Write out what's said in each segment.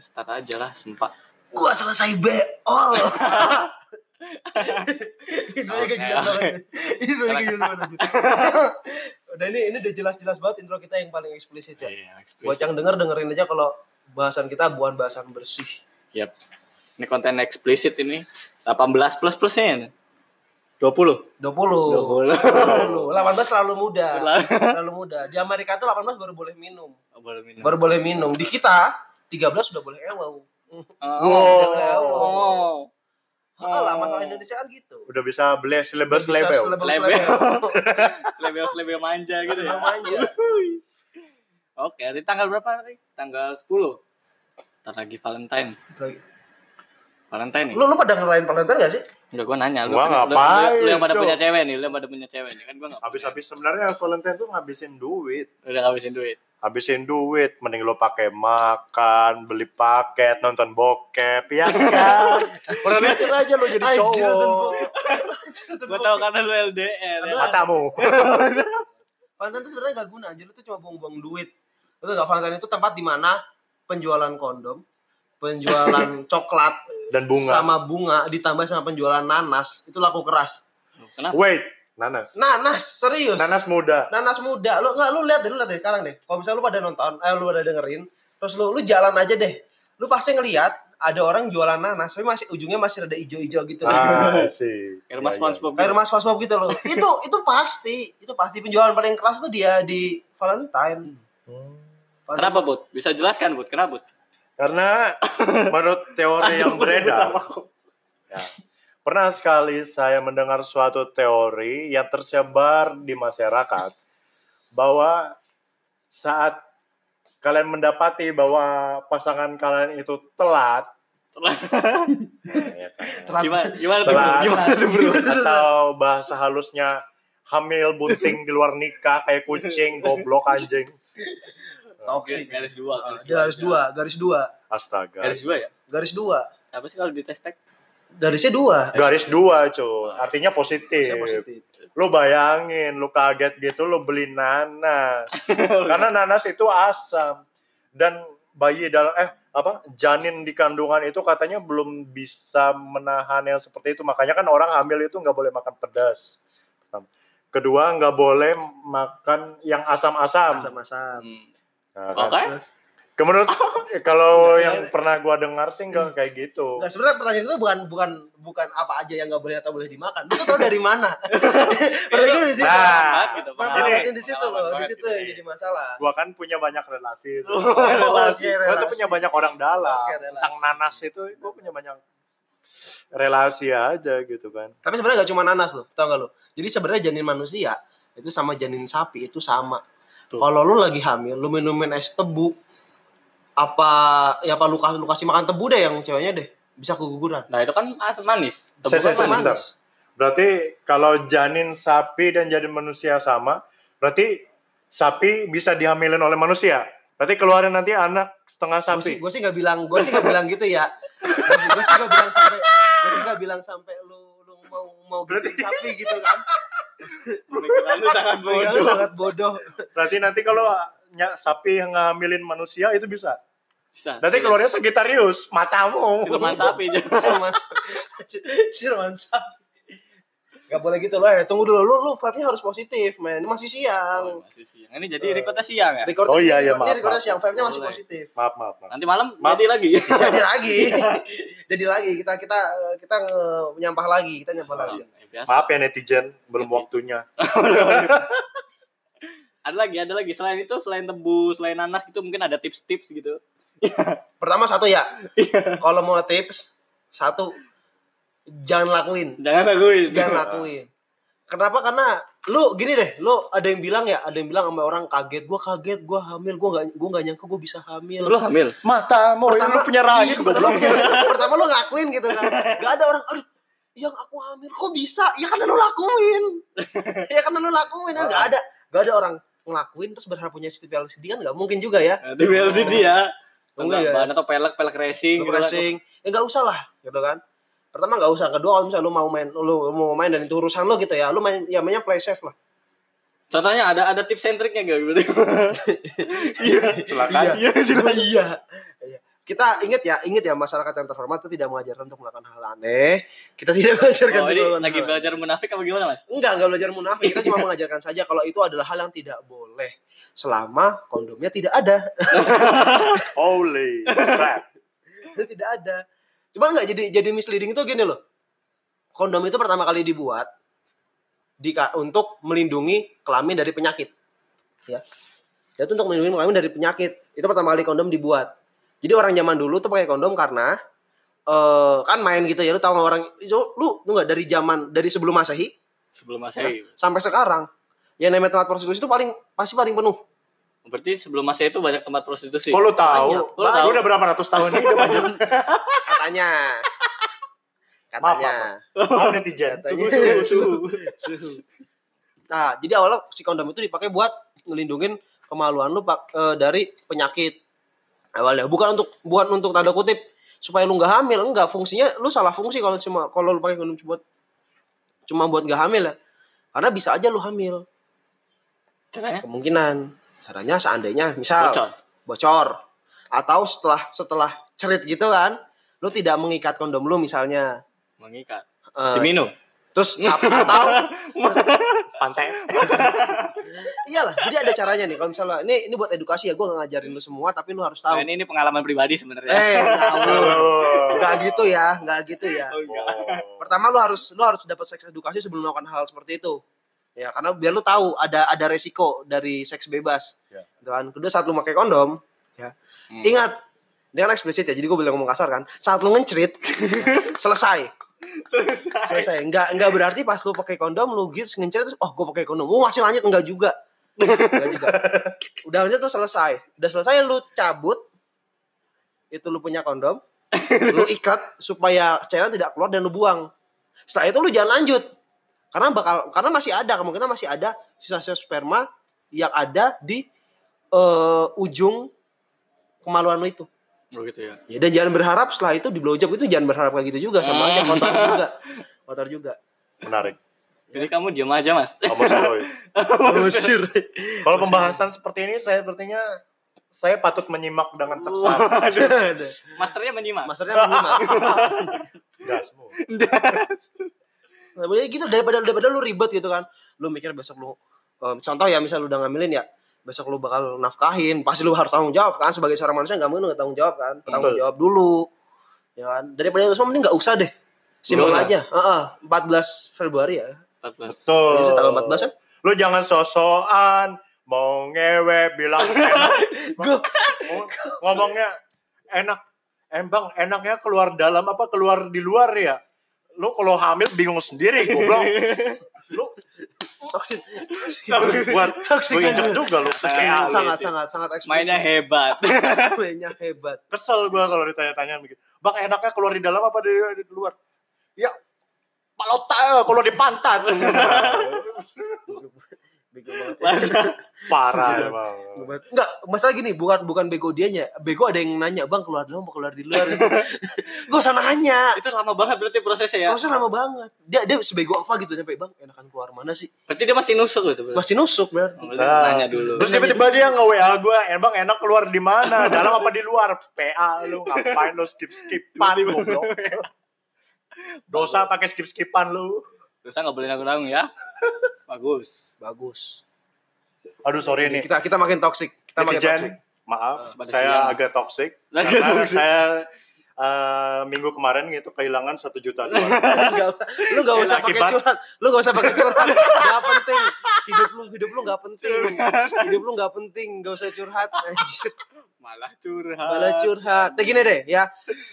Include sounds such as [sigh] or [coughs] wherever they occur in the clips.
start aja lah sempat gua selesai beol [laughs] itu Oke, kayak itu kayak udah ini ini udah jelas-jelas banget intro kita yang paling eksplisit ya. Iya, buat yang denger dengerin aja kalau bahasan kita bukan bahasan bersih. Yap. Ini konten eksplisit ini. 18 plus plusnya ini. 20. 20 20. 20 18 terlalu muda. Terlalu. Muda. Di Amerika tuh 18 baru boleh minum. Oh, boleh minum. baru boleh minum. Di kita 13 sudah boleh ewau Oh. Udah boleh ewau Oh. Alah, masalah Indonesia kan gitu Udah bisa beli selebel Bisa selebel. selebel-selebel. Selebel-selebel manja gitu ya. Namanya. [laughs] Oke, hari tanggal berapa nanti? Tanggal 10. Ntar lagi Valentine. Valentine nih. lu lu pada ngerayain Valentine gak sih Enggak gua nanya lu. Gua kan- lu- ngapain, Lu, lu yang pada punya cewek nih, lu yang pada punya cewek nih. Kan gua enggak. Habis-habis sebenarnya Valentine tuh ngabisin duit. udah ngabisin duit. Habisin duit, mending lo pakai makan, beli paket, nonton bokep, ya kan? [laughs] Mikir aja lo jadi cowok. [laughs] Gua tahu karena lu LDR ya. Matamu. [laughs] Valentine itu sebenarnya gak guna anjir lu tuh cuma buang-buang duit itu gak Valentine itu tempat di mana penjualan kondom penjualan coklat Dan bunga. sama bunga ditambah sama penjualan nanas itu laku keras Kenapa? Wait, nanas. nanas serius Nanas muda. nanas muda lu nggak lu lihat deh lu lihat deh sekarang deh kalau misalnya lu pada nonton eh lu pada dengerin terus lu lu jalan aja deh lu pasti ngelihat ada orang jualan nanas tapi masih ujungnya masih ada hijau-hijau gitu Ah, [laughs] sih. Kayak rumah Ya, ya. SpongeBob. kayak rumah SpongeBob gitu loh [laughs] itu itu pasti itu pasti penjualan paling keras tuh dia di Valentine Hmm. Kenapa, Bud? Bisa jelaskan, Bud? Kenapa, Bud? Karena menurut teori [laughs] yang beredar, ya, pernah sekali saya mendengar suatu teori yang tersebar di masyarakat bahwa saat kalian mendapati bahwa pasangan kalian itu telat, ya kan, Telat. Gimana, gimana tuh? Telat. Gimana tuh, Bro? [laughs] atau bahasa halusnya hamil bunting di luar nikah kayak kucing goblok anjing toxic Garis dua, garis dua. garis dua garis dua astaga Garis dua ya? garis dua Apa sih kalau di testek? Garisnya dua. Garis dua cuy artinya positif. Saya positif. Lu bayangin lu kaget gitu lu beli nanas [laughs] karena nanas itu asam. Dan bayi dalam eh apa janin di kandungan itu katanya belum bisa menahan yang seperti itu. Makanya kan orang hamil itu nggak boleh makan pedas. Kedua nggak boleh makan yang asam-asam. Sama-sama Hmm. Nah, kan. Oke. Menurut [laughs] kalau yang pernah gua dengar sih nggak kayak gitu Nggak sebenarnya pertanyaan itu bukan bukan bukan apa aja yang nggak boleh atau boleh dimakan. Lu tuh tahu dari mana? [laughs] Pertanyaan di situ. Nah, Banget gitu, Pertanyaannya ini- di situ loh, di situ gitu. yang jadi masalah. gua kan punya banyak relasi [laughs] tuh. Relasi, Gua tuh punya banyak orang dalam. Tentang nanas itu gua punya banyak relasi aja gitu kan. Tapi sebenarnya gak cuma nanas loh, tau gak lo? Jadi sebenarnya janin manusia itu sama janin sapi itu sama. Kalau lu lagi hamil, lu minumin es tebu, apa ya apa lu kasih lu kasih makan tebu deh yang ceweknya deh bisa keguguran. Nah, itu kan asam manis. Tebu Saya- kan saya- manis. sebentar. Berarti kalau janin sapi dan janin manusia sama, berarti sapi bisa dihamilin oleh manusia. Berarti keluarin nanti anak setengah sapi. gue sih nggak bilang gue sih nggak bilang gitu ya. Gue sih nggak bilang sampai gue sih nggak bilang sampai lu lu mau mau gitu sapi gitu kan. Pemikiran lu sangat Pemikiran lu bodoh. sangat bodoh. Berarti nanti kalau ny- sapi yang ngamilin manusia itu bisa. Bisa. Nanti Sil- keluarnya Sagittarius, matamu. Siluman sapi aja. [laughs] Silman Silman sapi. Gak boleh gitu loh, eh, tunggu dulu, lu, lu vibe-nya harus positif, men. Ini masih Oh, siang. masih siang. Ini jadi recordnya siang ya? Record Oh iya, iya, ini maaf, recordnya maaf. siang, vibe-nya masih Boleh. positif. Maaf, maaf, maaf. Nanti malam Maaf. jadi lagi. [laughs] Jadi [laughs] lagi. Jadi lagi kita kita kita nge- nyampah lagi, kita nyampah lagi. Eh, biasa. Maaf ya netizen, belum Netizen. waktunya. Ada lagi, ada lagi. Selain itu, selain tebu, selain nanas gitu, mungkin ada tips-tips gitu. Pertama satu ya. Kalau mau tips, satu jangan lakuin. Jangan lakuin. Jangan lakuin. Kenapa? Karena lu gini deh, lu ada yang bilang ya, ada yang bilang sama orang kaget, gua kaget, gua hamil, gua nggak gua nggak nyangka gua bisa hamil. Lu hamil? Matamu, pertama lu punya rahim. iya, pertama, pertama lu ngakuin gitu kan gak ada orang aduh yang aku hamil kok bisa ya karena lu lakuin [laughs] ya karena lu lakuin kan gak ada gak ada orang ngelakuin terus berharap punya Steve LCD kan gak mungkin juga ya Nanti LCD ya. Enggak ya. Ban atau pelek, pelek racing. lu gitu kan. racing ya gak usah lah gitu kan pertama gak usah kedua kalau misalnya lu mau main lu mau main dan itu urusan lu gitu ya lu main ya mainnya play safe lah Contohnya ada ada tips and triknya gak gitu? [laughs] Iya. Silakan. iya iya iya kita ingat ya, ingat ya masyarakat yang terhormat itu tidak mengajarkan untuk melakukan hal aneh. Kita tidak [laughs] mengajarkan Oh, untuk melakukan lagi hal belajar munafik apa gimana, Mas? Enggak, enggak belajar munafik. Kita cuma [laughs] mengajarkan saja kalau itu adalah hal yang tidak boleh selama kondomnya tidak ada. [laughs] Holy crap. tidak ada. Cuma enggak jadi jadi misleading itu gini loh. Kondom itu pertama kali dibuat di, untuk melindungi kelamin dari penyakit. Ya. Itu untuk melindungi kelamin dari penyakit. Itu pertama kali kondom dibuat. Jadi orang zaman dulu tuh pakai kondom karena eh kan main gitu ya lu tahu nggak orang lu lu nggak dari zaman dari sebelum masehi Sebelum Masehi. sampai sekarang yang namanya tempat prostitusi itu paling pasti paling penuh Berarti sebelum Masehi itu banyak tempat prostitusi. Kok lu tahu? Banyak, Lu banyak. udah berapa ratus tahun ini udah banyak. katanya Maaf, katanya Maaf netizen. Katanya. Suhu, suhu, suhu. Nah jadi awalnya si kondom itu dipakai buat ngelindungin kemaluan lu pak eh, dari penyakit awalnya bukan untuk bukan untuk tanda kutip supaya lu nggak hamil enggak fungsinya lu salah fungsi kalau cuma kalau lu pakai kondom cuma cuma buat nggak hamil ya karena bisa aja lu hamil Caranya? kemungkinan caranya seandainya misal Bocor. bocor atau setelah setelah cerit gitu kan lu tidak mengikat kondom lu misalnya Mengikat. Eh, Diminum. Terus atau [laughs] Pantai. iyalah jadi ada caranya nih kalau misalnya ini ini buat edukasi ya gue nggak ngajarin lu semua tapi lu harus tahu Nah, ini, ini pengalaman pribadi sebenarnya. eh ngawur [laughs] Oh. nggak gitu ya nggak gitu ya Oh, enggak. pertama lu harus lu harus dapat seks edukasi sebelum melakukan hal seperti itu ya karena biar lu tahu ada ada resiko dari seks bebas Ya. Kan kedua saat lu pakai kondom ya Hmm. ingat ini kan eksplisit ya jadi gue bilang ngomong kasar kan saat lu ngencrit [laughs] selesai selesai. Nggak nggak berarti pas lu pakai kondom lu gitu ngencrit terus oh gue pakai kondom. Oh masih lanjut? Enggak juga. Enggak juga. Udah lanjut tuh selesai. Udah selesai lu cabut. Itu lu punya kondom. Lu ikat supaya cairan tidak keluar dan lu buang. Setelah itu lu jangan lanjut. Karena bakal karena masih ada kemungkinan masih ada sisa-sisa sperma yang ada di eh, ujung kemaluan lu itu Oh gitu ya. ya dan jangan berharap setelah itu di blowjob itu jangan berharap kayak gitu juga sama aja kotor [laughs] juga kotor juga Menarik. Jadi kamu diam aja, Mas. Kamu slow. [laughs] Kalau pembahasan seperti ini saya sepertinya saya patut menyimak dengan seksama. [laughs] Masternya menyimak. masternya menyimak Gas semua. Nah, boleh gitu daripada daripada lu ribet gitu kan. Lu mikir besok lu em, contoh ya misal lu udah ngambilin ya, besok lu bakal nafkahin, pasti lu harus tanggung jawab kan sebagai seorang manusia nggak mungkin lu nggak tanggung jawab kan. Tanggung Betul. jawab dulu. Ya kan? Daripada itu semua mending nggak usah deh. Simpel aja. Heeh, 14 Februari ya. 14. Betul. Jadi tanggal 14 kan? Lu jangan sosokan mau ngewe bilang [laughs] enak. Go. ngomongnya enak. Embang enaknya keluar dalam apa keluar di luar ya? Lu kalau hamil bingung sendiri goblok. [laughs] Toksin. buat Toxic. gue injek juga lu. Toxic. Kayak sangat sih. sangat sangat eksplisit. Mainnya hebat. [laughs] Mainnya hebat. Kesel gue kalau ditanya-tanya begitu. Bang enaknya keluar di dalam apa di, di luar? Ya palota kalau di pantat. [laughs] Banget. Ya. Parah emang. Enggak, masalah gini, bukan bukan bego dianya. Bego ada yang nanya, "Bang, keluar dalam apa keluar di luar?" [laughs] Gue usah nanya. itu lama banget berarti prosesnya ya. Prosesnya lama banget. Dia dia sebego apa gitu sampai, "Bang, enakan keluar mana sih?" Berarti dia masih nusuk gitu. berarti. Masih nusuk berarti. Oh, berarti Nah, nanya dulu. Terus tiba-tiba dia nge-WA gue, emang enak keluar di mana? Dalam apa di luar? PA lu ngapain lu skip-skipan goblok. Dosa pakai skip-skipan lu. Dosa nggak boleh nanggung-nanggung ya. [laughs] Bagus. Bagus. Aduh sorry nih. Kita kita makin toxic. Kita makin toxic. Maaf, pada saya siang. agak toxic. Agak Karena toxic. saya eh, minggu kemarin gitu kehilangan satu juta dolar. [laughs] Enggak usah. Lu enggak usah pakai curhat. Lu enggak usah pakai curhat. Enggak penting. Hidup lu hidup lu enggak penting. Hidup lu enggak penting, enggak usah curhat. Anjir. Malah curhat. Malah curhat. Ya gini deh ya.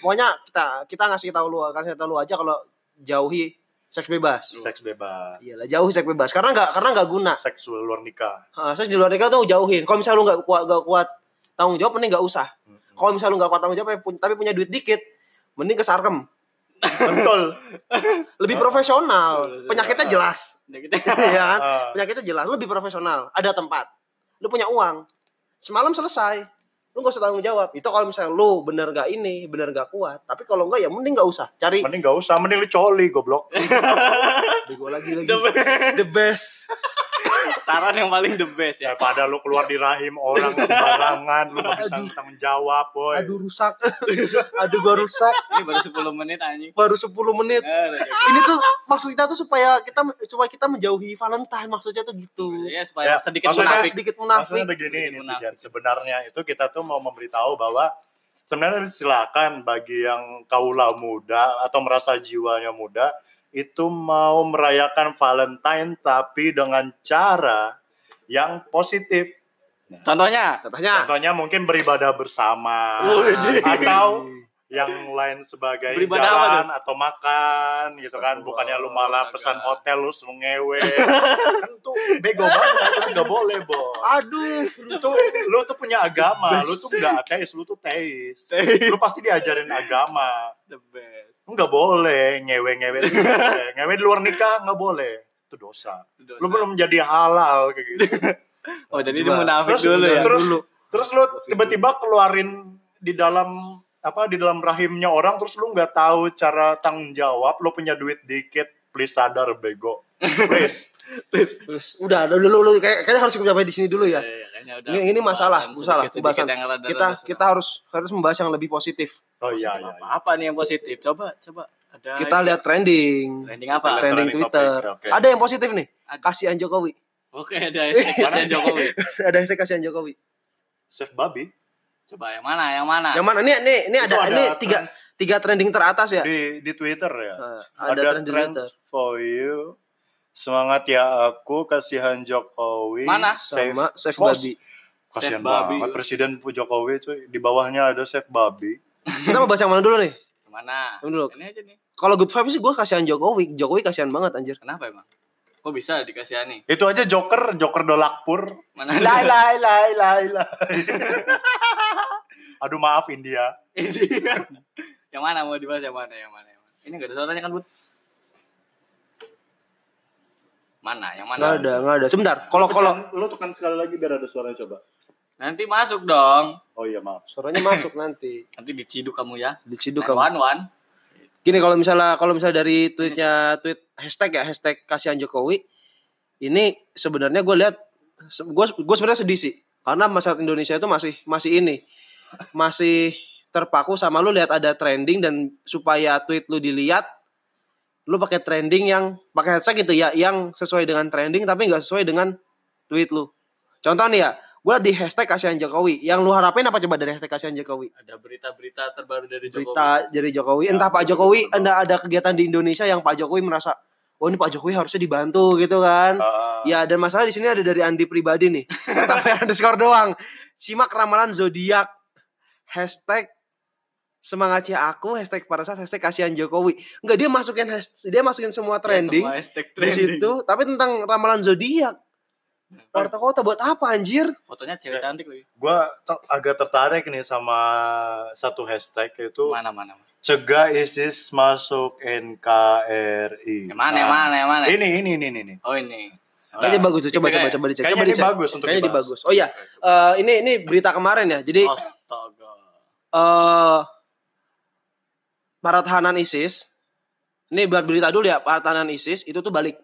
Pokoknya kita kita ngasih tahu lu, kasih tahu lu aja kalau jauhi seks bebas. Seks bebas. Iyalah jauhi seks bebas karena nggak karena nggak guna. Seks luar nikah. Ha, seks di luar nikah tuh jauhin. Kalau misalnya lu nggak kuat nggak kuat tanggung jawab mending nggak usah. Kalau misalnya lu nggak kuat tanggung jawab tapi pun- tapi punya duit dikit mending ke sarkem. Betul. [laughs] Lebih profesional. Penyakitnya jelas. Udah gitu. ya kan? Ah. Penyakitnya jelas, lebih profesional. Ada tempat. Lu punya uang. Semalam selesai. Lu gak usah tanggung jawab. Itu kalau misalnya lu bener gak ini, bener gak kuat. Tapi kalau enggak ya mending gak usah. Cari Mending gak usah, mending lu coli goblok. bego lagi lagi. The best. Saran yang paling the best ya. Daripada lu keluar di rahim orang sembarangan, lu gak bisa tanggung jawab, boy. Aduh rusak. [laughs] Aduh gua rusak. Ini baru 10 menit anjing. Baru 10 menit. Jadi. Ini tuh maksud kita tuh supaya kita supaya kita menjauhi Valentine maksudnya tuh gitu. Ya supaya Ya, sedikit maksudnya munafik. Sedikit Maksudnya munafik. begini Sedikit ini munafik. Sebenarnya itu kita tuh mau memberitahu bahwa sebenarnya silakan bagi yang kaula muda atau merasa jiwanya muda itu mau merayakan Valentine tapi dengan cara yang positif. Contohnya, Contohnya. Contohnya mungkin beribadah bersama. Wih. atau yang lain sebagai Beribadah jalan atau makan gitu kan. Bukannya lu malah pesan hotel lu suruh ngewe [laughs] kan tuh bego banget itu nggak boleh bos. Aduh lu tuh lu tuh punya agama lu tuh nggak ateis lu tuh teis. Teis. lu pasti diajarin agama. The best. Lu nggak boleh. Ngewe [laughs] ngewe di luar nikah nggak boleh. Itu dosa. Itu dosa. lu belum jadi halal kayak gitu. [laughs] Oh, jadi dia munafik Terus- dulu ya. terus Dulu. terus lu tiba-tiba keluarin di dalam apa di dalam rahimnya orang terus lu nggak tahu cara tanggung jawab lu punya duit dikit please sadar bego. [laughs] Please Terus udah udah dulu lu kayak kayaknya harus sampai di sini dulu ya. Iya, iya, kayaknya udah Ini ini masalah, masalah, pembahasan. Kita kita harus harus membahas yang lebih positif. oh iya Positif iya, apa? iya. Apa nih yang positif? Coba, coba. Ada Kita lihat trending. trending apa? Trending trending Twitter. topik, oke. Ada yang positif nih. Kasihan Jokowi. Oke, ada hashtag Jokowi. [laughs] ada hashtag kasihan Jokowi. Save babi Coba yang mana? Yang mana? Yang mana? Ini ini ini ada, ada ini tiga tiga trending teratas ya. di di Twitter ya Nah, ada, ada, Twitter. for you semangat ya aku kasihan Jokowi Mana? Sama Save. Babi. kasihan Save babi. banget presiden Jokowi cuy di bawahnya ada save babi Kita mau bahas yang mana dulu nih? Yang mana? Yang dulu. Ini aja nih. Kalau good vibes sih gue kasihan Jokowi. Jokowi kasihan banget anjir. Kenapa emang? Kok bisa dikasihani? itu aja Joker Joker Dolakpur Mana? [laughs] lai lai lai lai lai [laughs] aduh maaf India yang mana mau dibahas yang mana? Yang mana? Yang mana? Ini enggak ada suaranya kan, Bud? Mana? Yang mana? Nggak ada, nggak ada. Sebentar. Kalau kalau lu tekan sekali lagi biar ada suaranya coba Nanti masuk dong. oh iya maaf suaranya masuk nanti. [laughs] Nanti diciduk kamu ya. Diciduk kamu. one. one. Gini kalau misalnya kalau misalnya dari tweetnya tweet hashtag ya hashtag kasihan Jokowi ini sebenarnya gue lihat gue gue sebenarnya sedih sih karena masyarakat Indonesia itu masih masih ini masih terpaku sama lu lihat ada trending dan supaya tweet lu dilihat lu pakai trending yang pakai hashtag gitu ya yang sesuai dengan trending tapi nggak sesuai dengan tweet lu contoh nih ya gue di hashtag kasihan Jokowi yang lu harapin apa coba dari hashtag kasihan Jokowi Ada berita-berita terbaru dari Jokowi. berita dari Jokowi. Ya, Entah Pak Jokowi, anda ada kegiatan di Indonesia yang Pak Jokowi merasa, oh ini Pak Jokowi harusnya dibantu gitu kan? Ah, Ya dan masalah di sini ada dari Andi pribadi nih. Tapi [laughs] underscore doang. Simak ramalan zodiak. Hashtag semangat ya aku. Hashtag pada saat hashtag kasihan Jokowi. Enggak dia masukin hashtag, dia masukin semua Ya, trending semua hashtag di trending. situ. Tapi tentang ramalan zodiak. Warta kota buat apa anjir? Fotonya cewek cantik lagi. gue agak tertarik nih sama satu hashtag yaitu Mana mana. mana. cegah ISIS masuk NKRI. Yang mana? Yang Nah, mana? Yang mana? Ini ini ini ini. ini. Oh ini. Oh, Kayaknya bagus tuh. Coba coba coba dicek. Coba ini dicek. bagus untuk Kayaknya ini dibahas. bagus. Oh iya, eh, ini ini berita kemarin ya. Jadi Astaga. eh para tahanan ISIS. Ini buat berita dulu ya para tahanan ISIS itu tuh balik.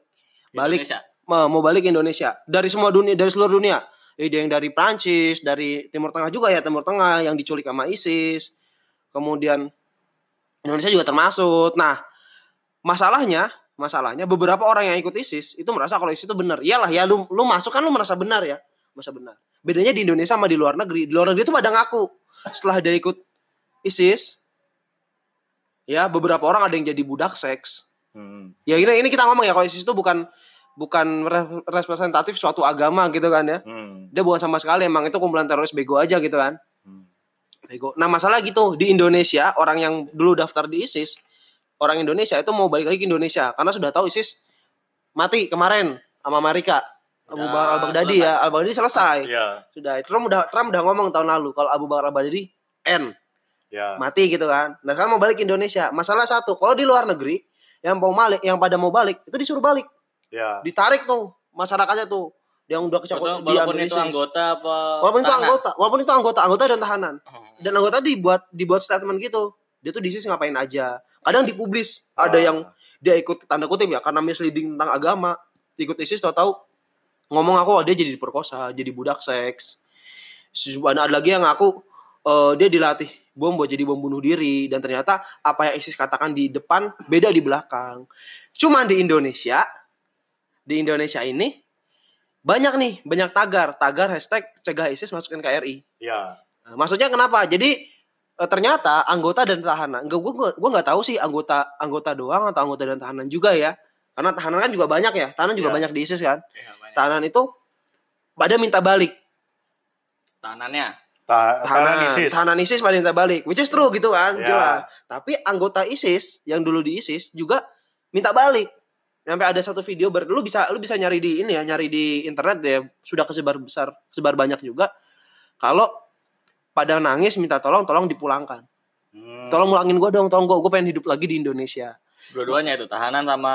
Balik. Indonesia. mau balik ke Indonesia. Dari semua dunia dari seluruh dunia. Ada yang dari Prancis dari Timur Tengah juga ya Timur Tengah yang diculik sama ISIS. Kemudian Indonesia juga termasuk. Nah masalahnya masalahnya beberapa orang yang ikut ISIS itu merasa kalau ISIS itu benar. Iyalah ya lu lu masuk kan lu merasa benar ya. Merasa benar. Bedanya di Indonesia sama di luar negeri. Di luar negeri itu pada ngaku. Setelah dia ikut ISIS ya beberapa orang ada yang jadi budak seks. Hmm. ya ini ini kita ngomong ya kalau ISIS itu bukan bukan re- representatif suatu agama gitu kan ya. Hmm. dia bukan sama sekali emang itu kumpulan teroris bego aja gitu kan. Hmm. bego. Nah masalah gitu di Indonesia orang yang dulu daftar di ISIS orang Indonesia itu mau balik lagi ke Indonesia karena sudah tahu ISIS mati kemarin sama Amerika. Abu Udah Bakar Al Baghdadi ya Al Baghdadi selesai. Ya, sudah Trump udah Trump udah ngomong tahun lalu kalau Abu Bakar Al Baghdadi end ya. mati gitu kan. Nah sekarang mau balik ke Indonesia. Masalah satu, kalau di luar negeri yang mau balik, yang pada mau balik itu disuruh balik, Ya. ditarik tuh masyarakatnya tuh yang udah Walaupun, kecokot walaupun diambil itu anggota apa? Walaupun itu tanah? anggota, walaupun itu anggota, anggota dan tahanan. Hmm. Dan anggota dibuat dibuat statement gitu. Dia tuh di ISIS ngapain aja. Kadang dipublis. Ada Ah. yang dia ikut tanda kutip ya karena misleading tentang agama, ikut ISIS tahu-tahu ngomong aku oh, dia jadi diperkosa jadi budak seks ada lagi yang ngaku eh, dia dilatih bom buat jadi bom bunuh diri dan ternyata apa yang ISIS katakan di depan beda di belakang cuman di Indonesia di Indonesia ini banyak nih banyak tagar tagar hashtag cegah ISIS masuk NKRI Ya. Nah, maksudnya kenapa? Jadi eh, ternyata anggota dan tahanan, gua gua, gua nggak tahu sih anggota anggota doang atau anggota dan tahanan juga ya. Karena tahanan kan juga banyak ya, tahanan juga Iya. banyak di ISIS kan. Banyak. Tahanan itu pada minta balik. Tahanannya. Ta- tahanan ISIS. tahanan ISIS pada minta balik, which is true gitu kan, Iya. jelas. Tapi anggota ISIS yang dulu di ISIS juga minta balik. Sampai ada satu video ber, lu bisa lu bisa nyari di ini ya, nyari di internet ya, sudah kesebar besar, sebar banyak juga. Kalau pada nangis minta tolong, tolong dipulangkan. Hmm. tolong ulangin gue dong tolong gue gue pengen hidup lagi di Indonesia Dua-duanya itu tahanan sama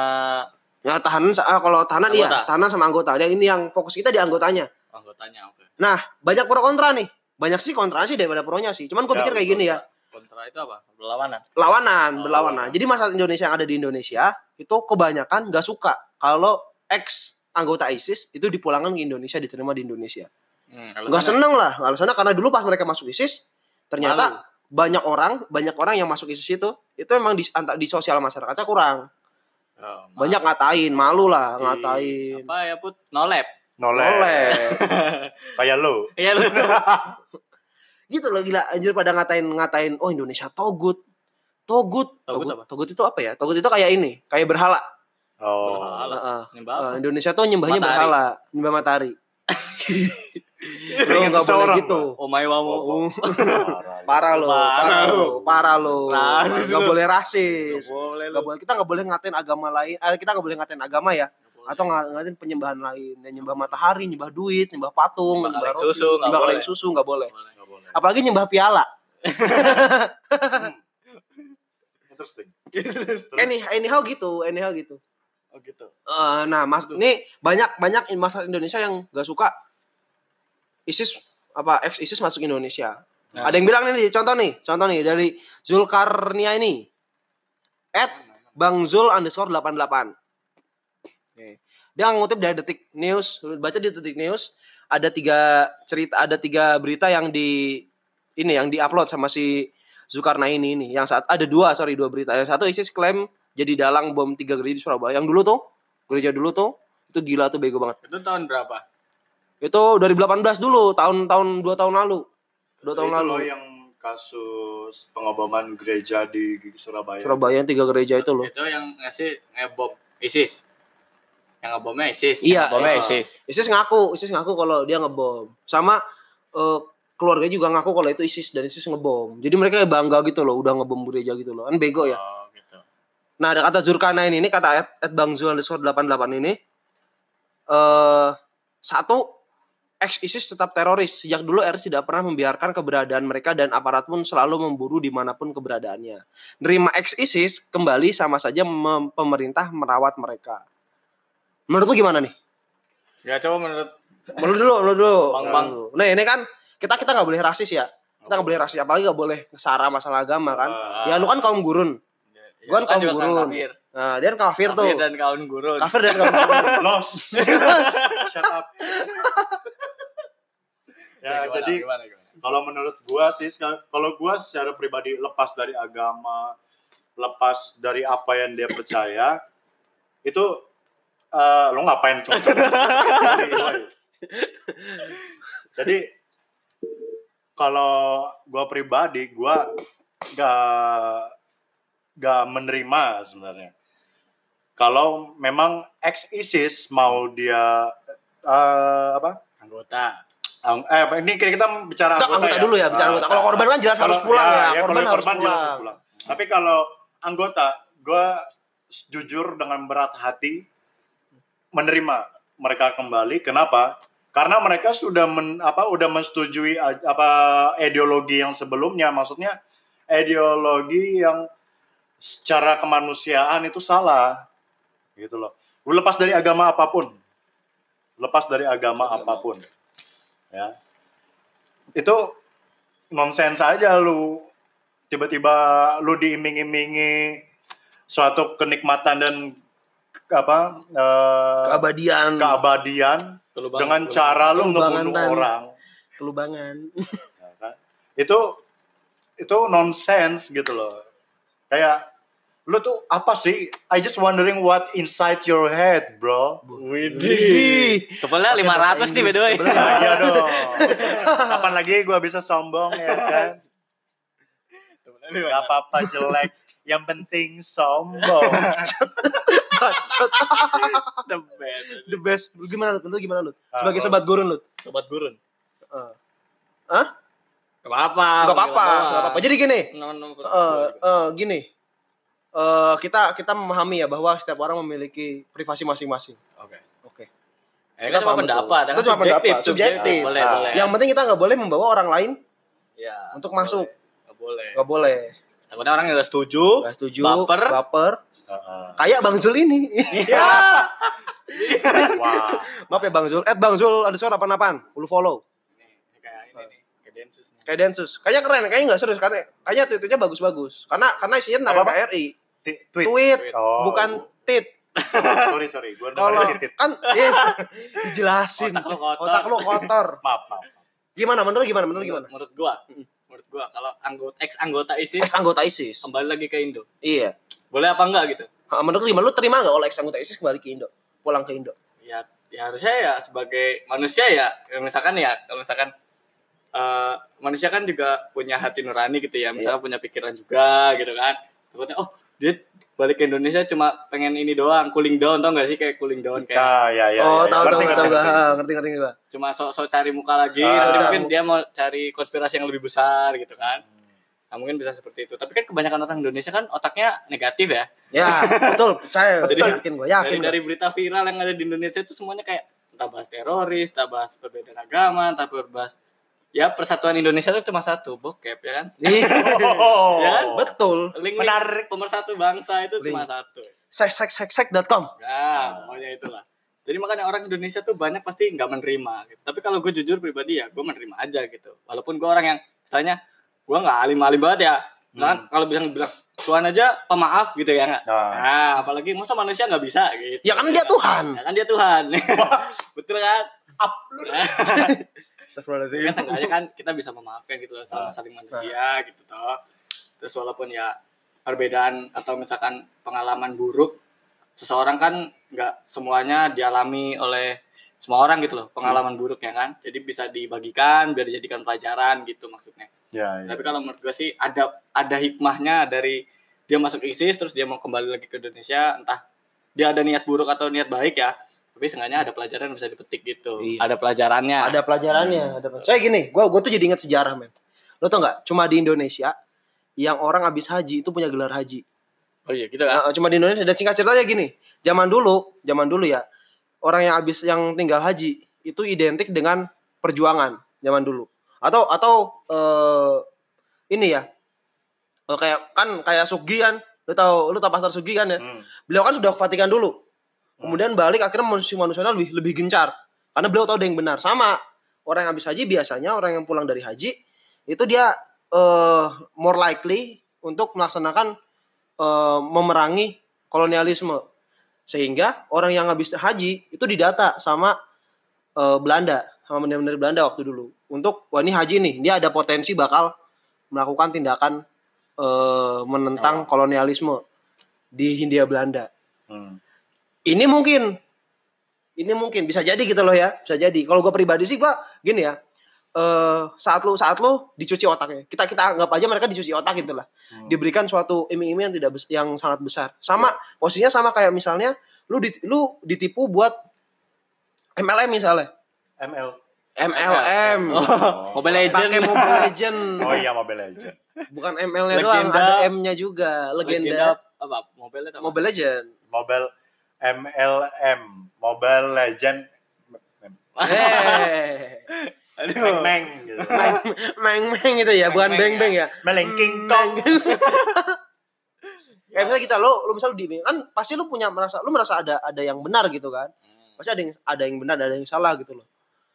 ya tahanan ah, kalau tahanan iya Anggota. tahanan sama anggota yang ini yang fokus kita di anggotanya anggotanya. Oke. nah banyak pro kontra nih banyak sih kontra sih daripada pronya sih. Cuman gue Ya, pikir kayak gini ya. Kontra itu apa? Berlawanan. lawanan Oh, berlawanan. Lawanan. jadi masyarakat Indonesia yang ada di Indonesia itu kebanyakan gak suka kalau ex anggota ISIS itu dipulangkan ke Indonesia diterima di Indonesia. Hmm, nggak seneng lah alasannya karena dulu pas mereka masuk ISIS ternyata Malu. banyak orang banyak orang yang masuk ISIS itu itu emang di antar di sosial masyarakatnya kurang. Oh, malu. banyak ngatain malu lah ngatain. apa ya put? Nolep Noleh. oleh [laughs] Kayak lu. iya lu. [laughs] Gitu loh gila. Anjir pada ngatain ngatain oh Indonesia togut. Togut. Togut togut, apa? togut itu apa ya? Togut itu kayak ini kayak berhala. Oh. Berhala. Nyembah apa? Eh, Indonesia tuh nyembahnya Matahari. berhala nyembah matahari. [laughs] Lo nggak boleh gitu. Oh my wamu. Oh, Uh, Parah. lo Parah lo parah lo nggak boleh rasis. Boleh nggak boleh kita nggak boleh ngatain agama lain. Eh, kita nggak boleh ngatain agama ya atau nga- ngatain penyembahan lain ya, nyembah matahari nyembah duit nyembah patung Nyembah nyembah, roti, susu, nggak nyembah kaleng boleh. susu nggak boleh Nggak boleh. apalagi nyembah piala Interesting. any anyhow gitu anyhow gitu Oh gitu. Eh, nah mas ini banyak banyak masyarakat Indonesia yang gak suka ISIS apa ex ISIS masuk Indonesia Nah. ada yang bilang nih contoh nih contoh nih dari Zulkarnia ini at Bang Zul underscore 88 Oke. Dia ngutip dari detik news. Baca di detik news ada tiga cerita ada tiga berita yang di ini yang diupload sama si Zulkarnaini ini yang saat ada dua sorry dua berita. Yang satu ISIS klaim jadi dalang bom tiga gereja di Surabaya. Yang dulu tuh gereja dulu tuh itu gila tuh bego banget. Itu tahun berapa? itu 2018 dulu tahun-tahun dua tahun lalu. Dua tahun itu lalu. yang kasus pengoboman gereja di Surabaya. Surabaya yang tiga gereja itu loh. Itu yang ngasih ngebom ISIS. Yang ngebomnya ISIS. Iya, Ngebomnya iya. ISIS. ISIS ngaku ISIS ngaku kalau dia ngebom sama eh, keluarga juga ngaku kalau itu ISIS dan ISIS ngebom jadi mereka bangga gitu loh udah ngebom gereja gitu loh kan bego ya Oh gitu. Nah, ada kata Zurkana ini, ini kata at, at Bang Zul underscore 88 ini. eh satu, ex-ISIS tetap teroris. Sejak dulu RI tidak pernah membiarkan keberadaan mereka dan aparat pun selalu memburu di mana pun keberadaannya. Nerima ex-ISIS kembali sama saja pemerintah merawat mereka. Menurut lu gimana nih? Ya coba menurut Menurut dulu, menurut dulu. Bang, Bang. Nah, ini kan kita kita nggak boleh rasis ya. Kita nggak boleh rasis, apalagi nggak boleh sara masalah agama kan. Ah. Ya lu kan kaum gurun. ya, Gua kan lu kaum juga gurun. kafir. Nah, dia kan kafir, tuh. Kafir dan kaum gurun. Kafir dan kaum gurun. [laughs] Los. Shut up. [laughs] ya, gimana, jadi gimana, gimana? kalau menurut gua sih kalau gua secara pribadi lepas dari agama, lepas dari apa yang dia percaya, itu eh, lo ngapain cuma [laughs] Jadi kalau gua pribadi, gua gak gak menerima sebenarnya. Kalau memang ex ISIS mau dia eh, apa? Anggota. Ang- Eh, ini kita kita bicara anggota, anggota ya. dulu ya, bicara anggota. Kalau korban kan jelas harus kalau- pulang ya, korban kalau harus jelas pulang. Tapi kalau anggota, gue jujur dengan berat hati menerima mereka kembali. Kenapa? Karena mereka sudah men, apa udah menyetujui apa ideologi yang sebelumnya, maksudnya ideologi yang secara kemanusiaan itu salah, gitu loh. Lu lepas dari agama apa pun, lepas dari agama apa pun, ya. Itu nonsens aja lu. Tiba-tiba lu diiming-imingi suatu kenikmatan dan apa eh, Keabadian. keabadian Kelubangan- dengan kelubangan. cara lu ngebunuh tan. orang Kelubangan. [laughs] ya kan? itu itu nonsense gitu loh kayak lu tuh apa sih I just wondering what inside your head bro Widih. Tebelnya Pakai 500 nih by the way. Iya dong [laughs] kapan lagi gua bisa sombong ya kan Gak apa-apa jelek yang penting sombong [laughs] Bacot. The best. The best. Lu gimana lu? Lu gimana lu? Ah, Sebagai gua- sobat gurun lu. Sobat gurun. Eh. Hah? Gak apa-apa. Gak apa-apa, gak apa-apa. Jadi gini, No, no, eh eh, gini. Eh kita kita memahami ya bahwa setiap orang memiliki privasi masing-masing. Oke. Oke. Ya, Kita kan cuma pendapat. ya Itu kan cuma pendapat, subjektif. Boleh, Ah. boleh. Yang penting kita nggak boleh membawa orang lain Ya, untuk masuk. Gak boleh. Nggak boleh. Takutnya orang yang gak setuju. Nggak setuju. Baper. Baper. Heeh. Kayak Bang Zul ini. ya. [laughs] wah Maaf ya Bang Zul. At Bang Zul underscore apa apaan Lu follow. Nih, kayak ini nih. Kayak Densus nih. Kayak Densus. Kayaknya keren. Kayaknya nggak serius. Kayaknya, kayaknya tweetnya bagus-bagus. Karena karena isinya tentang Apa-apa? Ti- tweet Tweet. Oh. Bukan tit. [laughs] sorry sorry gue Kalau kan eh, dijelasin. Otak lu kotor. Otak lu kotor. maaf maaf Gimana menurut gimana? Menurut gimana? Menurut gua. Menurut gua kalau anggota ex anggota ISIS Ex anggota ISIS. kembali lagi ke Indo. Iya. Boleh apa enggak gitu? Ha, Menurut lu gimana? Lu terima nggak kalau ex anggota ISIS kembali ke Indo? Pulang ke Indo? ya ya harusnya ya sebagai manusia ya ya misalkan ya kalau misalkan eh, manusia kan juga punya hati nurani gitu ya misalnya punya pikiran juga gitu kan takutnya oh dia balik ke Indonesia cuma pengen ini doang cooling down tau gak sih kayak cooling down kayak ah ya ya oh, ya, ya. tahu tahu Ngerti, tahu ngerti, gua. ngerti. Ngerti gua. cuma sok-sok cari muka lagi Ah. Sok-sok mungkin dia mau cari konspirasi yang lebih besar gitu kan nah mungkin bisa seperti itu tapi kan kebanyakan orang Indonesia kan otaknya negatif ya Ya, [laughs] betul. Percaya. Jadi, yakin gua, yakin. dari gua. dari berita viral yang ada di Indonesia itu semuanya kayak entah bahas teroris, entah bahas perbedaan agama, entah bahas ya persatuan Indonesia itu cuma satu bokep ya kan Oh. [laughs] [laughs] Ya kan? betul. link Menarik. pemersatu bangsa itu cuma Link. satu sexsexsec.com. nah pokoknya itulah jadi makanya orang Indonesia tuh banyak pasti nggak menerima gitu. tapi kalau gue jujur pribadi ya gue menerima aja gitu walaupun gue orang yang misalnya gue nggak alim-alim banget ya kan kalau bisa bilang Tuhan aja pemaaf gitu ya nggak Nah. nah apalagi masa manusia nggak bisa gitu Ya kan dia Tuhan. ya kan dia Tuhan [laughs] betul kan Up. Tapi kan seenggaknya kan kita bisa memaafkan gitu loh sama Ah. saling manusia gitu toh. Terus walaupun ya perbedaan atau misalkan pengalaman buruk seseorang kan nggak semuanya dialami oleh semua orang gitu loh pengalaman buruknya kan jadi bisa dibagikan biar dijadikan pelajaran gitu maksudnya ya, ya. tapi kalau menurut gue sih ada ada hikmahnya dari dia masuk ISIS terus dia mau kembali lagi ke Indonesia entah dia ada niat buruk atau niat baik ya tapi seenggaknya ada pelajaran yang bisa dipetik gitu Iya. ada pelajarannya Ada pelajarannya. Ada pelajaran. Saya gini, gua gua tuh jadi ingat sejarah, men. Lo tau nggak? Cuma di Indonesia yang orang habis haji itu punya gelar haji. oh iya gitu kan Nah, cuma di Indonesia dan singkat ceritanya gini. Zaman dulu, zaman dulu ya, orang yang habis yang tinggal haji itu identik dengan perjuangan zaman dulu. Atau atau eh, ini ya. eh, kayak kan kayak Sugi kan, lu tahu lu tahu pasar Sugi kan ya? Hmm. Beliau kan sudah Vatikan dulu. Kemudian balik akhirnya manusia manusianya lebih lebih gencar. Karena beliau tahu ada yang benar. Sama orang yang habis haji biasanya orang yang pulang dari haji itu dia eh more likely untuk melaksanakan eh, memerangi kolonialisme. Sehingga orang yang habis haji itu didata sama eh, Belanda, sama benar-benar Belanda waktu dulu. Untuk wah ini haji nih, dia ada potensi bakal melakukan tindakan eh, menentang kolonialisme di Hindia Belanda Hmm. Ini mungkin. Ini mungkin. Bisa jadi gitu loh ya. Bisa jadi. Kalau gue pribadi sih gue gini ya. Eh saat lu saat lu dicuci otaknya. Kita kita anggap aja mereka dicuci otak gitu lah. Hmm. diberikan suatu iming-iming yang tidak yang sangat besar. Sama posisinya sama kayak misalnya lu di, lu ditipu buat MLM misalnya. ML MLM Oh, Mobile Legend. pakai Mobile Legend. Oh iya Mobile Legend. Bukan ML-nya doang Legenda. ada M-nya juga. Legenda, apa? Mobile apa? Mobile Legend. Mobile MLM Mobile Legend Aduh. Meng gitu. meng meng itu ya bukan beng beng ya Melengking Kong Kayak misalnya kita lo lo misal di kan pasti lu punya merasa lu merasa ada ada yang benar gitu kan. Pasti ada yang ada yang benar ada yang salah gitu loh.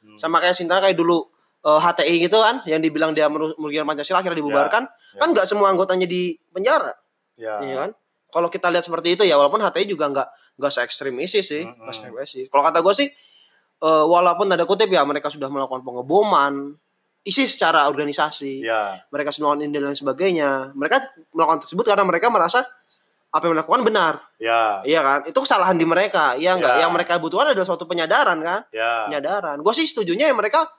Hmm. Sama kayak Sinta kayak dulu eh, HTI gitu kan yang dibilang dia meru- merugikan Pancasila akhirnya dibubarkan. Ya. Kan nggak semua anggotanya di penjara, ya iya kan? Kalau kita lihat seperti itu ya walaupun HTI juga nggak nggak se ekstrim ISIS sih nggak se-ekstrim ISIS kalau kata gue sih eh, walaupun ada kutip ya mereka sudah melakukan pengeboman ISIS secara organisasi Ya, mereka sudah melakukan ini dan lain sebagainya mereka melakukan tersebut karena mereka merasa apa yang dilakukan benar. Ya, iya kan? Itu kesalahan di mereka iya enggak Ya. yang mereka butuhkan adalah suatu penyadaran kan? Ya, penyadaran. Gue sih setujunya ya mereka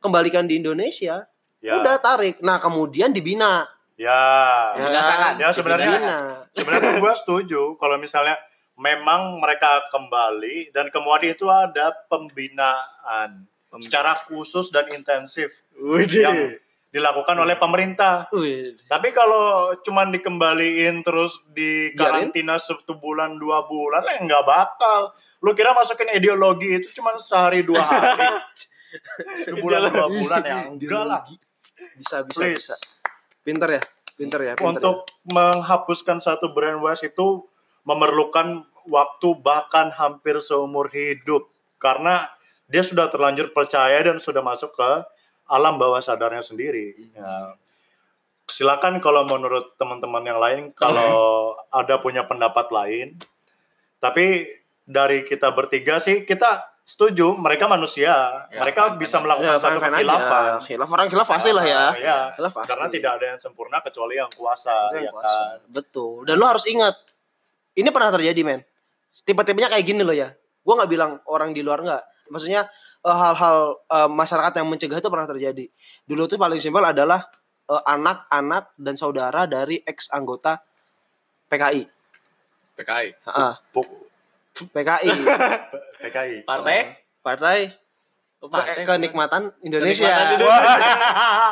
kembalikan di Indonesia ya, udah tarik. Nah kemudian dibina ya. Ya. Ya, sebenarnya- Sebenarnya gue setuju kalau misalnya memang mereka kembali dan kemudian itu ada pembinaan secara khusus dan intensif yang dilakukan oleh pemerintah. Wih, Tapi kalau cuman dikembaliin terus di karantina satu bulan dua bulan, eh nggak bakal. Lu kira masukin ideologi itu cuman sehari dua hari, [laughs] sebulan dua bulan ya enggak lah. bisa bisa Please. bisa pinter ya pinter ya pinter Untuk menghapuskan satu brainwash itu memerlukan waktu bahkan hampir seumur hidup karena dia sudah terlanjur percaya dan sudah masuk ke alam bawah sadarnya sendiri. Ya. Silakan kalau menurut teman-teman yang lain kalau [laughs] ada punya pendapat lain. Tapi dari kita bertiga sih kita setuju mereka manusia. Ya, mereka fine-fine bisa melakukan satu fine-fine kekhilafan. khilaf orang khilaf pasti lah ya. Ya, khilaf pasti karena tidak ada yang sempurna kecuali yang kuasa, yang ya kuasa. kan. betul. Dan lo harus ingat ini pernah terjadi men. Tipe-tipenya kayak gini loh ya. Gue nggak bilang orang di luar nggak. Maksudnya eh, hal-hal eh, masyarakat yang mencegah itu pernah terjadi. Dulu tuh paling simpel adalah eh, anak-anak dan saudara dari ex anggota PKI PKI. Heeh, Puk- PKI [laughs] PKI. Partai? partai Oh, ke- partai. kenikmatan Indonesia Kenikmatan Indonesia.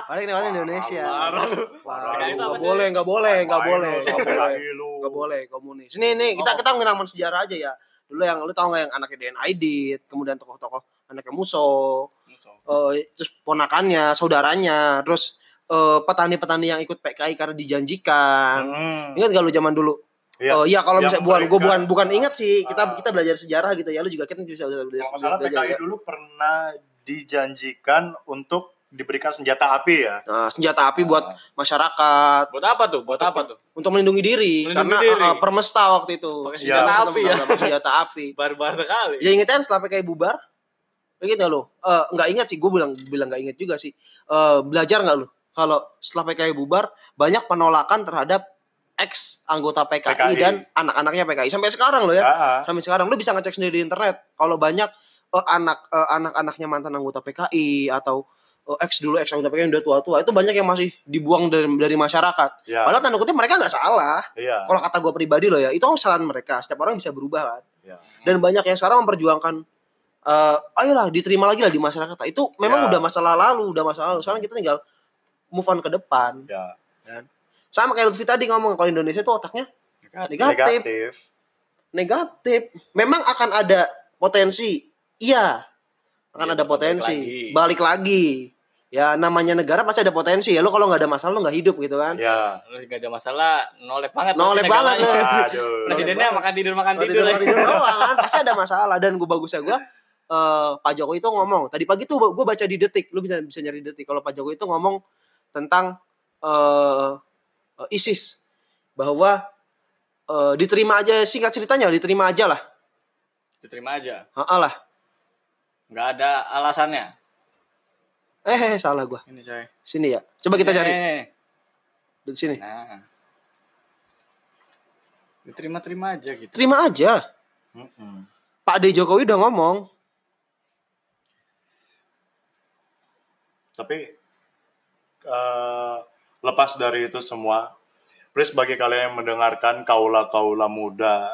Partai kenikmatan Indonesia Parah lu. Wah, PKI itu apa nggak sih? boleh nggak boleh nggak Main boleh lu, nggak sampai boleh komunis ini nih kita Oh. kita ngomongin sejarah aja ya dulu yang lu tau nggak yang anaknya DN Aidit kemudian tokoh-tokoh anaknya Muso eh, terus ponakannya saudaranya terus eh, petani-petani yang ikut PKI karena dijanjikan Hmm. ingat gak lu zaman dulu Iya. Oh iya kalau misalnya bukan gue bukan bukan ingat sih kita Ah. kita belajar sejarah gitu ya lu juga kita bisa belajar, belajar, Kalau salah PKI ya. dulu pernah dijanjikan untuk diberikan senjata api ya. Nah, senjata api buat masyarakat Buat apa tuh? Buat apa tuh? untuk melindungi diri Melindungi karena diri. eh, permesta waktu itu Pakai senjata Iya, api ya. senjata api [laughs] Barbar sekali. Ya inget kan setelah PKI bubar? Ingat gak lo? Eh nggak ingat sih, gue bilang bilang nggak inget juga sih. Eh belajar nggak lo? Kalau setelah PKI bubar banyak penolakan terhadap ex anggota PKI, PKI. dan anak-anaknya PKI sampai sekarang lo ya. Ah. Sampai sekarang lo bisa ngecek sendiri di internet. Kalau banyak eh, anak eh, anak-anaknya mantan anggota PKI atau eh, ex dulu ex anggota PKI yang udah tua-tua itu banyak yang masih dibuang dari dari masyarakat. Ya, Padahal tanda kutip mereka nggak salah. iya. Kalau kata gue pribadi lo ya, itu kan kesalahan mereka. Setiap orang bisa berubah kan Ya. dan banyak yang sekarang memperjuangkan eh ayolah diterima lagi lah di masyarakat itu memang Ya. udah masalah lalu udah masalah lalu sekarang kita tinggal move on ke depan Ya. Sama kayak Lutfi tadi ngomong kalau Indonesia itu otaknya negatif Negatif. negatif memang akan ada potensi iya akan Iya, ada balik potensi lagi. balik lagi ya namanya negara pasti ada potensi ya lo kalau nggak ada masalah lo nggak hidup gitu kan Ya. Terus gak ada masalah, nolep banget. Nolep banget. Aduh. [laughs] Presidennya makan tidur makan tidur. tidur makan tidur [laughs] doang kan pasti ada masalah dan gue bagusnya gue eh Pak Jokowi itu ngomong tadi pagi tuh gue baca di detik lu bisa bisa nyari detik kalau Pak Jokowi itu ngomong tentang eh eh, ISIS bahwa eh, diterima aja singkat ceritanya diterima aja lah Diterima aja. Ha lah Gak ada alasannya. eh, eh salah gue Ini coy. sini ya coba kita cari Eh, di sini Nah. Diterima-terima aja gitu. terima aja Mm-mm. Pak D Jokowi udah ngomong Tapi eh, lepas dari itu semua, please bagi kalian yang mendengarkan kaula-kaula muda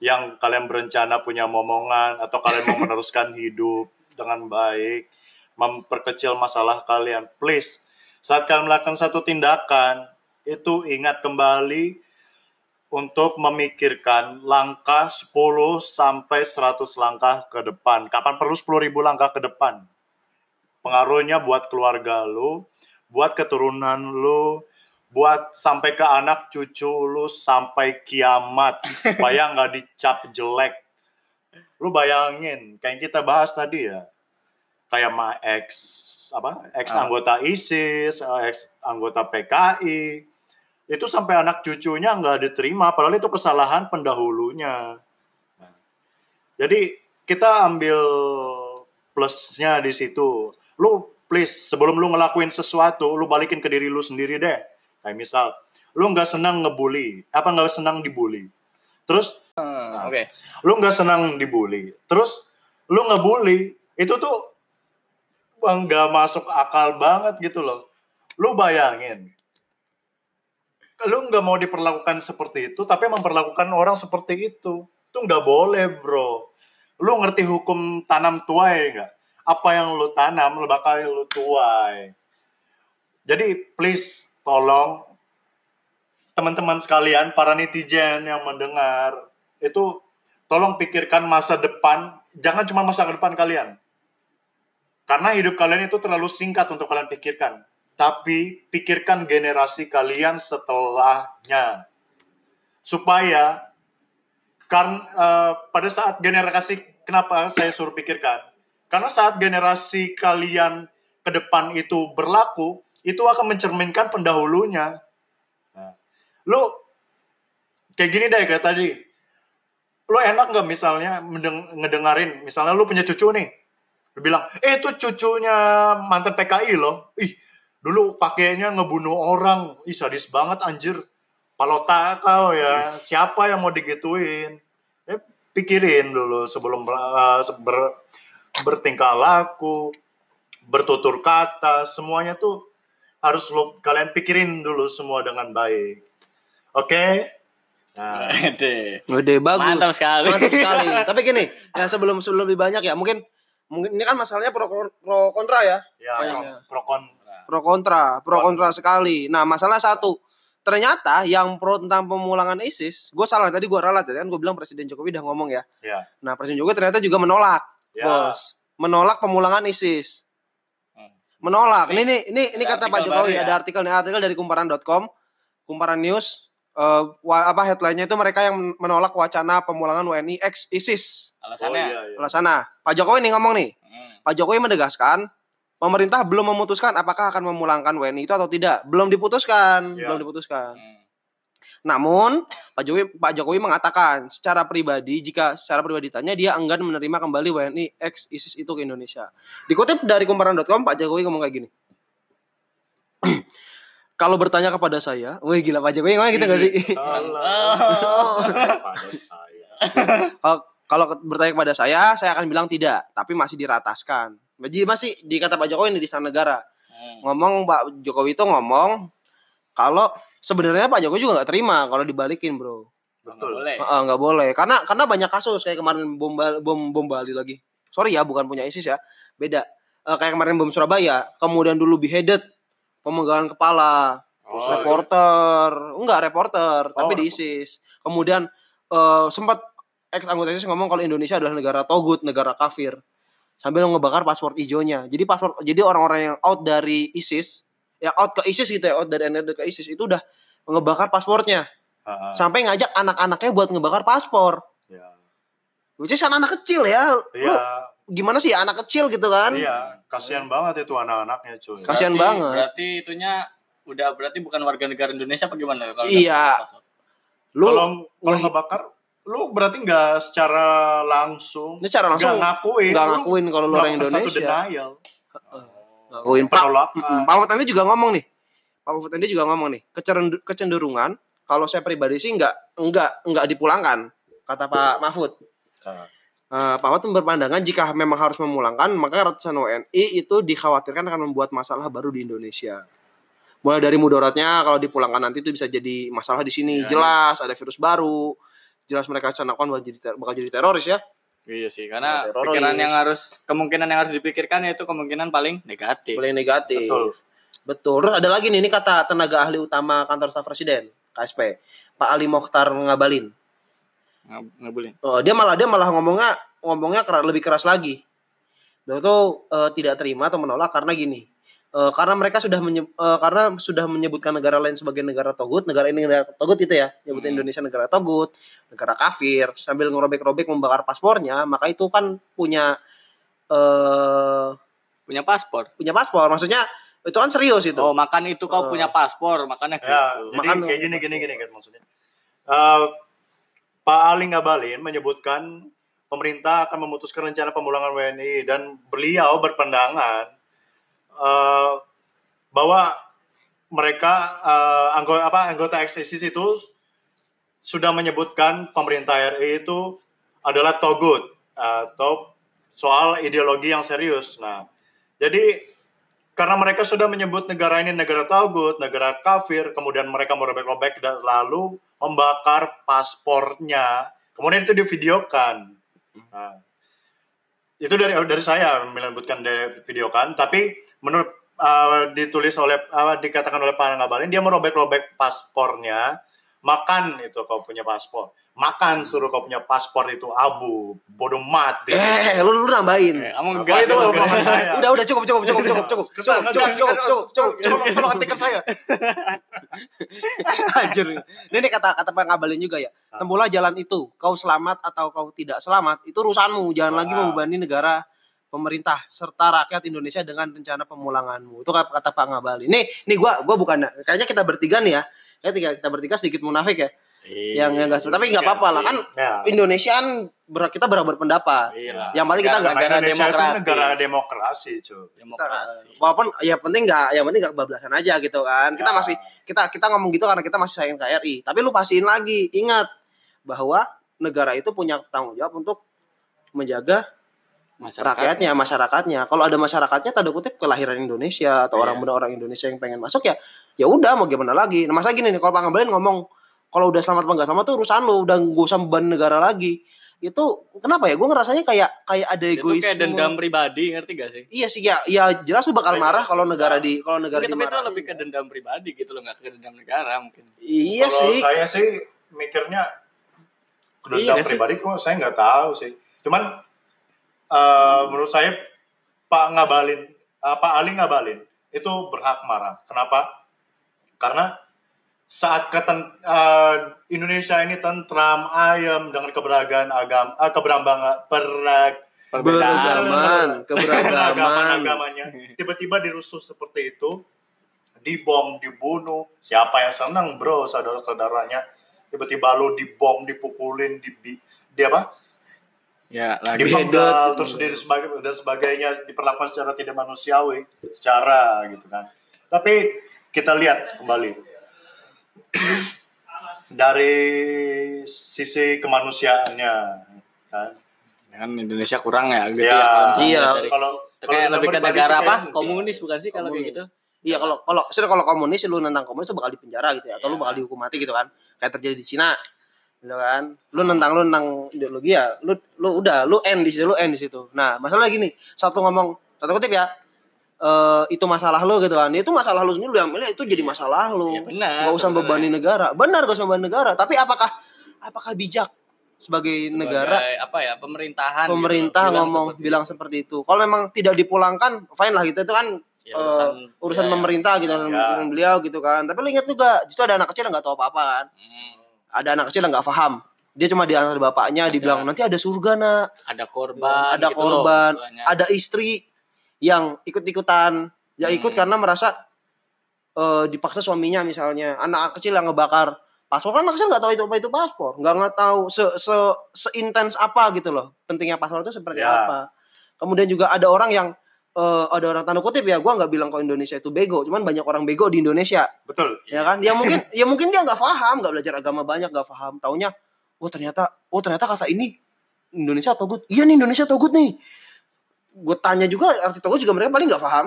yang kalian berencana punya momongan atau kalian mau [laughs] meneruskan hidup dengan baik, memperkecil masalah kalian, please saat kalian melakukan satu tindakan itu ingat kembali untuk memikirkan langkah 10 sampai 100 langkah ke depan. Kapan perlu 10.000 langkah ke depan? pengaruhnya buat keluarga lu, buat keturunan lu, buat sampai ke anak cucu lu sampai kiamat supaya nggak dicap jelek. Lu bayangin, kayak yang kita bahas tadi ya, kayak ma ex apa ex Ah. anggota ISIS, eh, ex anggota PKI, itu sampai anak cucunya nggak diterima padahal itu kesalahan pendahulunya Nah, jadi kita ambil plusnya di situ lu please sebelum lu ngelakuin sesuatu lu balikin ke diri lu sendiri deh. Kayak misal lu nggak senang ngebully. Apa nggak senang dibully? Terus Hmm, Oke. lu nggak senang dibully. Terus lu ngebully itu tuh nggak masuk akal banget gitu loh. Lu bayangin lu nggak mau diperlakukan seperti itu tapi memperlakukan orang seperti itu. Itu nggak boleh bro. Lu ngerti hukum tanam tuai nggak apa yang lu tanam lu bakal lu tuai. Jadi please tolong teman-teman sekalian para netizen yang mendengar itu tolong pikirkan masa depan jangan cuma masa depan kalian. Karena hidup kalian itu terlalu singkat untuk kalian pikirkan. Tapi pikirkan generasi kalian setelahnya. Supaya kan eh, pada saat generasi kenapa saya suruh pikirkan karena saat generasi kalian ke depan itu berlaku itu akan mencerminkan pendahulunya. Nah, lu kayak gini deh kayak tadi. Lu enak nggak misalnya ngedengerin? Misalnya lu punya cucu nih. Lu bilang eh itu cucunya mantan PKI loh. Ih dulu pakainya ngebunuh orang. Ih sadis banget anjir. Palota kau ya. Siapa yang mau digituin? Eh, pikirin dulu sebelum eh, ber- bertingkah laku bertutur kata semuanya tuh harus lo kalian pikirin dulu semua dengan baik oke nah Ede. Gede bagus. Mantap sekali. Mantap sekali. [laughs] Tapi gini, ya sebelum sebelum lebih banyak ya, mungkin mungkin ini kan masalahnya pro pro kontra ya. ya Banyak. pro, pro kontra Pro kontra, pro kontra sekali. Nah, masalah satu. Ternyata yang pro tentang pemulangan ISIS, gue salah tadi gue ralat ya kan gue bilang Presiden Jokowi udah ngomong ya. ya Nah, Presiden Jokowi ternyata juga menolak, ya bos. Menolak pemulangan ISIS. Hmm. Menolak. Ini ini ini, ini kata Pak Jokowi, ya? ada artikel nih, artikel dari kumparan.com, Kumparan News eh, wa- apa headline-nya itu mereka yang menolak wacana pemulangan WNI ex ISIS. oh Alasannya. iya iya Alasannya, Pak Jokowi nih ngomong nih. Hmm. Pak Jokowi menegaskan pemerintah belum memutuskan apakah akan memulangkan WNI itu atau tidak. Belum diputuskan, Ya. belum diputuskan. Hmm. Namun Pak Jokowi Pak Jokowi mengatakan secara pribadi jika secara pribadi tanya dia enggan menerima kembali WNI ex ISIS itu ke Indonesia. Dikutip dari kumparan.com Pak Jokowi ngomong kayak gini. [clears throat] Kalau bertanya kepada saya, wih gila Pak Jokowi ngomong gitu gak sih? [laughs] [laughs] Kalau bertanya kepada saya, saya akan bilang tidak, tapi masih dirataskan. Jadi masih di kata Pak Jokowi ini di istana negara. Hmm. ngomong Pak Jokowi itu ngomong kalau sebenarnya Pak Jokowi juga nggak terima kalau dibalikin bro. Nggak betul. boleh. Heeh, nggak boleh. Karena karena banyak kasus kayak kemarin bom bom bom Bali lagi. Sorry ya bukan punya ISIS ya. Beda. Eh, kayak kemarin bom Surabaya kemudian dulu beheaded pemenggalan kepala Oh, reporter. Enggak reporter tapi Oh, di ISIS. Kemudian eh, sempat ex anggota ISIS ngomong kalau Indonesia adalah negara togut negara kafir sambil ngebakar paspor hijaunya. Jadi paspor jadi orang-orang yang out dari ISIS ya out ke ISIS gitu ya out dari NRD ke ISIS. Itu udah ngebakar paspornya Ah, ah. sampai ngajak anak-anaknya buat ngebakar paspor. Ya. Which is kan anak kecil ya. Lu iya. gimana sih anak kecil gitu kan? Iya kasihan banget itu anak-anaknya cuy. Kas- Kasihan banget. Berarti itunya udah berarti bukan warga negara Indonesia apa gimana kalau Iya. lu kalau kalau ngebakar lu berarti nggak secara langsung ini cara langsung nggak ngakuin. nggak ngakuin kalau lu orang melakukan satu Indonesia. denial ngakuin Pak penolakan Mm, Pak Mahfud MD juga ngomong nih. Pak Mahfud MD juga ngomong nih kecenderung- kecenderungan kalau saya pribadi sih nggak nggak nggak dipulangkan kata Pak Mahfud. Ah. Eh, Pak Mahfud berpandangan jika memang harus memulangkan maka ratusan WNI itu dikhawatirkan akan membuat masalah baru di Indonesia. Mulai dari mudaratnya kalau dipulangkan nanti itu bisa jadi masalah di sini. Iya. jelas ada virus baru. Jelas mereka canakan bakal jadi ter- bakal jadi teroris ya Iya sih, karena Nah, teroris. pikiran yang harus kemungkinan yang harus dipikirkan yaitu kemungkinan paling negatif. boleh negatif betul Betul. Terus ada lagi nih, ini kata tenaga ahli utama kantor staf presiden, KSP, Pak Ali Mokhtar Ngabalin. Ngebulin. Oh, dia malah dia malah ngomongnya ngomongnya keras, lebih keras lagi. Dia tuh eh, tidak terima atau menolak karena gini. Eh, karena mereka sudah menye- eh, karena sudah menyebutkan negara lain sebagai negara togut, negara ini negara togut itu ya, nyebutin Hmm. Indonesia negara togut, negara kafir, sambil ngerobek-robek membakar paspornya, maka itu kan punya eh Punya paspor. punya paspor. Maksudnya Itu kan serius itu. Oh, makan itu kau Eh. punya paspor, makanya Ya, gitu. jadi Makan- kayak gini gini gini kan maksudnya. Eh, Pak Ali Ngabalin menyebutkan pemerintah akan memutuskan rencana pemulangan WNI dan beliau berpandangan eh, bahwa mereka eh, anggota apa anggota itu sudah menyebutkan pemerintah RI itu adalah togut atau soal ideologi yang serius. Nah, jadi karena mereka sudah menyebut negara ini negara togut, negara kafir, kemudian mereka merobek-robek dan lalu membakar paspornya, kemudian itu divideokan. Nah, itu dari dari saya menyebutkan dari videokan, tapi menurut uh, ditulis oleh uh, dikatakan oleh Pak Ngabalin dia merobek-robek paspornya, makan itu kau punya paspor, makan suruh kau punya paspor itu abu, bodoh mati. Eh, lu lu nambahin. Eh, kamu Apa gas itu saya? Udah udah cukup cukup cukup cukup cukup. Cukup cukup cukup cukup cukup. Tolong, tolong hentikan saya. [laughs] Anjir. Ini nih kata kata Pak Ngabalin juga ya. Tempuhlah jalan itu. Kau selamat atau kau tidak selamat, itu urusanmu. Jangan lagi Wow. membebani negara pemerintah serta rakyat Indonesia dengan rencana pemulanganmu. Itu kata, kata Pak Ngabalin. Nih, nih gua gua bukan kayaknya kita bertiga nih ya. Kayak tiga, kita bertiga sedikit munafik ya. Iya, yang yang enggak tapi nggak apa-apa lah kan Ya. Indonesia kan ber- kita berapa berpendapat. Iya. Yang penting kita nggak- negara demokratis. negara demokrasi, cuy. demokrasi. Walaupun ya penting nggak, yang penting nggak kebablasan aja gitu kan. Kita Ya. masih kita kita ngomong gitu karena kita masih sayang KRI. Tapi lu pastiin lagi, ingat bahwa negara itu punya tanggung jawab untuk menjaga Masyarakat. rakyatnya, masyarakatnya. Kalau ada masyarakatnya tanda kutip kelahiran Indonesia atau Iya. orang bener orang Indonesia yang pengen masuk ya, ya udah mau gimana lagi. Nah, masa gini nih kalau Pak Ngabalin ngomong kalau udah selamat apa enggak selamat tuh urusan lu, udah gak usah beban negara lagi. Itu kenapa ya? Gue ngerasanya kayak kayak ada Itu egoisme. kayak dendam pribadi, ngerti gak sih? Iya sih ya, ya jelas lu bakal Iya, marah kalau negara di kalau negara Tapi, tapi itu lebih ke dendam pribadi gitu loh, nggak ke dendam negara mungkin. Iya Kalau sih. saya sih mikirnya Iya dendam sih. pribadi kok saya nggak tahu sih. Cuman eh, menurut saya Pak Ngabalin, eh, Pak Ali Ngabalin itu berhak marah. Kenapa? Karena saat keten, eh, Indonesia ini tentram, ayam dengan keberagaman agama, eh, keberambangan, perag, Beragaman, [laughs] keberagaman. agamanya tiba-tiba dirusuh seperti itu dibom dibunuh siapa yang senang bro saudara-saudaranya tiba-tiba lu dibom dipukulin di di apa Ya, lagi. dipenggal terus dan sebagainya dan sebagainya diperlakukan secara tidak manusiawi secara gitu kan tapi kita lihat kembali dari sisi kemanusiaannya kan kan Indonesia kurang ya gitu ya, ya. Iya. dari- kalau kayak kalau lebih ke negara apa? kayak- Komunis bukan sih kalau kayak gitu? Iya kalau kalau kalau komunis lu nentang komunis lu bakal dipenjara gitu ya atau lu Iya. bakal dihukum mati gitu kan. Kayak terjadi di Cina. Gitu kan. Lu nentang lu nentang ideologi ya, lu lu udah lu end di situ, lu end di situ. Nah, masalah gini, satu ngomong satu kutip ya. eh itu masalah lu gitu kan. Itu masalah lu sendiri lu yang milih itu jadi masalah lu. Iya, benar, Gak usah bebani negara. Benar gak usah bebani negara, tapi apakah apakah bijak sebagai, Sebagai negara apa ya pemerintahan gitu, pemerintah bilang ngomong seperti bilang seperti itu. Kalau memang tidak dipulangkan, fine lah gitu itu kan Ya, urusan- urusan ya, ya. pemerintah gitu Ya. beliau gitu kan. Tapi lu ingat juga, justru ada anak kecil yang nggak tahu apa-apa kan. Hmm, Ada anak kecil yang nggak paham. Dia cuma diantar bapaknya, Ada. dibilang nanti ada surga nak, ada korban, ada gitu loh, korban, istilahnya. ada istri yang ikut-ikutan, ya ikut Hmm. karena merasa eh, dipaksa suaminya misalnya, anak kecil yang ngebakar paspor kan anak kecil nggak tahu itu apa itu paspor, nggak nggak tahu se se seintens apa gitu loh, pentingnya paspor itu seperti Ya. apa. Kemudian juga ada orang yang eh, ada orang tanda kutip ya, gua nggak bilang kalau Indonesia itu bego, cuman banyak orang bego di Indonesia. Betul. Ya kan? Ya mungkin ya mungkin dia nggak paham nggak belajar agama banyak nggak paham taunya oh ternyata oh ternyata kata ini Indonesia togut. Iya nih Indonesia togut nih. Gue tanya juga arti togut juga mereka paling nggak paham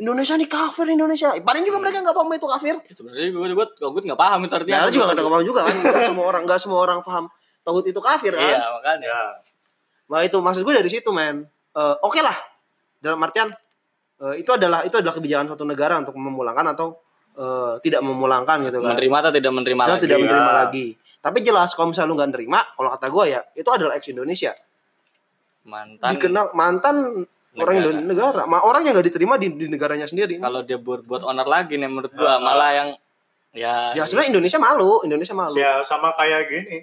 Indonesia nih kafir Indonesia. Paling juga mereka nggak paham itu kafir. Ya, sebenarnya gue gue gue nggak paham itu artinya. nah, juga nggak paham juga kan? Nggak semua orang nggak semua orang paham togut itu kafir kan? Iya makanya. ya nah itu maksud gue dari situ men. Eh, oke lah dalam artian eh, itu adalah itu adalah kebijakan suatu negara untuk memulangkan atau eh, tidak memulangkan gitu kan Menerima atau tidak menerima Dia lagi. tidak menerima Ya. lagi. Tapi jelas kalau misalnya lu nggak nerima, kalau kata gue ya itu adalah ex Indonesia. Mantan. Dikenal mantan orang negara. Indonesia negara, Ma, orang yang nggak diterima di, di negaranya sendiri. Kalau dia berbuat onar lagi nih menurut gue Ya. malah yang ya. Ya sebenarnya Indonesia malu, Indonesia malu. ya sama kayak gini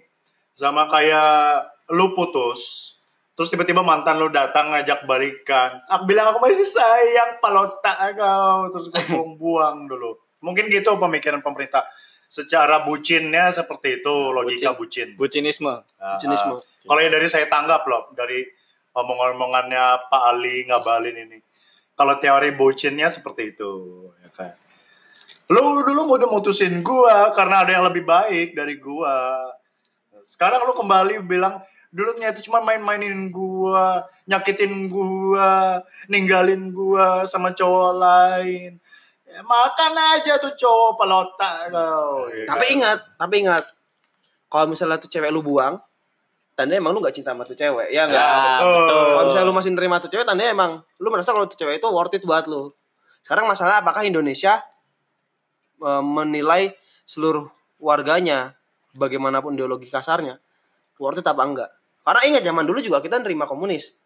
sama kayak lu putus terus tiba-tiba mantan lu datang ngajak balikan. Aku bilang aku masih sayang palota kau. Terus gue [laughs] buang-buang dulu. Mungkin gitu pemikiran pemerintah. Secara bucinnya seperti itu logika bucin, Bucinisme. Ah, Bucinisme. ah. kalau yang dari saya tanggap loh dari omong-omongannya Pak Ali ngabalin ini. Kalau teori bucinnya seperti itu ya kan? Lu dulu udah mutusin gua karena ada yang lebih baik dari gua. Sekarang lu kembali bilang dulunya itu cuma main-mainin gua nyakitin gua ninggalin gua sama cowok lain ya, makan aja tuh cowok pelota kau ya Tapi kan? ingat, tapi ingat. Kalau misalnya tuh cewek lu buang, tandanya emang lu gak cinta sama tuh cewek. Ya enggak? Ya, betul. Kalau misalnya lu masih nerima tuh cewek, tandanya emang lu merasa kalau tuh cewek itu worth it buat lu. Sekarang masalah apakah Indonesia eh, menilai seluruh warganya bagaimanapun ideologi kasarnya worth it apa enggak? Karena ingat zaman dulu juga kita nerima komunis.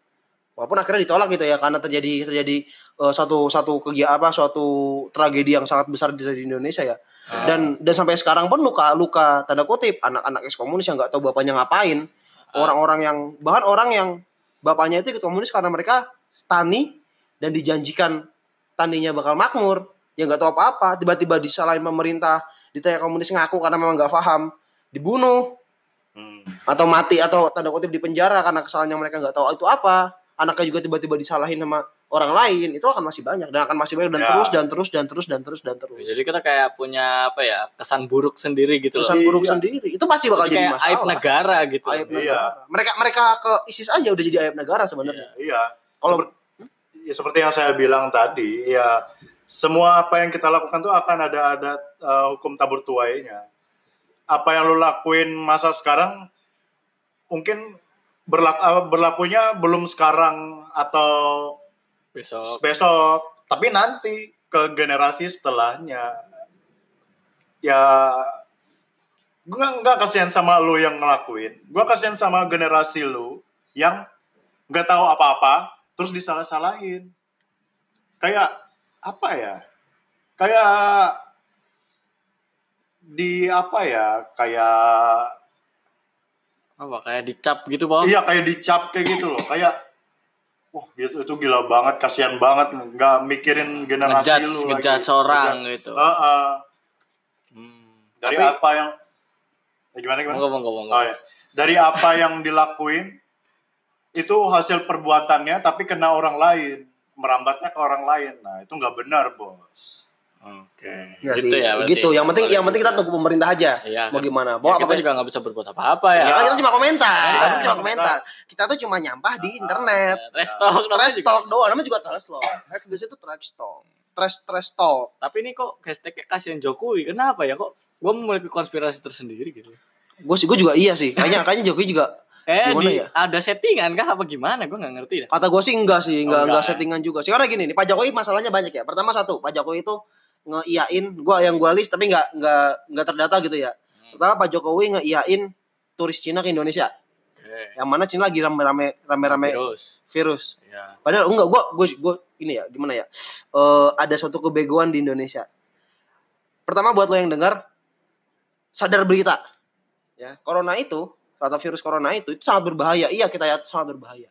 Walaupun akhirnya ditolak gitu ya karena terjadi terjadi eh, satu satu kegiatan apa suatu tragedi yang sangat besar di, di Indonesia ya. Dan dan sampai sekarang pun luka luka tanda kutip anak-anak ex komunis yang nggak tahu bapaknya ngapain. Orang-orang yang bahkan orang yang bapaknya itu ikut komunis karena mereka tani dan dijanjikan taninya bakal makmur. Ya nggak tahu apa-apa, tiba-tiba disalahin pemerintah, ditanya komunis ngaku karena memang nggak paham, dibunuh. Atau mati atau tanda kutip di penjara karena kesalahan yang mereka nggak tahu itu apa anaknya juga tiba-tiba disalahin sama orang lain itu akan masih banyak dan akan masih banyak dan Ya. terus dan terus dan terus dan terus dan terus Jadi kita kayak punya apa ya kesan buruk sendiri gitu loh. pesan buruk Iya. sendiri itu pasti bakal Jadi jadi kayak masalah aib negara gitu. Aib Iya. negara mereka mereka ke ISIS aja udah jadi aib negara sebenarnya Iya. Kalau- Seperti, ya, seperti yang saya bilang tadi, ya semua apa yang kita lakukan tuh akan ada ada uh, hukum tabur tuainya. Apa yang lu lakuin masa sekarang mungkin berlaku uh, berlakunya belum sekarang atau Besok. besok, tapi nanti ke generasi setelahnya. Ya gua nggak kasihan sama lu yang ngelakuin. Gua kasihan sama generasi lu yang nggak tahu apa-apa terus disalah-salahin. Kayak apa ya? Kayak di apa ya? Kayak Apa kayak dicap gitu, Bang? Iya kayak dicap kayak gitu loh, kayak wah gitu itu gila banget, kasihan banget, nggak mikirin generasi Ngejudge, lu ngejudge lagi. orang Ngejudge. gitu. Heeh. Hmm. dari Tapi- apa yang ya, gimana gimana? Monggo, monggo. Oh, ya. Dari apa yang dilakuin itu hasil perbuatannya tapi kena orang lain, merambatnya ke orang lain. Nah, itu nggak benar, Bos. Oke. Nggak Gitu sih? ya. berarti. gitu yang penting yang penting kita tunggu pemerintah aja Iya. mau gimana Ya, bawa kita apa juga nggak bisa berbuat apa-apa ya. Ya, kan kita cuma komentar, Ya, kita tuh cuma cuma komentar. Kita tuh cuma nyampah di internet. Trash talk Trash talk doang, namanya juga trash talk. FBC itu trash talk. Trash trash talk. Tapi ini kok hashtagnya kasihan Jokowi. Kenapa ya kok? Gue memiliki konspirasi tersendiri gitu. Gue sih, gue juga iya sih. Kayaknya, kayaknya Jokowi juga. Eh, Gimana di, ya? ada settingan kah apa gimana? Gue nggak ngerti dah. Kata gue sih enggak sih, enggak, Oh, enggak enggak, settingan juga sih. Karena gini nih, Pak Jokowi masalahnya banyak ya. Pertama satu, Pak Jokowi itu ngeiyain, gue yang gue list tapi enggak enggak enggak terdata gitu ya. Pertama Pak Jokowi ngeiyain turis Cina ke Indonesia. Oke. Yang mana Cina lagi rame-rame rame-rame Virus. virus. Ya. Padahal enggak, gue gue gue ini ya gimana ya? Eh ada suatu kebegoan di Indonesia. Pertama buat lo yang dengar sadar berita. Ya, corona itu atau virus corona itu itu sangat berbahaya. Iya, kita ya sangat berbahaya.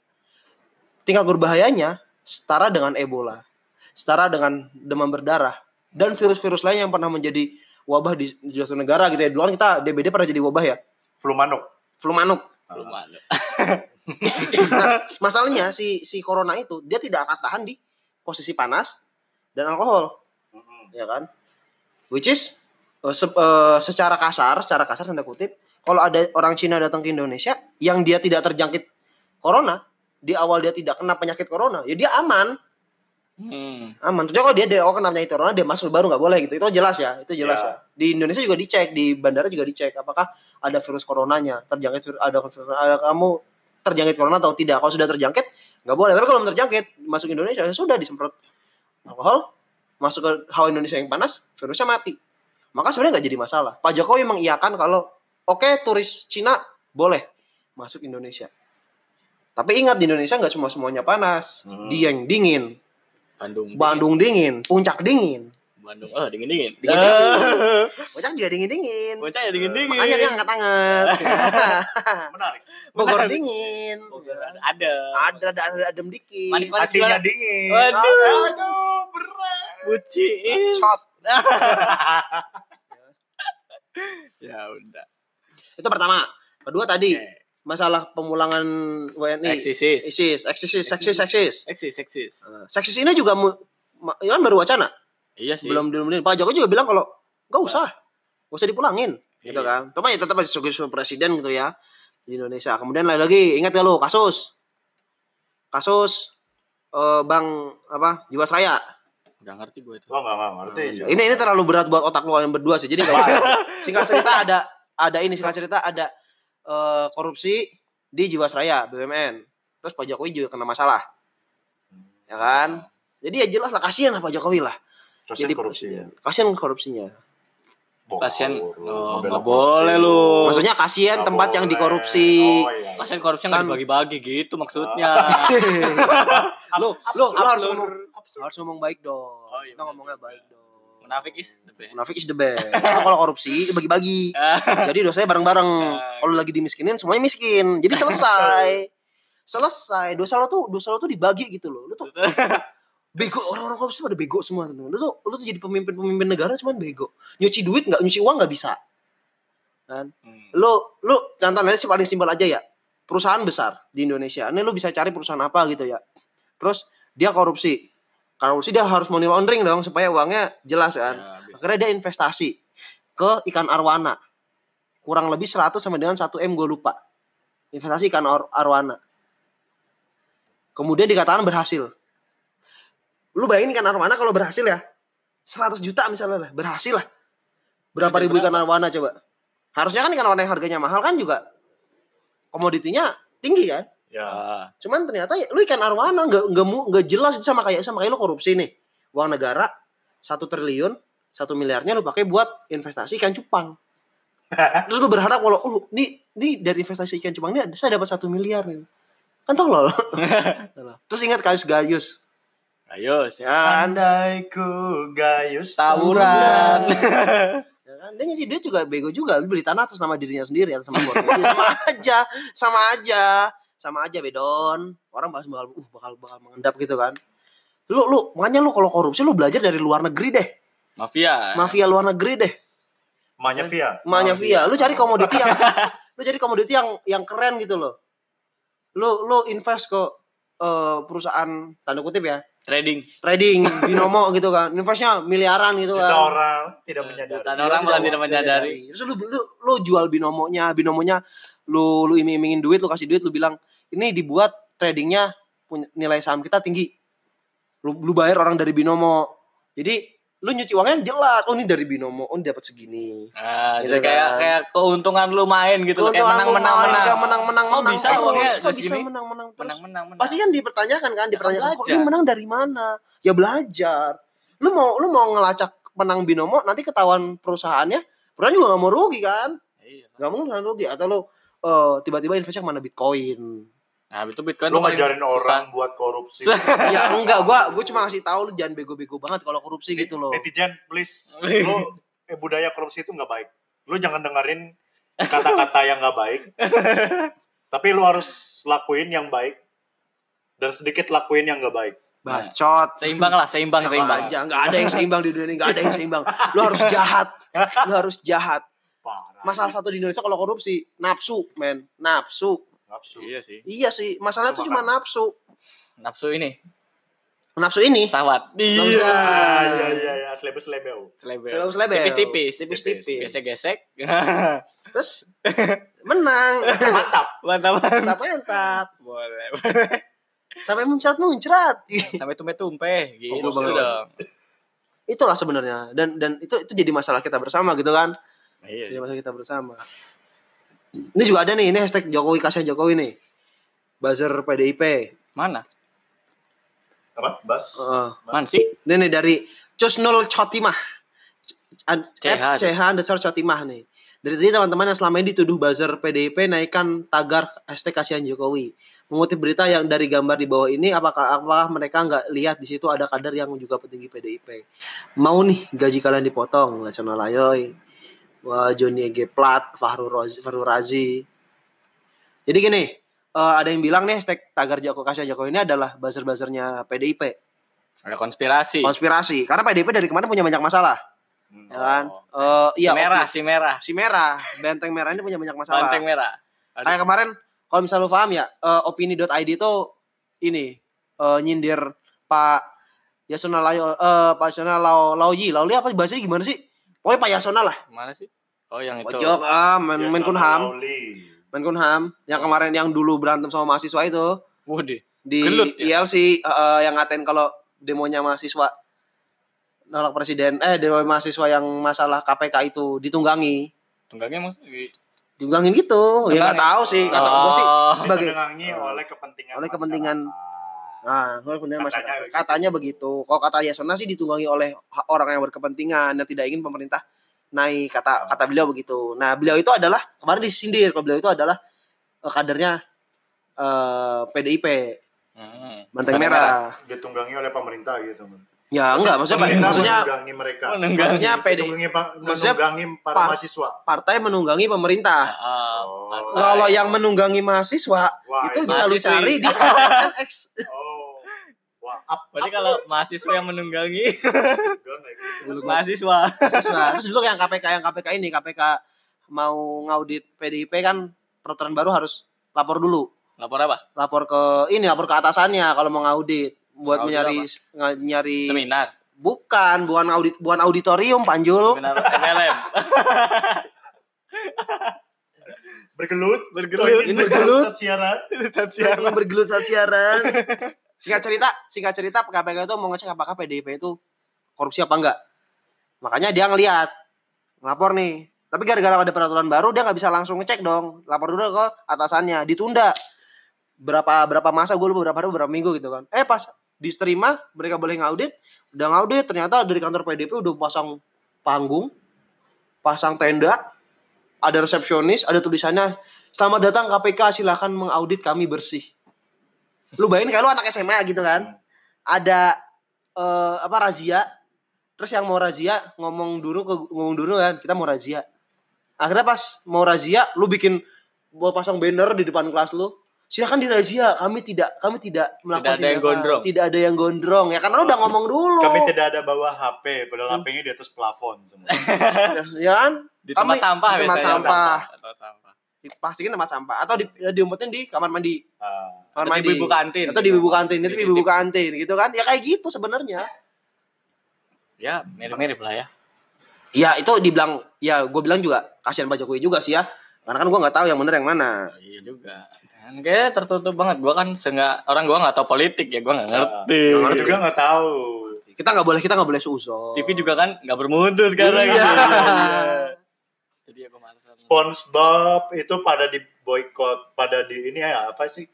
Tingkat berbahayanya setara dengan Ebola, setara dengan demam berdarah dan virus-virus lain yang pernah menjadi wabah di, di suatu negara gitu ya. Dulu kan kita DBD pernah jadi wabah ya, Flu manuk. flu manuk. Belum ada. [laughs] Nah, masalahnya si si corona itu dia tidak akan tahan di posisi panas dan alkohol, ya kan? Which is eh, se- eh, secara kasar, secara kasar tanda kutip, kalau ada orang Cina datang ke Indonesia yang dia tidak terjangkit corona, di awal dia tidak kena penyakit corona, ya dia aman, Hmm. aman. Terus kalau dia dari awal kena penyakit corona, dia masuk baru nggak boleh gitu. Itu jelas ya, itu jelas Ya. ya. Di Indonesia juga dicek, di bandara juga dicek apakah ada virus coronanya, terjangkit virus, ada ada kamu terjangkit corona atau tidak. Kalau sudah terjangkit nggak boleh. Tapi kalau belum terjangkit masuk Indonesia ya sudah disemprot alkohol, masuk ke hawa Indonesia yang panas, virusnya mati. Maka sebenarnya nggak jadi masalah. Pak Jokowi mengiyakan kalau oke turis Cina boleh masuk Indonesia. Tapi ingat di Indonesia nggak semua semuanya panas, Hmm. Dieng dingin, Bandung. Bandung dingin, puncak dingin. Bandung. Oh, dingin-dingin. Dingin-dingin. Bocah juga dingin-dingin. Bocah ya dingin-dingin. Makanya dia angkat-angkat. [laughs] Menarik. Bogor dingin. Bogor ada. Ada. Ada ada ada adem dikit. Manis-manis Hatinya gimana? dingin. Waduh. Aduh, berat. Buciin. Shot. [laughs] Ya udah. Itu pertama. Kedua tadi Oke. Masalah pemulangan WNI. Eksisis. ISIS, eksis, seksis, seksis. Eksis, eksis. Nah, Seksis ini juga ya kan baru wacana. Iya sih. Belum belum Pak Jokowi juga bilang kalau nggak usah, nggak usah dipulangin, gitu Iya. kan. Cuma ya tetap sebagai seorang presiden gitu ya di Indonesia. Kemudian lagi lagi ingat gak lo kasus kasus eh, Bang apa Jiwasraya. Gak ngerti gue itu. Gua enggak enggak ngerti. Ini ini terlalu berat buat otak lu kalian berdua sih. Jadi apa-apa. [laughs] singkat cerita ada ada ini singkat cerita ada eh, korupsi di Jiwasraya BUMN. Terus Pak Jokowi juga kena masalah, ya kan? Jadi ya jelas lah kasihan lah Pak Jokowi lah. Terus Jadi korupsi. presiden. Kasihan korupsinya. Lu, oh, nggak boleh lu. Maksudnya kasihan tempat yang boleh. dikorupsi. Oh, iya. Pasien korupsi nggak Kan- dibagi-bagi gitu maksudnya. [laughs] lu lu lu harus ngomong harus ngomong baik dong. Oh, iya, Kita ngomongnya baik dong. Munafik is the best. Munafik is the best. Karena kalau korupsi bagi-bagi. [laughs] Jadi dosanya bareng-bareng. Ah. Kalau lagi dimiskinin semuanya miskin. Jadi selesai. Selesai. Dosa lo tuh dosa lo tuh dibagi gitu loh. Lu tuh [laughs] bego orang-orang korupsi pada bego semua tuh. Lu tuh lu tuh jadi pemimpin-pemimpin negara cuman bego. Nyuci duit nggak nyuci uang nggak bisa. Hmm. Lu lu contohnya sih paling simpel aja ya. Perusahaan besar di Indonesia. Ini lu bisa cari perusahaan apa gitu ya. Terus dia korupsi. Korupsi dia harus money laundering dong supaya uangnya jelas kan. Ya. Akhirnya dia investasi ke ikan arwana. Kurang lebih 100 sama dengan 1 M gue lupa. Investasi ikan ar- arwana. Kemudian dikatakan berhasil. Lu bayangin ikan arwana kalau berhasil ya. 100 juta misalnya lah, berhasil lah. Berapa Jadi ribu ikan arwana coba? Harusnya kan ikan arwana yang harganya mahal kan juga komoditinya tinggi kan? Ya. Ah, Cuman ternyata ya, lu ikan arwana nggak nggak nggak jelas itu sama kayak sama kayak lu korupsi nih. Uang negara satu triliun, satu miliarnya lu pakai buat investasi ikan cupang. [laughs] Terus lu berharap kalau oh, lu nih nih dari investasi ikan cupang ini saya dapat satu miliar nih. Kan tolol. [laughs] Terus ingat kasus Gayus. Ayo. Ya? Andai ku gayus Tawuran. [laughs] Ya kan? Dia ngisi duit juga bego juga. Beli tanah atas nama dirinya sendiri atas nama keluarga. Sama aja, sama aja, sama aja bedon. Orang bakal bakal uh, bakal bakal mengendap gitu kan. Lu lu makanya lu kalau korupsi lu belajar dari luar negeri deh. Mafia. Mafia luar negeri deh. Emaknya Via. Emaknya Via. Lu cari komoditi yang [laughs] lu cari komoditi yang yang keren gitu loh. Lu lu invest ke eh, perusahaan tanda kutip ya Trading. trading [laughs] binomo gitu kan investnya miliaran gitu Juta kan orang tidak menyadari. Jutaan orang malah tidak menyadari. Terus lu, lu, lu jual binomonya, binomonya lu lu iming-imingin duit, lu kasih duit, lu bilang ini dibuat tradingnya punya nilai saham kita tinggi. Lu, lu bayar orang dari binomo. Jadi lu nyuci uangnya jelas, oh ini dari binomo, oh ini dapat segini. Ah, Gitu jadi kayak kan. kayak keuntungan lu main gitu loh, kayak Keuntungan menang lu menang main, menang. kayak menang menang menang bisa uangnya Kok bisa menang menang terus. Menang menang menang. Pasti kan dipertanyakan kan, dipertanyakan kok ini menang dari mana? Ya belajar. Lu mau lu mau ngelacak menang binomo nanti ketahuan perusahaannya, perusahaan juga gak mau rugi kan? Iya. Gak mau rugi atau lu eh, tiba-tiba investnya ke mana Bitcoin. Nah, itu Bitcoin Lu ngajarin susah. orang buat korupsi. [laughs] ya enggak, gua gua cuma ngasih tahu lu jangan bego-bego banget kalau korupsi gitu loh. Netizen, please. Lu eh, budaya korupsi itu nggak baik. Lu jangan dengerin kata-kata yang nggak baik. [laughs] Tapi lu harus lakuin yang baik. Dan sedikit lakuin yang nggak baik. Bacot. Seimbang lah, seimbang, Sama seimbang. aja, enggak ada yang seimbang di dunia ini, enggak ada yang seimbang. Lu harus jahat. Lu harus jahat. Parah. Masalah satu di Indonesia kalau korupsi, nafsu, men. Nafsu. Nafsu. Iya sih. Iya sih, masalah itu cuma nafsu. Nafsu ini, Nafsu ini pesawat. Iya. Ah, iya iya iya, selebe selebeu. Selebel. Selebel. Tipis-tipis. Tipis-tipis. Gesek-gesek. terus menang. Mantap. [laughs] Mantap. Mantap mantap. Boleh. [laughs] Sampai muncrat muncrat. [laughs] Sampai tumpe-tumpe gitu Oh, dong. Itulah sebenarnya dan dan itu itu jadi masalah kita bersama gitu kan. Iya. Jadi masalah kita bersama. Ini juga ada nih, ini hashtag Jokowi kasihan Jokowi nih. Buzzer PDIP. Mana? Apa? Bas. Heeh. Mana sih? Ini nih dari Cusnul Chotimah. CH. CH underscore Chotimah nih. Dari tadi teman-teman yang selama ini dituduh buzzer PDIP naikkan tagar hashtag kasihan Jokowi. mengutip berita yang dari gambar di bawah ini apakah apakah mereka nggak lihat di situ ada kader yang juga petinggi PDIP mau nih gaji kalian dipotong Lacona Layoy Wah, Johnny Ege Plat Fahru Razi, Fahru Razi. Jadi gini eh, ada yang bilang nih hashtag tagar Joko Kasih Jokowi ini adalah buzzer-buzzernya PDIP Ada konspirasi. konspirasi. Karena PDIP dari kemarin punya banyak masalah. Ya kan? Oh. Eh, iya si merah, si merah. si merah. Benteng merah ini punya banyak masalah. Banteng merah. Aduh. kayak kemarin kalau misalnya lu paham ya eh, opini.id itu ini eh, nyindir Pak Yasona Layo eh Pak Yasona Lao Laoyi Laoyi apa bahasanya gimana sih pokoknya Pak Yasona lah Mana sih? Oh, yang itu. pojok ah Men Yasona Menkumham Lawli. Menkumham yang kemarin yang dulu berantem sama mahasiswa itu Waduh. di Gelut ya? ILC eh, eh, yang ngatain kalau demonya mahasiswa nolak presiden eh demo mahasiswa yang masalah KPK itu ditunggangi Tunggangnya maksud ditunggangin gitu ya nggak Tunggangin. tahu sih kata gua sih Oh. sebagai oleh kepentingan oleh kepentingan masyarakat. Nah, kepentingan Katanya masyarakat. begitu. Katanya begitu. Kalau kata Yasona sih ditunggangi oleh orang yang berkepentingan yang tidak ingin pemerintah naik. Kata kata beliau begitu. Nah, beliau itu adalah kemarin disindir kalau beliau itu adalah eh, kadernya eh, PDIP, Hmm. Banteng Banteng Merah. ditunggangi oleh pemerintah gitu. Ya enggak, maksudnya Pemerintah maksudnya menunggangi mereka. Menunggangi. maksudnya PD, Ditunggangi pa- maksudnya menunggangi para par- mahasiswa. partai menunggangi pemerintah. Ah, Oh. partai. Kalau yang menunggangi mahasiswa Wah, itu bisa lu cari di [laughs] SNX. Oh. Wah, up, Berarti kalau mahasiswa yang menunggangi [laughs] mahasiswa. mahasiswa. Terus dulu yang KPK yang KPK ini KPK mau ngaudit PDIP kan peraturan baru harus lapor dulu. Lapor apa? lapor ke ini lapor ke atasannya kalau mau ngaudit buat nyari nyari Seminar. bukan bukan audit bukan auditorium Panjul Seminar MLM. [laughs] Bergelut, Bergelut. Ini Bergelut. saat siaran. yang bergelut saat siaran [laughs] singkat cerita singkat cerita KPK itu mau ngecek apakah PDIP itu korupsi apa enggak makanya dia ngelihat ngelapor nih tapi gara-gara ada peraturan baru dia nggak bisa langsung ngecek dong lapor dulu ke atasannya ditunda berapa berapa masa gue lupa berapa hari berapa minggu gitu kan eh pas diterima mereka boleh ngaudit. Udah ngaudit ternyata dari kantor PDP udah pasang panggung pasang tenda ada resepsionis ada tulisannya selamat datang KPK silahkan mengaudit kami bersih. Lu bayangin kayak lu anak SMA gitu kan? Ada eh, apa razia. Terus yang mau razia ngomong dulu ke ngomong dulu kan kita mau razia. Akhirnya pas mau razia lu bikin mau pasang banner di depan kelas lu silakan dirazia kami tidak kami tidak melakukan ada yang gondrong. tidak ada yang gondrong ya karena udah ngomong dulu Kami tidak ada bawa HP, padahal HP-nya di atas plafon semua. [laughs] ya kan Di tempat Kami- sampah di tempat biasanya. sampah. Tempat sampah. dipastikan tempat sampah atau di, diumpetin di kamar mandi Ah. kamar Atau di mandi ibu kantin. atau di ibu kantin itu Dititip. ibu kantin gitu kan ya kayak gitu sebenarnya Ya, mirip-mirip lah ya. Ya itu dibilang ya gue bilang juga kasihan Pak Jokowi juga sih ya karena kan gue nggak tahu yang benar yang mana Iya juga. Dan kayak tertutup banget. Gua kan seenggak orang gua nggak tahu politik ya, gua nggak ngerti. Orang juga nggak tahu. kita nggak boleh kita nggak boleh suuzon TV juga kan nggak bermutu sekarang. Iya. Jadi aku malesan. SpongeBob itu pada di boykot, pada di ini ya apa sih?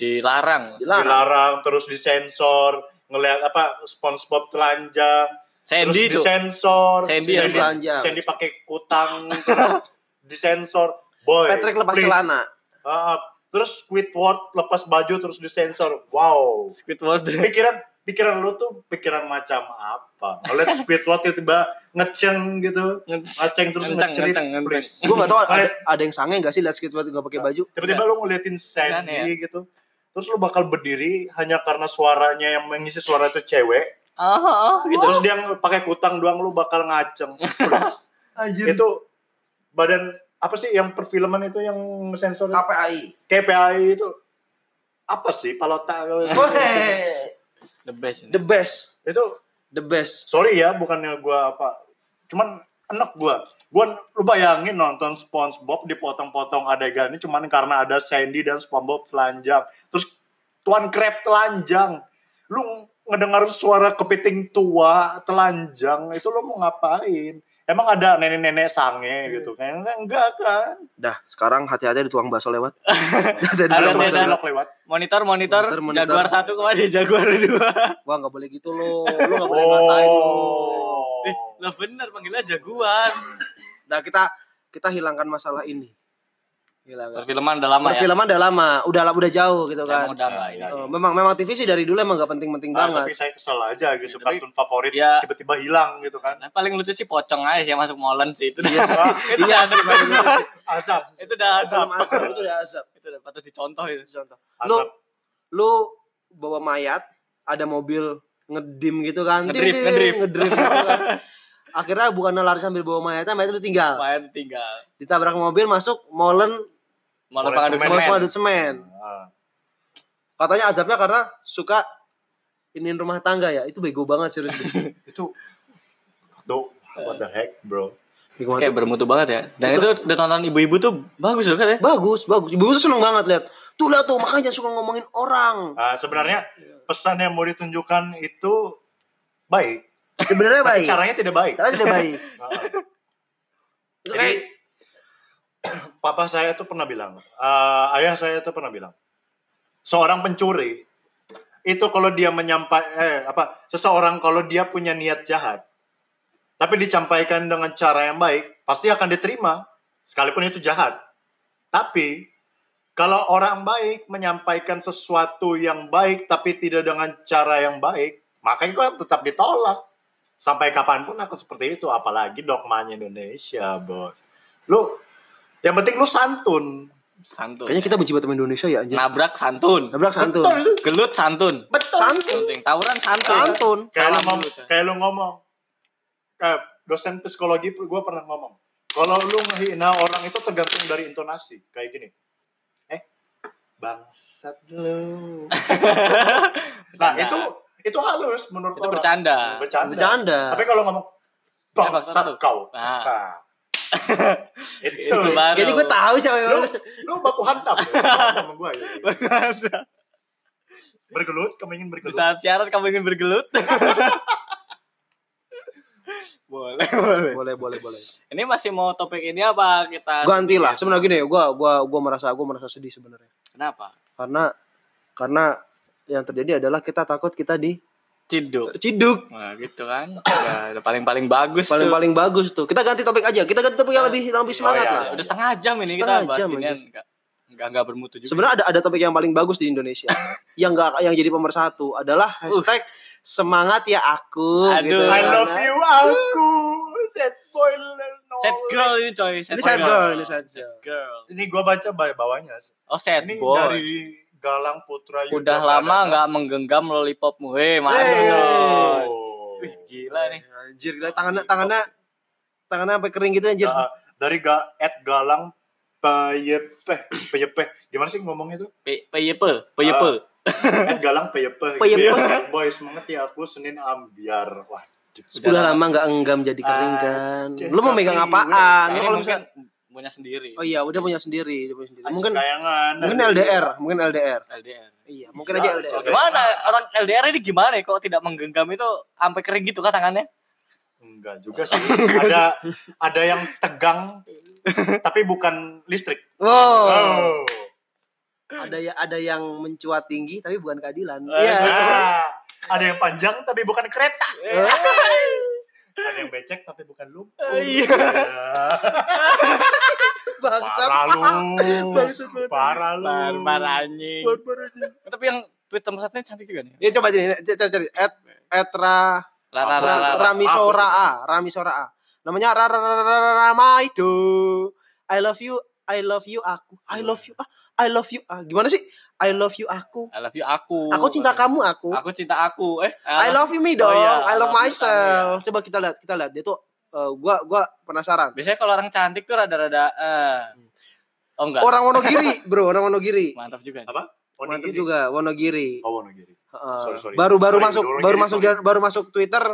Dilarang. Dilarang. Dilarang, terus disensor, ngelihat apa SpongeBob telanjang, Sandy terus tuh. disensor, Sandy yang Sandy, telanjang. Sandy pakai kutang, terus [laughs] disensor, boy. Patrick lepas please. celana Ah, terus Squidward lepas baju terus disensor, wow. Squidward. Pikiran pikiran lu tuh pikiran macam apa? Ngeliat Squidward tiba-tiba ngeceng gitu, ngeceng. Terus Ngeceng, ngecerit, ngeceng, ngeceng. please. gue nggak tahu ada, ada yang sange nggak sih lihat Squidward nggak pakai baju? Tiba-tiba lu ngeliatin Sandy Aneh gitu. Terus lu bakal berdiri hanya karena suaranya yang mengisi suara itu cewek. Oh, gitu. terus dia pakai kutang doang lu bakal ngaceng. [laughs] Terus, itu badan apa sih yang perfilman itu yang sensor KPAI KPI itu. Apa sih kalau tak The best. ini. the best. Itu the best. Sorry ya bukannya gua apa. Cuman enak gua. Gua lu bayangin nonton SpongeBob dipotong-potong adegannya cuman karena ada Sandy dan SpongeBob telanjang. Terus Tuan Crab telanjang. Lu ngedengar suara kepiting tua telanjang itu lu mau ngapain emang ada nenek-nenek sange gitu kayaknya enggak kan dah sekarang hati-hati [laughs] ada tuang bakso lewat Ada, ada. lewat. cilok lewat Monitor, monitor, Monitor, monitor. Jaguar satu ke mana? Jaguar dua. [laughs] wah nggak boleh gitu lo lo nggak boleh ngatain lo oh Eh, lah bener panggilnya Jaguar. nah kita kita hilangkan masalah ini Gila. Perfilman udah lama ya. Perfilman udah lama, udah udah jauh gitu kan. Udah Ya, ya, sih. Oh, memang memang TV sih dari dulu emang gak penting-penting Ah, banget. tapi saya kesel aja gitu Ya, kartun favorit ya- tiba-tiba hilang gitu kan Nah, paling lucu sih pocong aja sih yang masuk molen sih itu. Iya, Wah, itu iya sih, sih. [laughs] asap itu dah asap. Asap itu udah asap. itu udah patut dicontoh itu. Contoh. Lu asap lu bawa mayat, ada mobil ngedim gitu kan. Ngedrift, ngedrift. ngedrift gitu kan. [laughs] Akhirnya bukan lari sambil bawa mayatnya, mayat itu tinggal. Main tinggal. Ditabrak mobil masuk molen Molen Molen pengaduk semen. sama semen. Ah, Katanya azabnya karena suka iniin rumah tangga ya. Itu bego banget serius. [laughs] itu do what the heck bro Bego Kayak bermutu banget ya. Dan itu ditonton ibu-ibu tuh bagus loh kan ya. Bagus, bagus. Ibu tuh seneng banget lihat. Tuh lihat tuh, makanya jangan suka ngomongin orang. Ah, sebenarnya pesan yang mau ditunjukkan itu baik Sebenarnya baik. caranya tidak baik Tapi tidak baik. [laughs] Jadi kayak [clears throat] papa saya tuh pernah bilang, eh, ayah saya tuh pernah bilang, seorang pencuri itu kalau dia menyampai eh apa seseorang kalau dia punya niat jahat tapi dicampaikan dengan cara yang baik pasti akan diterima sekalipun itu jahat tapi kalau orang baik menyampaikan sesuatu yang baik tapi tidak dengan cara yang baik maka itu tetap ditolak sampai kapan pun akan seperti itu apalagi dogmanya Indonesia bos lu yang penting lu santun Santun. kayaknya kita benci banget sama Indonesia ya anjir. nabrak santun. Nabrak santun. Betul. Gelut santun. betul Santun. Tawuran santun. Santun. kayak lu ngomong kayak lu ngomong kayak dosen psikologi gue pernah ngomong kalau lu ngehina orang itu tergantung dari intonasi kayak gini eh bangsat lu [laughs] nah itu itu halus menurut Itu orang bercanda. bercanda, Bercanda. tapi kalau ngomong bangsat bangsat lu." kau Nah. nah. [laughs] itu, Itu baru. Kayaknya gue tahu siapa yang lu lu baku hantam ya, sama gue ya. [laughs] bergelut kamu ingin Di bergelut saat siaran kamu ingin bergelut? [laughs] boleh, boleh. boleh boleh boleh. Ini masih mau topik ini apa kita? Ganti lah. Sebenarnya gini, gua gua gua merasa gua merasa sedih sebenarnya. Kenapa? Karena karena yang terjadi adalah kita takut kita di Ciduk. ciduk. Nah, gitu kan. Ya, paling paling bagus Paling tuh. paling bagus tuh. Kita ganti topik aja. Kita ganti topik yang lebih lebih semangat iya. lah. Udah setengah jam ini Setengah kita bahas jam ini enggak enggak enggak bermutu juga. Sebenarnya ada ada topik yang paling bagus di Indonesia. [laughs] yang enggak yang jadi pemersatu adalah hashtag semangat ya aku. Aduh. gitu. I love Karena- you aku sad boy no. Sad girl ini coy. Ini sad girl, ini sad girl. girl. ini gua baca ba- bawahnya Oh sad ini boy. dari Galang Putra Yuda Udah lama nggak menggenggam lollipopmu. Hei, mantap Hey. coy. Oh. Wih, gila nih. Anjir, gila. tangannya tangannya tangannya sampai kering gitu anjir. Nah, dari ga, Ed Galang Payepe Payepe gimana sih ngomongnya tuh Pe- Peyepe, peyepe. Ed Galang Payepe [laughs] Payepe. boy semangat ya aku Senin ambiar wah Udah lama nggak enggam jadi kering kan. Anjir, Lu mau megang apaan? Lu kalau misalnya punya sendiri. Oh iya, udah punya sendiri, udah punya sendiri. Mungkin kayangan mungkin LDR, mungkin LDR. LDR. Iya, mungkin Gila, aja LDR. Gimana orang LDR ini gimana ya kok tidak menggenggam itu sampai kering gitu kan tangannya? enggak juga sih ada ada yang tegang tapi bukan listrik Wow. oh Ada ya ada yang mencuat tinggi tapi bukan keadilan. Eh, Iya. Ada yang panjang tapi bukan kereta Eh. Ada yang becek tapi bukan lumpur Iya. Bangsat. parah lu parah lu Barbar anjing. Barbar. Tapi yang tweet nomor satunya cantik juga nih. Ya coba jadi cari cari at at ra, Lah, lah, lah, ra, lah. Rami Sora A, Rami Sora A. Namanya Ra Ra Ra Ra Ra Ramaido. I love you, I love you aku. I love you. Ah, I love you. Ah, gimana sih? I love you aku. I love you aku. Aku cinta kamu aku. Aku cinta aku. Eh, I love you me dong. iya, I love I love you myself. Coba kita lihat, kita lihat. Dia tuh eh, gua gua penasaran. Biasanya kalau orang cantik tuh rada-rada eh. Oh enggak. Orang Wonogiri, [laughs] Bro, orang Wonogiri. Mantap juga. nih. apa Mantap Onigiri? juga Wonogiri. oh Wonogiri. Sorry, sorry. Baru baru Sorry, masuk Wonogiri, baru masuk sorry. baru masuk Twitter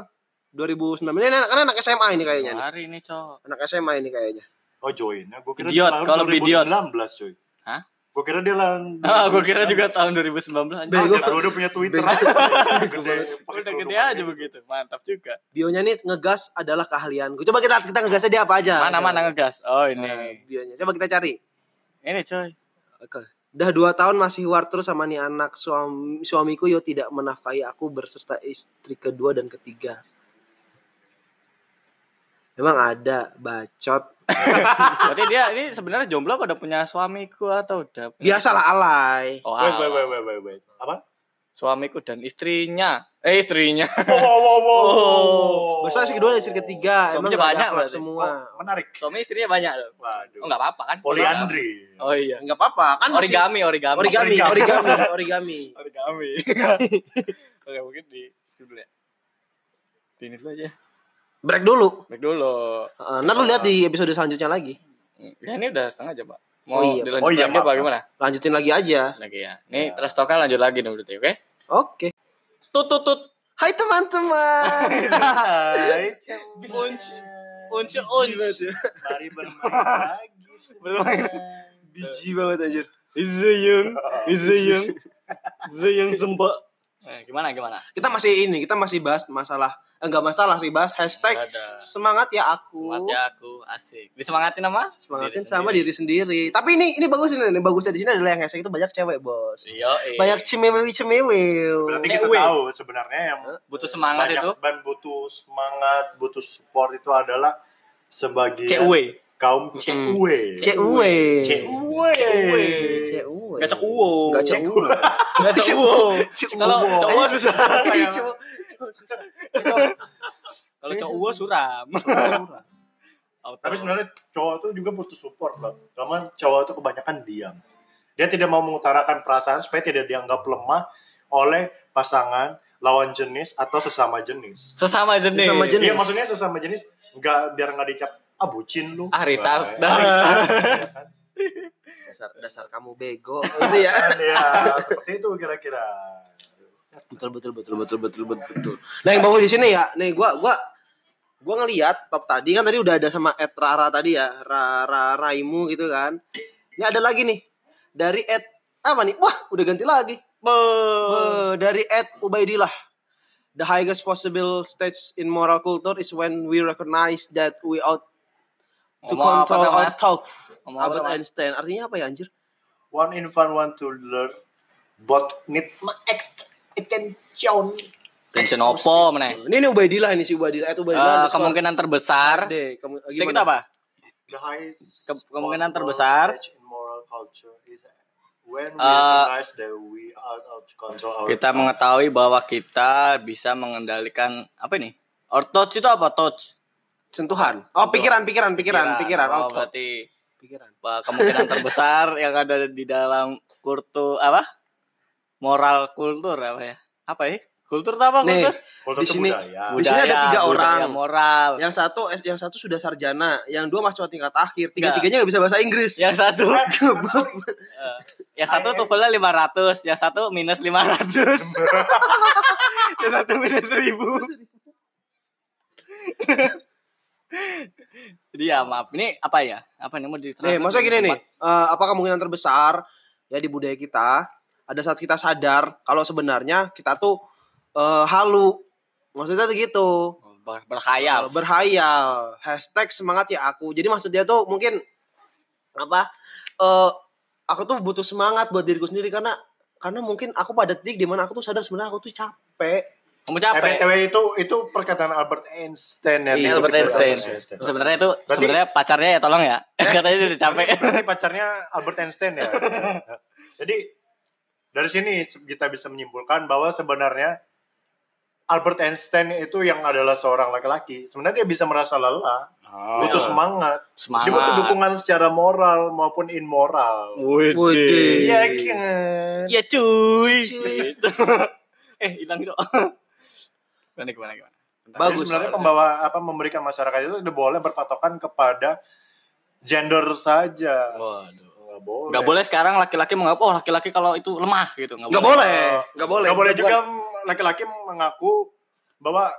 2009. Ini anak, kan anak SMA ini kayaknya. Hari ini, Cok. Anak SMA ini kayaknya. Oh join nah, gue kira Idiot, kalau tahun idiot. 2019 coy Hah? gue kira dia lan Ah, gue kira juga tahun 2019 anjing. Bego. gue udah punya Twitter aja gede Udah gede aja gitu. begitu. Mantap juga. Bionya nih ngegas adalah keahlianku. Coba kita kita ngegasnya dia apa aja? Mana mana ngegas. Oh, Nah, ini. bionya. Coba kita cari. Ini, coy. Oke. Udah dua tahun masih war terus sama nih anak suami suamiku yo tidak menafkahi aku berserta istri kedua dan ketiga. Emang ada bacot. Berarti dia ini sebenarnya jomblo apa udah punya suamiku atau udah punya Biasalah alay. Oh, Wait, wait, wait, wait, wait, wait. Apa? suamiku dan istrinya. Eh istrinya. [laughs] Wow, wow, wow, wow. Oh. Biasanya istri kedua dan istri ketiga. Emang Suaminya gak banyak berarti. semua. Oh, menarik. Suami istrinya banyak loh. Waduh. Oh enggak apa-apa kan? Poliandri. Oh iya. Enggak apa-apa kan Origami, origami. origami, origami, origami. Origami. [laughs] [laughs] Oke, mungkin di skip dulu ya. Di ini dulu aja. Break dulu. Break dulu. Uh, ntar lu lihat di episode selanjutnya lagi. Ya ini udah setengah jam, Pak. Oh Mau iya, Pak. dilanjut Oh iya, lagi apa gimana? Lanjutin lagi aja. Lagi ya. Ini terus talknya lanjut lagi nih berarti, oke? Oke. Tut tut tut. Hai teman-teman. [laughs] Hai, Unc. Unc unc. Mari [laughs] bermain lagi. Bermain. Biji banget anjir. Zeyung, Zeyung, [laughs] Zeyung sembak. Eh, gimana gimana? Kita masih ini, kita masih bahas masalah enggak masalah sih bahas hashtag Ada. semangat ya aku. Semangat ya aku asik. Disemangatin sama? Semangatin Diri sama sendiri. diri sendiri. Tapi ini ini bagus ini, ini bagusnya di sini adalah yang hashtag itu banyak cewek, Bos. Iya. Banyak cemewi cemewi. Berarti kita Cewek. tahu sebenarnya yang butuh semangat banyak itu. dan butuh semangat, butuh support itu adalah sebagian Cewek. kaum cewek. Cewek. Cewek. Cewek. Uwo. Uwo. Gak cok uwo. Kalau Cewek. cowok susah. Iya. Kalau cowok uwo [laughs] suram. Auto. Tapi sebenarnya cowok tuh juga butuh support loh. Karena cowok tuh kebanyakan diam. Dia tidak mau mengutarakan perasaan supaya tidak dianggap lemah oleh pasangan, lawan jenis atau sesama jenis. sesama jenis. Sesama jenis. Iya maksudnya sesama jenis nggak biar nggak dicap ah bucin lu. Ah, retard. Ah, retard, [laughs] ya kan? Dasar dasar kamu bego. Gitu ya. Ya seperti itu kira-kira. Betul betul betul betul betul betul betul. Nah yang bagus di sini ya. Nih gua gua gua ngelihat top tadi kan tadi udah ada sama Ed Rara tadi ya Rara Raimu gitu kan. Ini ada lagi nih dari Ed apa nih? Wah udah ganti lagi. Eh, dari Ed Ubaidillah. The highest possible stage in moral culture is when we recognize that we ought to Ngomong apa control tuh, our thought apa, Albert? Einstein. Artinya apa ya anjir? One infant want to learn, but need attention. Tension opo meneh. ini nih Ubaidillah ini si Ubaidillah Ed Ubaidillah Eh, underscore kemungkinan terbesar deh stick itu gimana? apa? The highest Ke- terbesar. Eh, recognize that we are out to control our Kita mengetahui bahwa kita bisa mengendalikan apa ini? Or touch itu apa touch? sentuhan oh pikiran pikiran pikiran pikiran, Oh, oh, berarti pikiran kemungkinan [laughs] terbesar yang ada di dalam kultur apa? Moral kultur apa ya? Apa ya? Kultur apa Nih, kultur? Kultur di sini- budaya. Di sini ada tiga budaya, orang. moral. yang satu yang satu sudah sarjana yang dua masuk tingkat akhir tiga Enggak. tiganya nggak bisa bahasa Inggris Yang satu [laughs] [laughs] Eh, yang satu tuvelnya 500, yang satu minus 500. [laughs] yang satu minus 1000. Jadi ya maaf, ini apa ya? Apa nih mau di nih maksudnya gini nih eh, apa kemungkinan terbesar ya di budaya kita ada saat kita sadar kalau sebenarnya kita tuh eh, halu maksudnya tuh gitu Ber- berkhayal. Eh, berhayal hashtag semangat ya aku jadi maksud dia tuh mungkin apa eh aku tuh butuh semangat buat diriku sendiri karena karena mungkin aku pada titik di mana aku tuh sadar sebenarnya aku tuh capek Kamu capek. BTW itu itu perkataan Albert Einstein ya. Iya, Albert Einstein. Einstein. Sebenarnya itu Berarti- sebenarnya pacarnya ya tolong ya. [laughs] Katanya dia udah capek. Berarti pacarnya Albert Einstein ya. [laughs] Jadi dari sini kita bisa menyimpulkan bahwa sebenarnya Albert Einstein itu yang adalah seorang laki-laki. Sebenarnya dia bisa merasa lelah, butuh semangat. Semangat. Dia butuh dukungan secara moral maupun immoral. Widih. Iya kan? Ya cuy. Cuy. [laughs] Eh hilang itu. [laughs] Gimana gimana gimana. Bentar. Bagus. Jadi sebenarnya pembawa apa memberikan masyarakat itu tidak boleh berpatokan kepada gender saja. Waduh. Nggak boleh. Nggak boleh sekarang laki-laki menganggap oh laki-laki kalau itu lemah gitu. Nggak, nggak boleh nggak boleh Nggak boleh juga laki-laki mengaku bahwa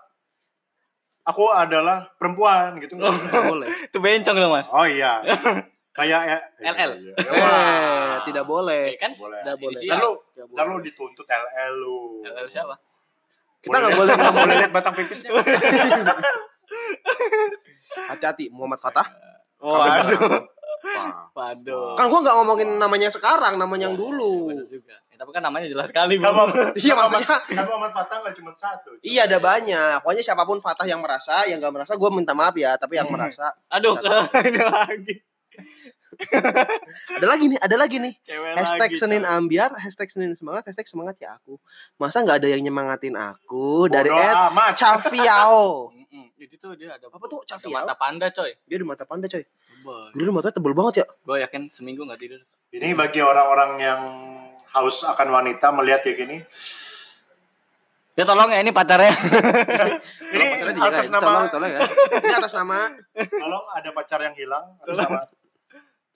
aku adalah perempuan gitu. nggak boleh. nggak [laughs] boleh Itu bencong dong mas. Oh iya. [laughs] Kayak ya. LL. Iya, [laughs] iya. eh Wah. tidak boleh Oke, kan? Boleh. Tidak boleh. Lalu, boleh. lalu dituntut LL lu. LL siapa? kita nggak boleh nggak boleh lihat batang pipisnya. hati-hati Muhammad Fatah Oh, aduh. Waduh. kan gua nggak ngomongin namanya sekarang namanya yang dulu Bener juga. Tapi kan namanya jelas sekali, [laughs] Iya maksudnya kamu Fatah nggak cuma satu. Iya ada banyak. Pokoknya siapa pun Fatah yang merasa, yang gak merasa, gue minta maaf ya. Tapi yang Hmm. merasa, Aduh, [laughs] ini lagi. ada lagi nih, ada lagi nih. Cewek Hashtag lagi, Senin coy. Ambiar, hashtag Senin Semangat, hashtag Semangat ya aku. Masa nggak ada yang nyemangatin aku dari Bodoh Ed amat. Caviao. [laughs] Itu tuh dia ada Apa tuh ada Caviao? mata panda, coy. Dia di mata panda coy. Gila matanya tebel banget ya. Gue yakin seminggu nggak tidur. Ini bagi orang-orang yang haus akan wanita melihat kayak gini. Ya tolong ya ini pacarnya. [laughs] Ini atas dijagain. nama Tolong, tolong ya. Ini atas nama tolong ada pacar yang hilang atas nama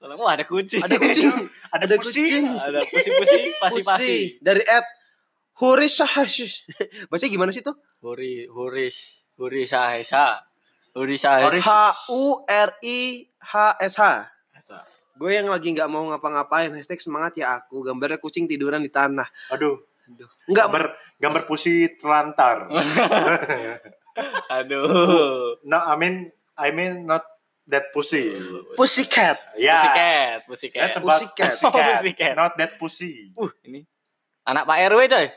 tolong, wah ada kucing. ada kucing. [laughs] ada, Ada kucing. kucing. ada pusi-pusi, pasi-pasi. Dari Ed Huris Sahash. [laughs] Bahasa gimana sih tuh? Huri, huris, hurisa hesa. Hurisa Huris. hesa. H U R I H S H. Hesa. Gue yang lagi nggak mau ngapa-ngapain hashtag semangat ya aku gambarnya kucing tiduran di tanah. Aduh, Enggak gambar gambar pusi telantar. [laughs] Aduh. no, I mean I mean not that pussy. pussycat. Ya. Pussycat, pussycat. That's about Pussycat. pussycat. Oh, pussycat. Not that pussy. Uh, ini anak Pak RW, coy.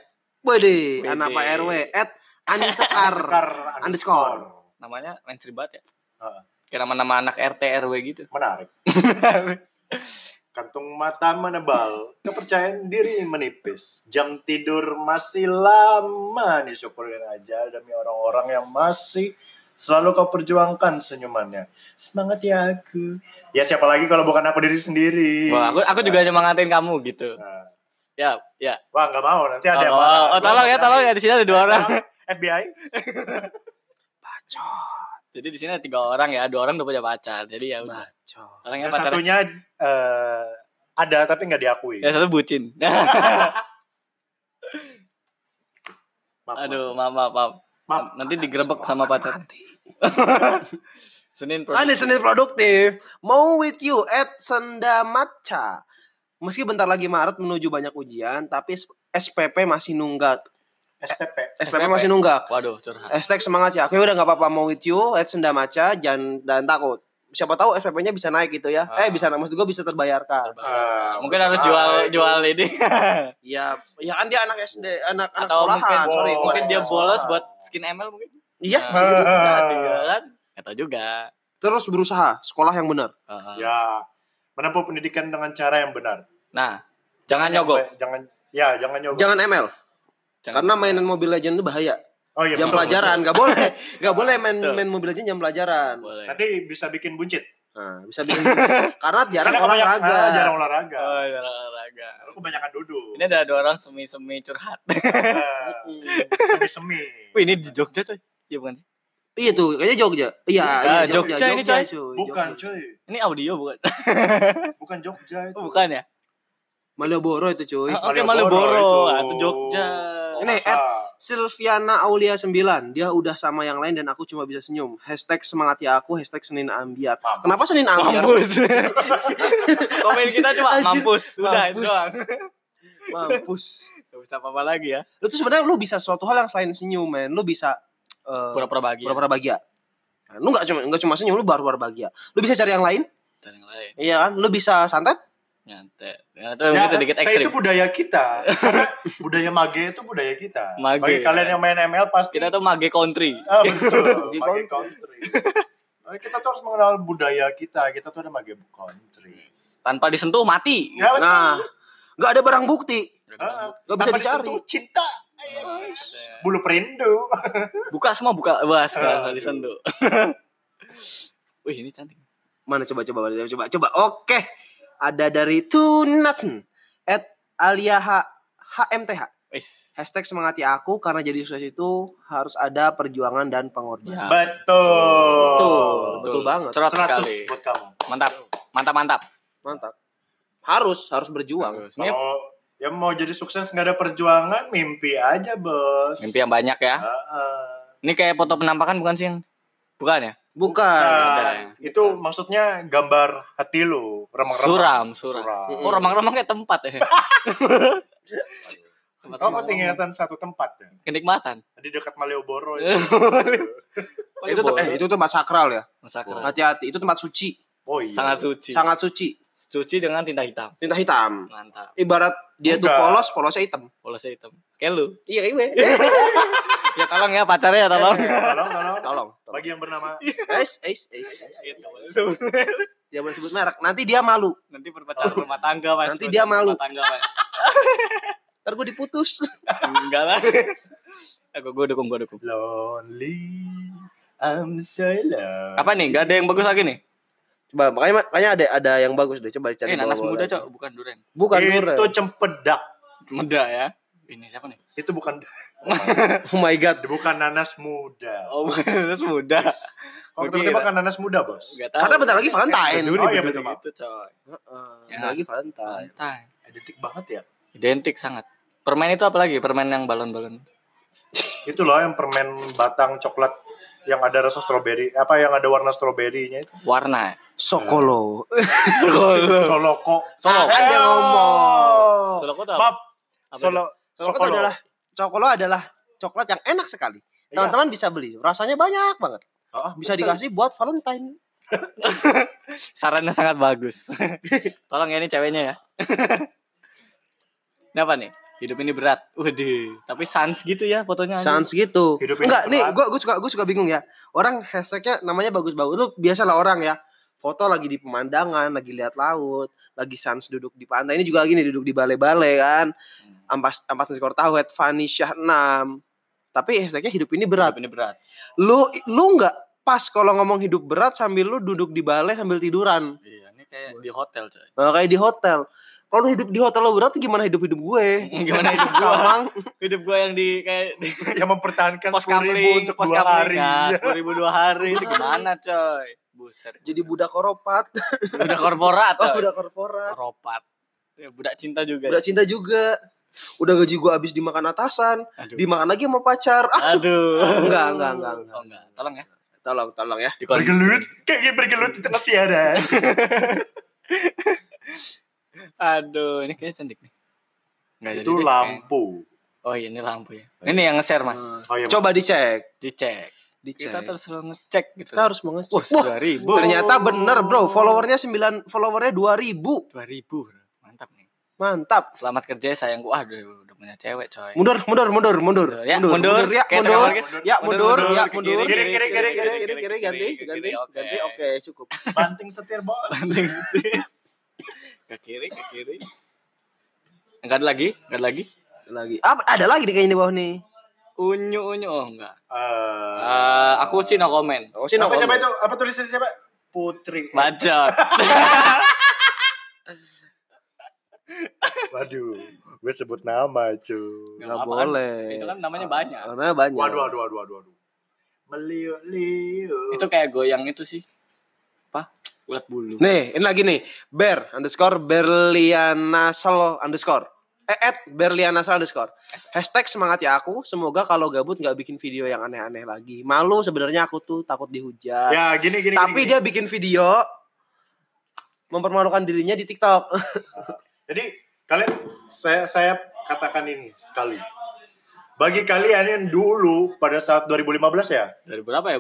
Wede, Wede. anak Pak RW at [laughs] Andi Sekar. Underscore. Namanya mainstream banget ya. Heeh. Kayak nama-nama anak RT RW gitu. Menarik. [laughs] Kantung mata menebal, kepercayaan diri menipis, jam tidur masih lama nih syukurin aja demi orang-orang yang masih selalu kau perjuangkan senyumannya. Semangat ya aku. Ya siapa lagi kalau bukan aku diri sendiri. Wah, aku aku juga nyemangatin kamu gitu. Nah, Ya, ya. wah nggak mau nanti ada Oh, yang oh, marah. oh, tolong ya, tolong ya di sini ada dua orang. FBI. [laughs] Jadi di sini ada tiga orang ya, dua orang udah punya pacar. Jadi ya udah. Bacot. Orang yang Yang pacarnya satunya eh, ada tapi nggak diakui. ya satu bucin. [laughs] Maaf, Aduh, maaf, maaf, maaf. maaf. Nanti digerebek sama pacar. [laughs] Senin Ada Senin produktif. Mau with you at Senda Matcha. Meski bentar lagi Maret menuju banyak ujian, tapi SPP masih nunggak. SPP. SPP, SPP. masih nunggak. Waduh, curhat. Hashtag semangat ya. Oke udah nggak apa-apa mau with you at Senda Matcha jangan dan takut. Siapa tahu SPP-nya bisa naik gitu ya. Ah. Eh bisa maksud gue bisa terbayarkan. Ah, Mungkin harus jual itu. jual ini. [laughs] Iya, ya kan dia anak SD, anak anak Atau mungkin sekolahan. Sorry, Oh. gua mungkin dia bolos buat skin ML mungkin. Iya, Nah, bisa gitu. jadi ya kan? Gak tau juga. Terus berusaha sekolah yang benar. Heeh. Ya, menempuh pendidikan dengan cara yang benar. Nah, jangan nyogok. Jangan ya, jangan nyogok. Jangan ML. Jangan- Karena mainan Mobile Legend itu bahaya. oh iya, jam betul, pelajaran betul. nggak boleh. [laughs] Nggak boleh main Betul. main Mobile Legend jam pelajaran. boleh. Nanti bisa bikin buncit. Nah, bisa bikin [laughs] karena jarang Karena olahraga. ah, jarang olahraga. Oh, iya, olahraga. Lu kebanyakan duduk. Ini ada dua orang semi-semi curhat. [laughs] Semi-semi. Wih, ini di Jogja, coy. Iya bukan sih? Iya tuh, kayaknya Jogja. Iya, Ah, iya Jogja ini, coy. Bukan, Jogja. cuy. Ini audio bukan? Bukan Jogja itu. Oh, bukan ya? Malioboro itu cuy. Ah, Oke, Malioboro Malioboro. itu. Ah, itu Jogja. Ini, Masa? Ed. Silviana Aulia 9 Dia udah sama yang lain dan aku cuma bisa senyum Hashtag semangat ya aku Hashtag Senin Ambiar Mampus. Kenapa Senin Ambiar? Mampus. [laughs] Komen kita cuma Anjir. mampus. Udah, itu Mampus. doang. Mampus Gak bisa apa-apa lagi ya. Lu tuh sebenarnya lu bisa suatu hal yang selain senyum men Lu bisa eh, Pura-pura bahagia. Pura-pura bahagia Nah, Lu gak cuma, gak cuma senyum Lu baru-baru bahagia Lu bisa cari yang lain Dan yang lain. Iya kan Lu bisa santet Nyantet. Ya, itu Ya, mungkin sedikit ekstrim. itu budaya kita. Karena [laughs] budaya mage itu budaya kita. Mage. Bagi kalian yang main ML pasti Kita tuh mage country. Ah, betul. [laughs] Mage country. [laughs] Nah, kita tuh harus mengenal budaya kita. Kita tuh ada mage country. Tanpa disentuh mati. Ya, betul. Nah Gak ada barang bukti Ah, Gak bisa tanpa dicari. disentuh, cinta. Bulu perindu. Buka semua buka. Wah, sekarang Aduh. disentuh. Wih, ini cantik. Mana coba coba coba coba coba. Oke. Ada dari Tunatsen at Alia H HMTH. Wis. Hashtag semangat ya aku karena jadi sukses itu harus ada perjuangan dan pengorbanan. Ya. Betul. Betul, betul banget. Cerot 100 sekali. buat kamu. Mantap. Mantap, mantap. Mantap. Harus harus berjuang. Ini Kalau yang mau jadi sukses nggak ada perjuangan, mimpi aja, Bos. mimpi yang banyak ya. Heeh. Ini kayak foto penampakan bukan sih Bukan ya? Bukan. Nah, itu maksudnya gambar hati lu, remang-remang. Suram, suram. Suram. Oh, remang-remang kayak tempat ya. [laughs] tempat remang-remang. tinggalkan satu tempat ya? kenikmatan. Di dekat Malioboro Iya. itu. [laughs] itu tuh, eh, itu tempat sakral ya. Masakra. Hati-hati, itu tempat suci, Oh iya. Sangat suci. sangat suci. Cuci dengan tinta hitam. tinta hitam. Mantap. Ibarat dia tuh Enggak. polos, polosnya hitam. Polosnya hitam. Kayak lu. Iya, iya. [laughs] Ya tolong ya pacarnya ya tolong. tolong, tolong. Tolong. Bagi yang bernama Ace, ace, ace. Gitu. Dia boleh sebut merek. Nanti dia malu. Nanti berpacaran rumah tangga mas. Nanti dia malu. Rumah tangga mas. Ntar gue diputus. Enggak lah. Aku gue dukung gue dukung. Lonely. I'm so alone. Apa nih? Gak ada yang bagus lagi nih? Coba makanya makanya ada ada yang bagus deh. Coba dicari. Eh nanas muda cok, bukan durian. Bukan durian. Itu cempedak. Meda ya. Ini siapa nih? Itu bukan [laughs] Oh my god. bukan nanas muda. Oh bukan nanas muda. Kok Gua tiba-tiba kan nanas muda, Bos? Gak tahu. Karena bentar lagi Valentine. Oh iya betul. Itu coy. Heeh, Ya. bentar lagi Valentine. Santai. Identik banget ya. Identik sangat. Permen itu apa lagi? Permen yang balon-balon. Itu loh yang permen batang coklat yang ada rasa stroberi. Apa yang ada warna stroberinya itu? Warna. Sokolo. Soloko. [laughs] Solo. Kan dia ngomong. Solo itu apa? Maaf. Apa Solo. Sokolo itu adalah Cokolo adalah coklat yang enak sekali. Iya. Teman-teman bisa beli. Rasanya banyak banget. Oh, Bisa dikasih buat Valentine. [laughs] Sarannya sangat bagus. [laughs] Tolong ya ini ceweknya ya. [laughs] ini apa nih? Hidup ini berat. Waduh, tapi sans gitu ya fotonya. Sans gitu. Hidup ini Enggak, nih berat. gua gua suka gua suka bingung ya. Orang hashtagnya namanya bagus-bagus. Lu biasalah orang ya. Foto lagi di pemandangan, lagi lihat laut, lagi sans duduk di pantai. Ini juga lagi nih duduk di balai-balai kan. Ampas ampas skor tahu Head Fanny Syah 6. Tapi hashtagnya hidup ini berat. Hidup ini berat. Lu lu nggak pas kalau ngomong hidup berat sambil lu duduk di balai sambil tiduran. Iya, ini kayak di hotel coy. Nah, kayak di hotel. Kalau hidup di hotel lo berat gimana hidup-hidup gue? [laughs] Gimana hidup gua? Kamang. Hidup gua yang di kayak di yang mempertahankan pos 10.000 kamling, untuk pos dua hari. kamling. Sepuluh ribu dua hari itu gimana coy? Buset. Jadi budak koropat. [laughs] budak korporat. Oh, coy. budak korporat. Koropat. Ya, budak cinta juga. Budak cinta juga. Udah gaji gue habis dimakan atasan, Aduh. dimakan lagi sama pacar. [laughs] Aduh. Enggak, enggak, enggak, enggak. Oh, enggak. Tolong ya. tolong, tolong ya. Di kon- Bergelut, kayak bergelut di tengah siaran. Aduh, ini kayaknya cantik nih. Enggak itu deh, lampu. kayaknya. Oh iya, ini lampu ya. Ini yang nge-share, Mas. Oh iya, Coba dicek. Dicek. Dicek. Kita terus ngecek gitu. Kita harus mengecek. Wah, Wah, dua ribu. ternyata bener bro. Followernya 9, followernya 2000. Dua ribu. bro. Mantap nih. Mantap. Selamat kerja ya, sayangku. Ah, udah, udah punya cewek, coy. Mundur, mundur, mundur, mundur. Ya, mundur. ya, Kayak mundur. tengah market. Ya, mundur, Mundur, ya, mundur. kiri, kiri, kiri, kiri, kiri, kiri, kiri, ganti, kiri, ganti, oke. ganti. Oke, cukup. banting setir, Bos. Banting setir. [laughs] ke kiri, ke kiri. Enggak ada lagi? Enggak ada lagi? Lagi. Ah, ada lagi nih kayaknya di bawah nih. Unyu unyu oh enggak. Eh, Eh, aku sih no comment. Oh, sih no apa siapa comment. itu? Apa tulisannya siapa? Putri. Bacot. [laughs] Waduh, gue sebut nama, cuy. Nggak kan. boleh. Itu kan namanya banyak. Karena banyak. Waduh, waduh, waduh, waduh, waduh. Meliu-liu. Itu kayak goyang itu sih. Apa? Ulat bulu. Nih, ini lagi nih. Ber underscore Berlianasel underscore. Eh, at Berlianasel underscore. Hashtag semangat ya aku. Semoga kalau gabut nggak bikin video yang aneh-aneh lagi. Malu sebenarnya aku tuh takut dihujat. Ya, gini, gini, Tapi gini, dia bikin video mempermalukan dirinya di TikTok. [laughs] Jadi kalian saya saya katakan ini sekali. Bagi kalian yang dulu pada saat 2015 ya, Dari berapa ya?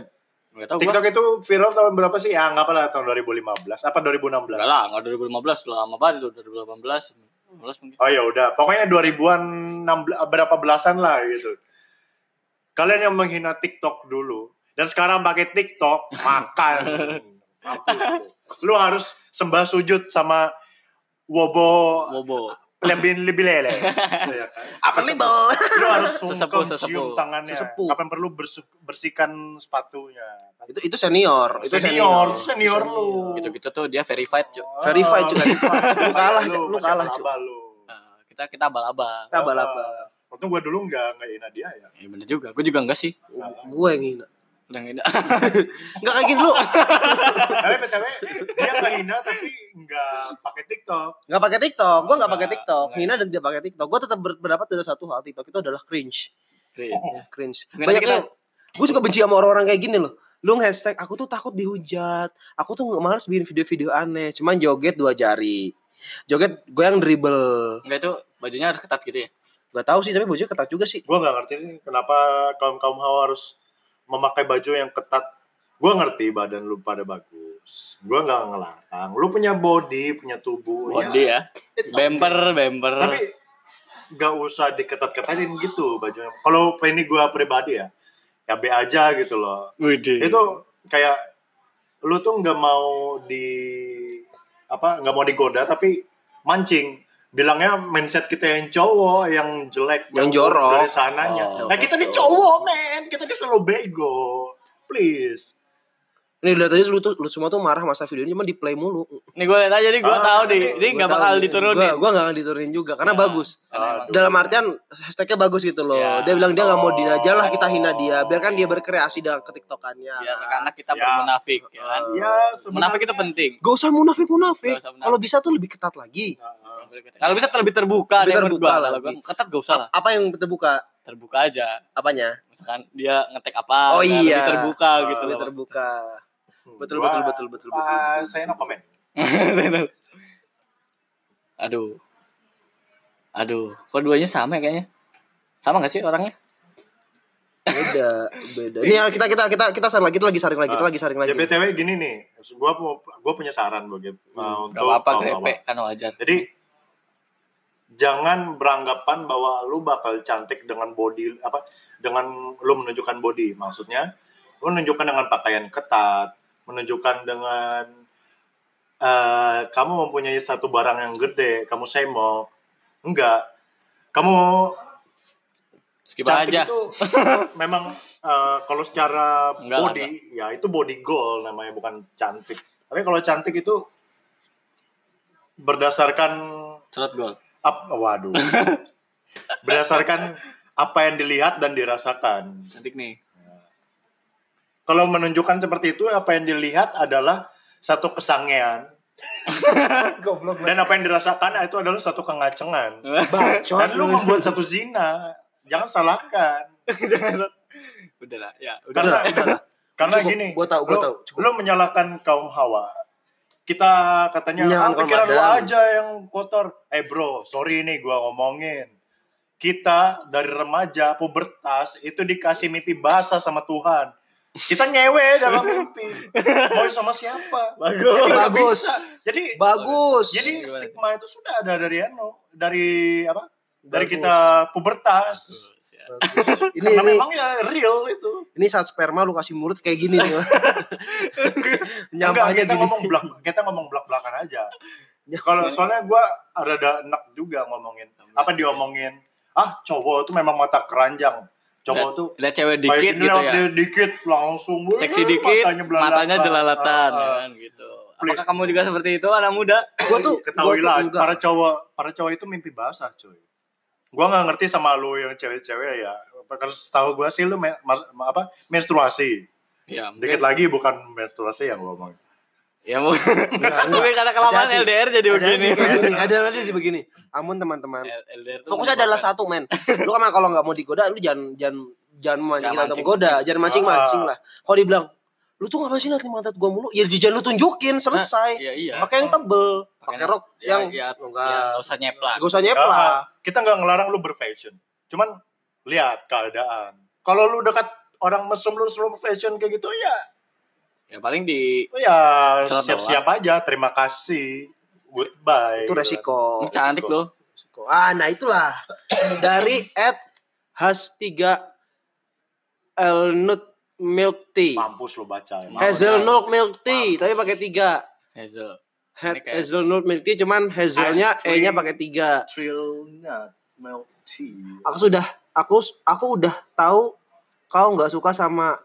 Enggak tahu gua. TikTok itu viral tahun berapa sih? Ya, nggak apa tahun 2015 apa 2016? Enggak lah, enggak 2015, udah lama banget itu 2018. 2019 mungkin. Oh ya udah, pokoknya 2000-an 16 berapa belasan lah gitu. Kalian yang menghina TikTok dulu dan sekarang pakai TikTok [laughs] makan. Mampus lu. Lu harus sembah sujud sama Wobo Bobo. Lebih lebih lele. [laughs] Iya kan? Apa label? Lu harus Sesepuh, sesepuh. cium tangannya. Sesepuh. Kapan perlu bersihkan sepatunya. itu itu senior. Itu Senior, senior lu. Gitu-gitu tuh dia verified, Cuk. Verified juga. Lu kalah, Lu, kalah, abal-abal lu. Nah, kita kita abal-abal. Kita balap. Untung gua dulu nggak nggak hina dia ya. Ya bener juga. Gue juga enggak sih. Gue yang hina. Udah enggak. Enggak kayak gini lu. Tapi btw dia nggak hina tapi nggak pakai TikTok. Enggak pakai TikTok. Gue enggak pakai TikTok. Hina dan tidak pakai TikTok. Gue tetap berpendapat ada satu hal TikTok itu adalah cringe. Cringe. Nggak, Banyak kita- yang gue suka benci sama orang-orang kayak gini loh. Lu hashtag aku tuh takut dihujat. Aku tuh nggak males bikin video-video aneh. Cuman joget dua jari. Joget goyang dribble. Enggak itu bajunya harus ketat gitu ya. Gak tahu sih tapi bajunya ketat juga sih. Gua nggak ngerti sih kenapa kaum kaum hawa harus memakai baju yang ketat Gue ngerti badan lu pada bagus. Gue nggak ngelarang. Lu punya body, punya tubuh. Body ya. it's okay. Bemper, bemper. Tapi nggak usah diketat-ketatin gitu bajunya. Kalau ini gue pribadi ya, ya be aja gitu loh. Widih. Itu kayak lu tuh nggak mau di apa nggak mau digoda tapi mancing bilangnya mindset kita yang cowok yang jelek Yang jorok. dari sananya Oh, nah kita nih cowok men kita nih selalu bego please Nih lihat aja lu tuh lu semua tuh marah masa video ini cuma di play mulu. Nih gue lihat aja nih gue Ah, tahu nih. ini Ini nggak bakal diturunin. Gua gua enggak akan diturunin juga karena Ya. bagus. Karena Dalam artian hashtagnya bagus gitu loh. Ya. Dia bilang dia nggak mau Oh. dina aja lah kita hina dia. Biarkan dia berkreasi dengan ketiktokannya. Ya, karena kita Ya. bermunafik ya kan. ya Munafik itu penting. Gak usah munafik munafik. Munafik. Kalau bisa tuh lebih ketat lagi. Kalau bisa lebih terbuka Lebih terbuka gua. Kalau gua ketat gak usah lah. Apa yang terbuka? Terbuka aja. Apanya? Misalkan dia ngetek apa, Oh nah, iya. lebih terbuka Oh, gitu. Lebih terbuka. Betul, betul, betul, betul, betul, ah, betul. saya no comment [laughs] Aduh. Aduh, kok duanya sama ya kayaknya? Sama gak sih orangnya? Beda, beda. [laughs] Ini ya, kita kita kita kita saring lagi, kita lagi saring lagi, kita Ah. lagi saring lagi. ya btw gini nih gua gua punya saran bagi uh, Hmm, Gak untuk apa-apa kawan-kawan. grepe kan wajar. Jadi jangan beranggapan bahwa lu bakal cantik dengan body apa dengan lu menunjukkan body. Maksudnya lu menunjukkan dengan pakaian ketat, menunjukkan dengan eh, kamu mempunyai satu barang yang gede, kamu semok. Enggak. Kamu Skip cantik aja. itu [laughs] memang eh, kalau secara Enggak, body ya itu body goal namanya bukan cantik. Tapi kalau cantik itu berdasarkan Cerot gol. Ap, waduh. Berdasarkan apa yang dilihat dan dirasakan. Cantik nih. Kalau menunjukkan seperti itu, apa yang dilihat adalah satu kesangean. [laughs] Goblok. Dan apa yang dirasakan itu adalah satu kengacengan. [laughs] Bacot. Dan lu membuat satu zina. Jangan salahkan. [laughs] Udah lah, ya. Karena, karena Cukup, gini, gua tahu, gua lu, tahu, cukup. lu menyalahkan kaum hawa. Kita katanya, Menyalahkan ah, pikiran lu Adam." aja yang kotor. Eh bro, sorry nih gua ngomongin. Kita dari remaja, pubertas, itu dikasih mimpi basah sama Tuhan. Kita nyewe dalam mimpi. Mau sama siapa? Bagus. Jadi Bagus. bisa. Jadi Bagus. jadi stigma itu sudah ada dari ano, dari apa? Dari Bagus. kita pubertas. Ya. [laughs] ini Karena ini memang ya real itu. ini saat sperma lu kasih mulut kayak gini nih. [laughs] Enggak, Nyampahnya kita gini. ngomong belak kita ngomong belak belakan aja. Kalau soalnya gue rada enak juga ngomongin. Apa diomongin? Ah cowok tuh memang mata keranjang. Cowok tuh Lihat cewek dikit gini, gitu ya. dikit langsung Seksi "Wih, dikit, matanya, belalatan." matanya jelalatan ya ah. kan gitu. Please. Apakah kamu juga seperti itu anak muda? Gua tuh Ketahui gua tuh lah, enggak. para cowok para cowok itu mimpi basah cuy. Gua nggak ngerti sama lu yang cewek-cewek ya. Karena setahu gua sih lu me- mas- apa menstruasi. Ya, Dikit lagi bukan menstruasi yang gua ngomong. Ya mungkin, [laughs] mungkin karena kelamaan Hati-hati. LDR jadi [laughs] Ada begini. ada ada di begini. Amun teman-teman. Fokusnya adalah satu men. Lu kan kalau nggak mau digoda, lu jangan jangan jangan mancing Jangan kita untuk mancing, menggoda, jangan mancing-mancing Ah. lah. Kalau dibilang lu tuh ngapain sih nanti mantat gua mulu? Ya jangan lu tunjukin, selesai. Iya iya. Pakai yang tebel, pakai rok ya, yang ya, enggak ya, nggak usah nyeplak. Gak usah nyepla. Ah, kita nggak ngelarang lu berfashion. Cuman lihat keadaan. Kalau lu dekat orang mesum lu selalu fashion kayak gitu ya Ya paling di ya Celat siap-siap aja. Terima kasih. Goodbye. Itu resiko. Ini cantik loh. Resiko. Ah, nah itulah. [coughs] Dari at has 3 Elnut milk tea. Mampus lu baca. ya. Hazelnut milk tea, Mampus. tapi pakai 3. Hazel. Head kayak- hazelnut milk tea cuman hazelnya E-nya pakai 3. Trill nut milk tea. Aku sudah aku aku udah tahu kau nggak suka sama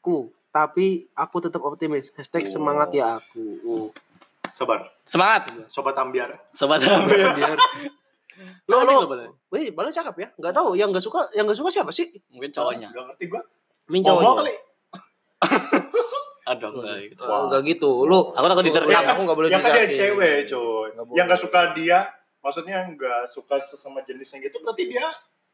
ku, tapi aku tetap optimis. Hashtag Wow. semangat ya aku. Uh. Sabar. Semangat, Sobat ambiar. sobat ambil. Biar [laughs] Lo lo lo. lo, wih, balas cakep ya? Nggak tahu, yang nggak suka, yang nggak suka siapa sih? Mungkin cowoknya. Gak ngerti gua. Min Homo cowoknya. kali. [laughs] Aduh, enggak gitu. Oh, Enggak gitu. Lu Aku takut diterkam. Aku nggak boleh Yang kan dia diliatin. cewek, coy. Nggak boleh. Yang gak suka dia, maksudnya nggak suka sesama jenisnya gitu, berarti dia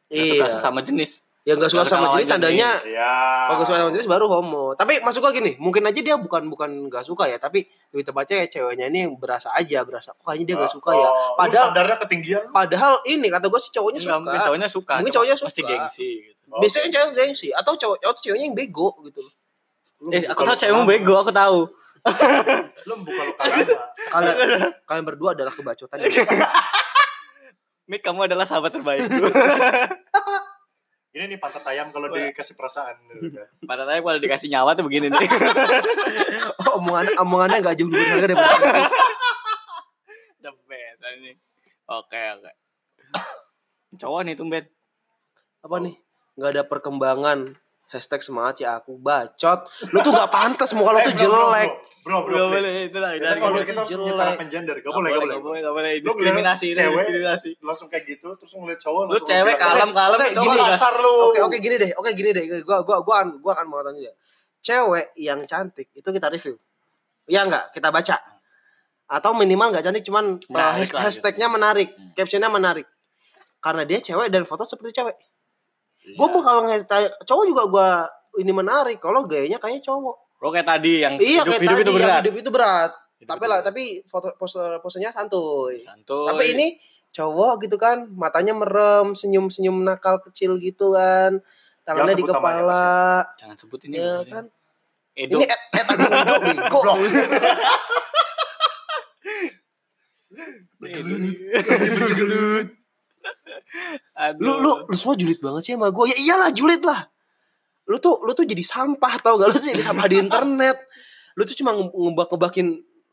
Nggak suka Iya. sesama jenis. Yang nggak suka sama jenis tandanya jenis. ya. kalau nggak suka sama jenis baru homo. Tapi masuk gua gini, mungkin aja dia bukan bukan nggak suka ya, tapi lebih tepatnya ya ceweknya ini yang berasa aja, berasa kok kayaknya dia nggak suka ya. Oh, lu Padahal standarnya ketinggian padahal ini kata gua sih cowoknya Enggak, suka. mungkin cowoknya suka. Mungkin cowoknya Masih suka. gengsi gitu. Oh. Biasanya cewek gengsi atau cowok cowok tuh ceweknya yang bego gitu. Lu Eh, aku tahu cewekmu bego, aku tahu. [laughs] Lu buka luka lama. Kalian, kalian berdua adalah kebacotan. [laughs] Mik, kamu adalah sahabat terbaik. Ini nih pantat ayam kalau dikasih perasaan. Pada saya kalau dikasih nyawa tuh begini nih. [laughs] Oh, omongannya omongannya nggak jauh daripada itu. The best ini. Oke, oke. [coughs] Cowok nih tumben. Apa nih? Nggak ada perkembangan. Hashtag semangat ya aku bacot. Lu tuh nggak pantas muka lu tuh jelek. Eh, Bro, bro, Gak bro, boleh itu lah. Kita kalau kita harus jelek. menyetarakan gender, gak boleh, gak boleh. Gak boleh, gak boleh. Diskriminasi, cewek, diskriminasi. langsung kayak gitu, terus ngeliat cowok Lu langsung cewek kalem kalem, Oke, cowok gini, gas. kasar lu. Oke, oke gini deh. Oke gini deh. Gua gua gua akan gua akan mengatakan dia. Cewek yang cantik itu kita review. Ya enggak? Kita baca. Atau minimal nggak cantik cuman lah, hashtagnya menarik, Hmm. captionnya menarik. Karena dia cewek dan foto seperti cewek. Iya. Gue bakal nge cowok juga gua ini menarik kalau gayanya kayaknya cowok. Lo kayak tadi yang iya hidup, kayak hidup tadi itu yang berat. hidup itu berat. Hidup tapi itu lah berat. tapi foto pose posenya santuy. Santuy. Tapi ini cowok gitu kan, matanya merem, senyum-senyum nakal kecil gitu kan. Tangannya di sebut namanya, kepala. jangan sebut ini. Ya kan. Edo. Ini et et Agung Edo [laughs] bego. Aduh. [laughs] Lu lu lu semua julid banget sih sama gue. Ya iyalah julid lah. Lu tuh lu tuh jadi sampah tau gak lu tuh jadi sampah di internet. Lu tuh cuma nge- ngebak-ngebakin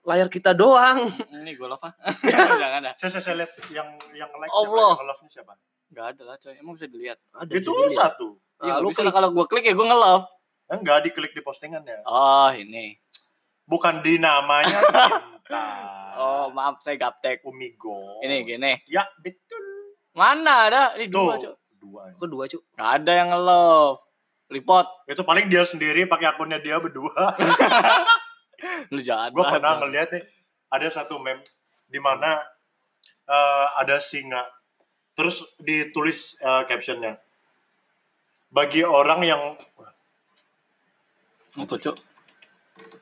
layar kita doang. Ini gue love ah. [laughs] Jangan dah. Saya, saya, saya lihat yang yang like Allah. siapa, yang love-nya siapa? Gak ada lah coy. Emang bisa dilihat. Ada Itu di sini. satu. Ya, Ah, lu bisa klik. kalau gue klik ya gue nge-love. Enggak diklik di postingannya. Oh ini. Bukan di namanya [laughs] cinta. Oh maaf saya gaptek. Umigo. Ini gini. Ya, betul. Mana ada? Ini Tuh, dua coy. dua. Kok dua cu? Gak ada yang nge-love. Report. Itu paling dia sendiri pakai akunnya dia berdua. [laughs] Lu jahat gue pernah ngeliat nih ada satu meme di mana eh, ada singa terus ditulis eh, captionnya bagi orang yang Apa cok?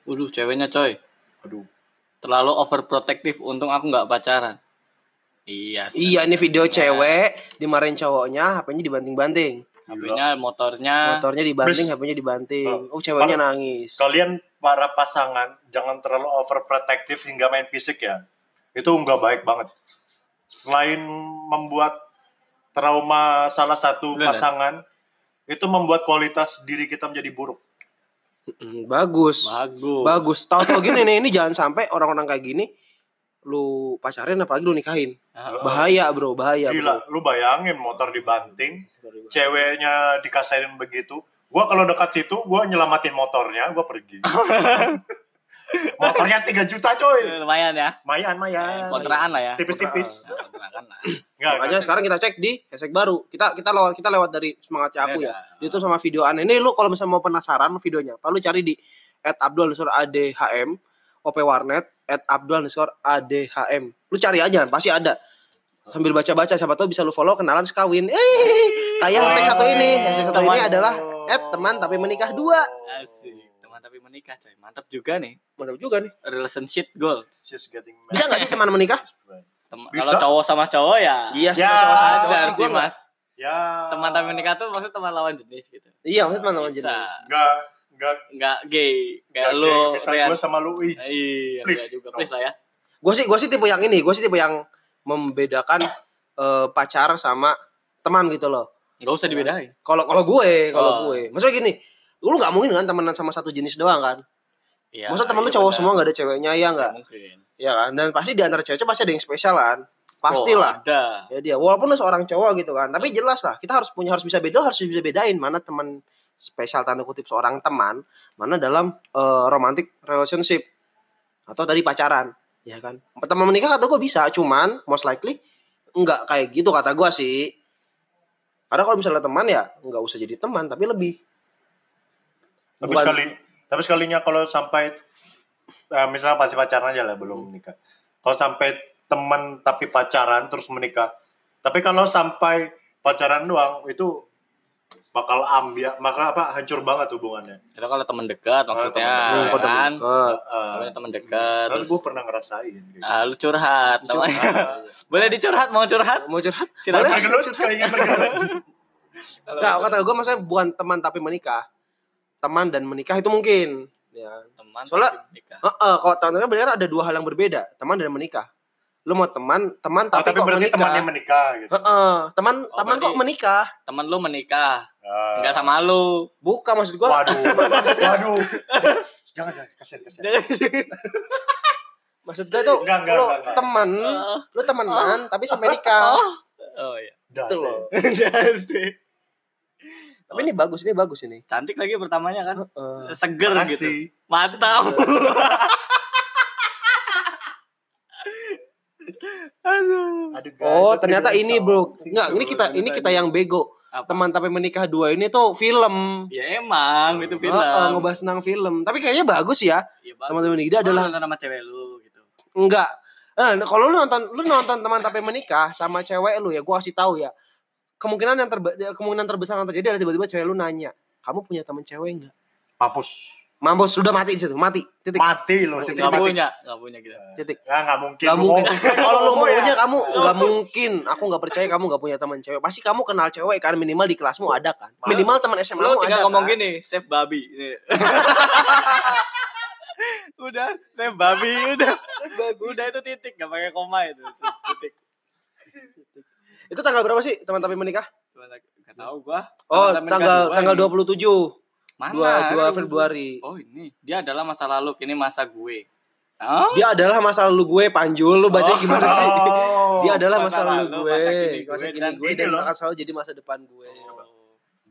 Waduh ceweknya coy. aduh Terlalu overprotective. Untung aku nggak pacaran. Iya sih. Iya ini video cewek dimarahin cowoknya, HP-nya dibanting-banting. HP-nya, motornya. Motornya dibanting. HP-nya dibanting. Oh, ceweknya nangis. kalian para pasangan jangan terlalu overprotective hingga main fisik ya itu nggak baik banget selain membuat trauma salah satu Bener. pasangan itu membuat kualitas diri kita menjadi buruk Bagus. Bagus. Bagus. Tahu-tahu gini nih, ini jangan sampai orang-orang kayak gini lu pacarin apalagi lu nikahin. Ah, Bahaya, Bro, bahaya, Gila, lu bayangin motor dibanting, ceweknya dikasarin begitu. Gua kalau dekat situ, gua nyelamatin motornya, gua pergi. [laughs] motornya 3 juta coy. Lumayan ya. Mayan, mayan. Kontraan lah ya. Tipis-tipis. Nah, lah. Makanya sekarang kita cek di hashtag baru. Kita kita lewat kita lewat dari semangat aku Iya, ya. Itu sama video aneh. Ini lu kalau misalnya mau penasaran videonya, apa lu cari di @abdul underscore adhm op warnet at abdul underscore adhm. Lu cari aja, pasti ada. Sambil baca-baca, siapa tahu bisa lu follow kenalan sekawin. Eh, kayak hashtag satu ini. Hashtag satu ini adalah at teman tapi menikah dua. Asik. Teman tapi menikah coy. Mantap juga nih. Mantap juga nih. Relationship goals. She's getting Bisa gak sih teman menikah? Tem- Bisa. Kalau cowok sama cowok ya. Iya sih, Ya, cowok sama cowok sih mas. Ya. Teman tapi menikah tuh maksud teman lawan jenis gitu. Iya, maksud teman lawan jenis. Enggak, enggak Nggak gay. Kayak enggak lu. Rian. gua sama lu, ih. Iya, Please. Juga. Please lah ya. Gue sih gue sih tipe yang ini, gue sih tipe yang membedakan [coughs] eh, pacar sama teman gitu loh. Nggak usah dibedain. Kalau kalau gue, kalau Oh. gue, maksudnya gini, lu nggak mungkin kan temenan sama satu jenis doang kan? Iya. Masa teman lu iya cowok benar. semua nggak ada ceweknya ya Nggak nggak? mungkin. Ya kan? Dan pasti di antara cewek pasti ada yang spesial kan? Pastilah. Oh, ada. Ya dia, walaupun lu seorang cowok gitu kan, tapi jelas lah kita harus punya harus bisa beda, harus bisa bedain mana teman spesial tanda kutip seorang teman, mana dalam eh, romantic relationship atau tadi pacaran, ya kan? Teman menikah kata gue bisa, cuman most likely nggak kayak gitu kata gue sih. Karena kalau misalnya teman ya nggak usah jadi teman, tapi lebih. Tapi Bukan- sekali, tapi sekalinya kalau sampai eh, misalnya pasti pacaran aja lah belum menikah. Kalau sampai teman tapi pacaran terus menikah. Tapi kalau sampai pacaran doang itu bakal ambil, maka apa hancur banget hubungannya. Itu kalau teman dekat maksudnya, teman ya dekat. Kalau teman kan? Kalau teman dekat. Terus gue pernah ngerasain. gitu. Ah, lu curhat, namanya. [laughs] Boleh dicurhat, mau curhat? Mau curhat? Silakan. Boleh? Bergelut. Enggak, [laughs] kata gue maksudnya bukan teman tapi menikah. teman dan menikah itu mungkin. Ya. Teman Soalnya- menikah. Heeh, kalau teman kan benar ada dua hal yang berbeda, teman dan menikah. Lu mau teman, teman Oh, tapi, tapi kok berarti menikah. temannya menikah gitu. Heeh, teman Oh, teman kok menikah. Teman lu menikah, Ah. enggak sama lu. Bukan maksud gua. Waduh, [laughs] waduh. Jangan, jangan, kasihan, kasihan. [laughs] Maksud gua tuh Enggak, enggak, lu enggak, enggak. teman, lu temenan tapi sampai nikah. Oh iya. Dah, Itu sih. loh. [laughs] sih. Tapi ini bagus, ini bagus ini. Cantik lagi pertamanya kan. Heeh. Seger Makasih. gitu. Mantap. Guys, Oh, ternyata ini, sama. Bro. Enggak, ini kita ini kita yang bego. Apa? Teman tapi menikah dua ini tuh film. Ya emang itu film. Heeh, ngebahas tentang film. Tapi kayaknya bagus ya. Iya, bagus. Teman-teman menikah Lu adalah nonton sama cewek lu gitu. enggak. Nah, kalau lu nonton lu nonton teman tapi menikah sama cewek lu ya, gua kasih tahu ya. Kemungkinan yang terbe kemungkinan terbesar yang terjadi adalah tiba-tiba cewek lu nanya, "Kamu punya teman cewek enggak?" Mampus. Mampus sudah mati di situ, mati. Titik. Mati loh. titik, punya, enggak punya gitu. Titik. Ya, nggak mungkin. Gak mungkin. [laughs] Kalau lu ngomong ya. maunya kamu nggak mungkin. Aku nggak percaya kamu nggak punya teman cewek. Pasti kamu kenal cewek kan minimal di kelasmu ada kan. Minimal teman SMA Lu ada. tinggal ngomong kan? gini, [laughs] save babi. Udah, save babi, udah. Udah itu titik, enggak pakai koma itu. Titik. Itu tanggal berapa sih teman tapi menikah? Cuma enggak tahu gua. Oh, tanggal tanggal ini. 27. Mana? 2 2 Februari. Oh, ini. Dia adalah masa lalu, kini masa gue. Hah? Dia adalah masa lalu gue, Panjul. Lu baca Oh. gimana sih? Oh, [laughs] Dia adalah masa masa lalu lalu, gue, masa kini masa gue, kini dan gue dan akan selalu jadi masa depan gue.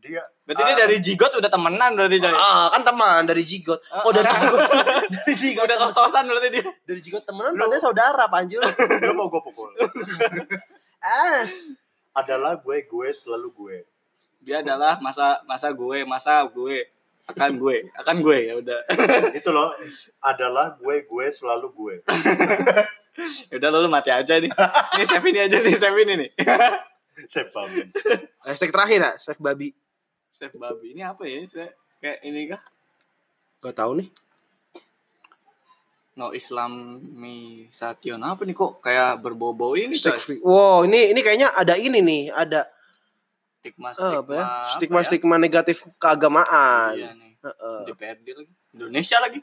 dia Berarti dia dari jigot udah temenan berarti coy. Ah, kan teman dari Jigot. Oh, dari Jigot. [laughs] dari Jigot. Udah kos-kosan berarti dia. Dari Jigot temenan tanda saudara, Panjul. [laughs] lu mau gue pukul. ah. Adalah gue, gue selalu gue. Dia adalah masa masa gue, masa gue akan gue, akan gue ya udah. [laughs] Itu loh, adalah gue, gue selalu gue. [laughs] Ya udah lu mati aja nih. Ini save ini aja nih, save ini nih. Saya paham. Hashtag terakhir ya, Chef Babi. Save babi. Ini apa ya? Ini saya- kayak ini kah? Gak tahu nih. No Islamisation apa nih kok kayak berbau-bau ini coy. Wow, ini ini kayaknya ada ini nih, ada Stigma eh, stigma. apa ya? apa Stigma ya? negatif keagamaan. Iya nih. Heeh. DPRD lagi. Indonesia lagi.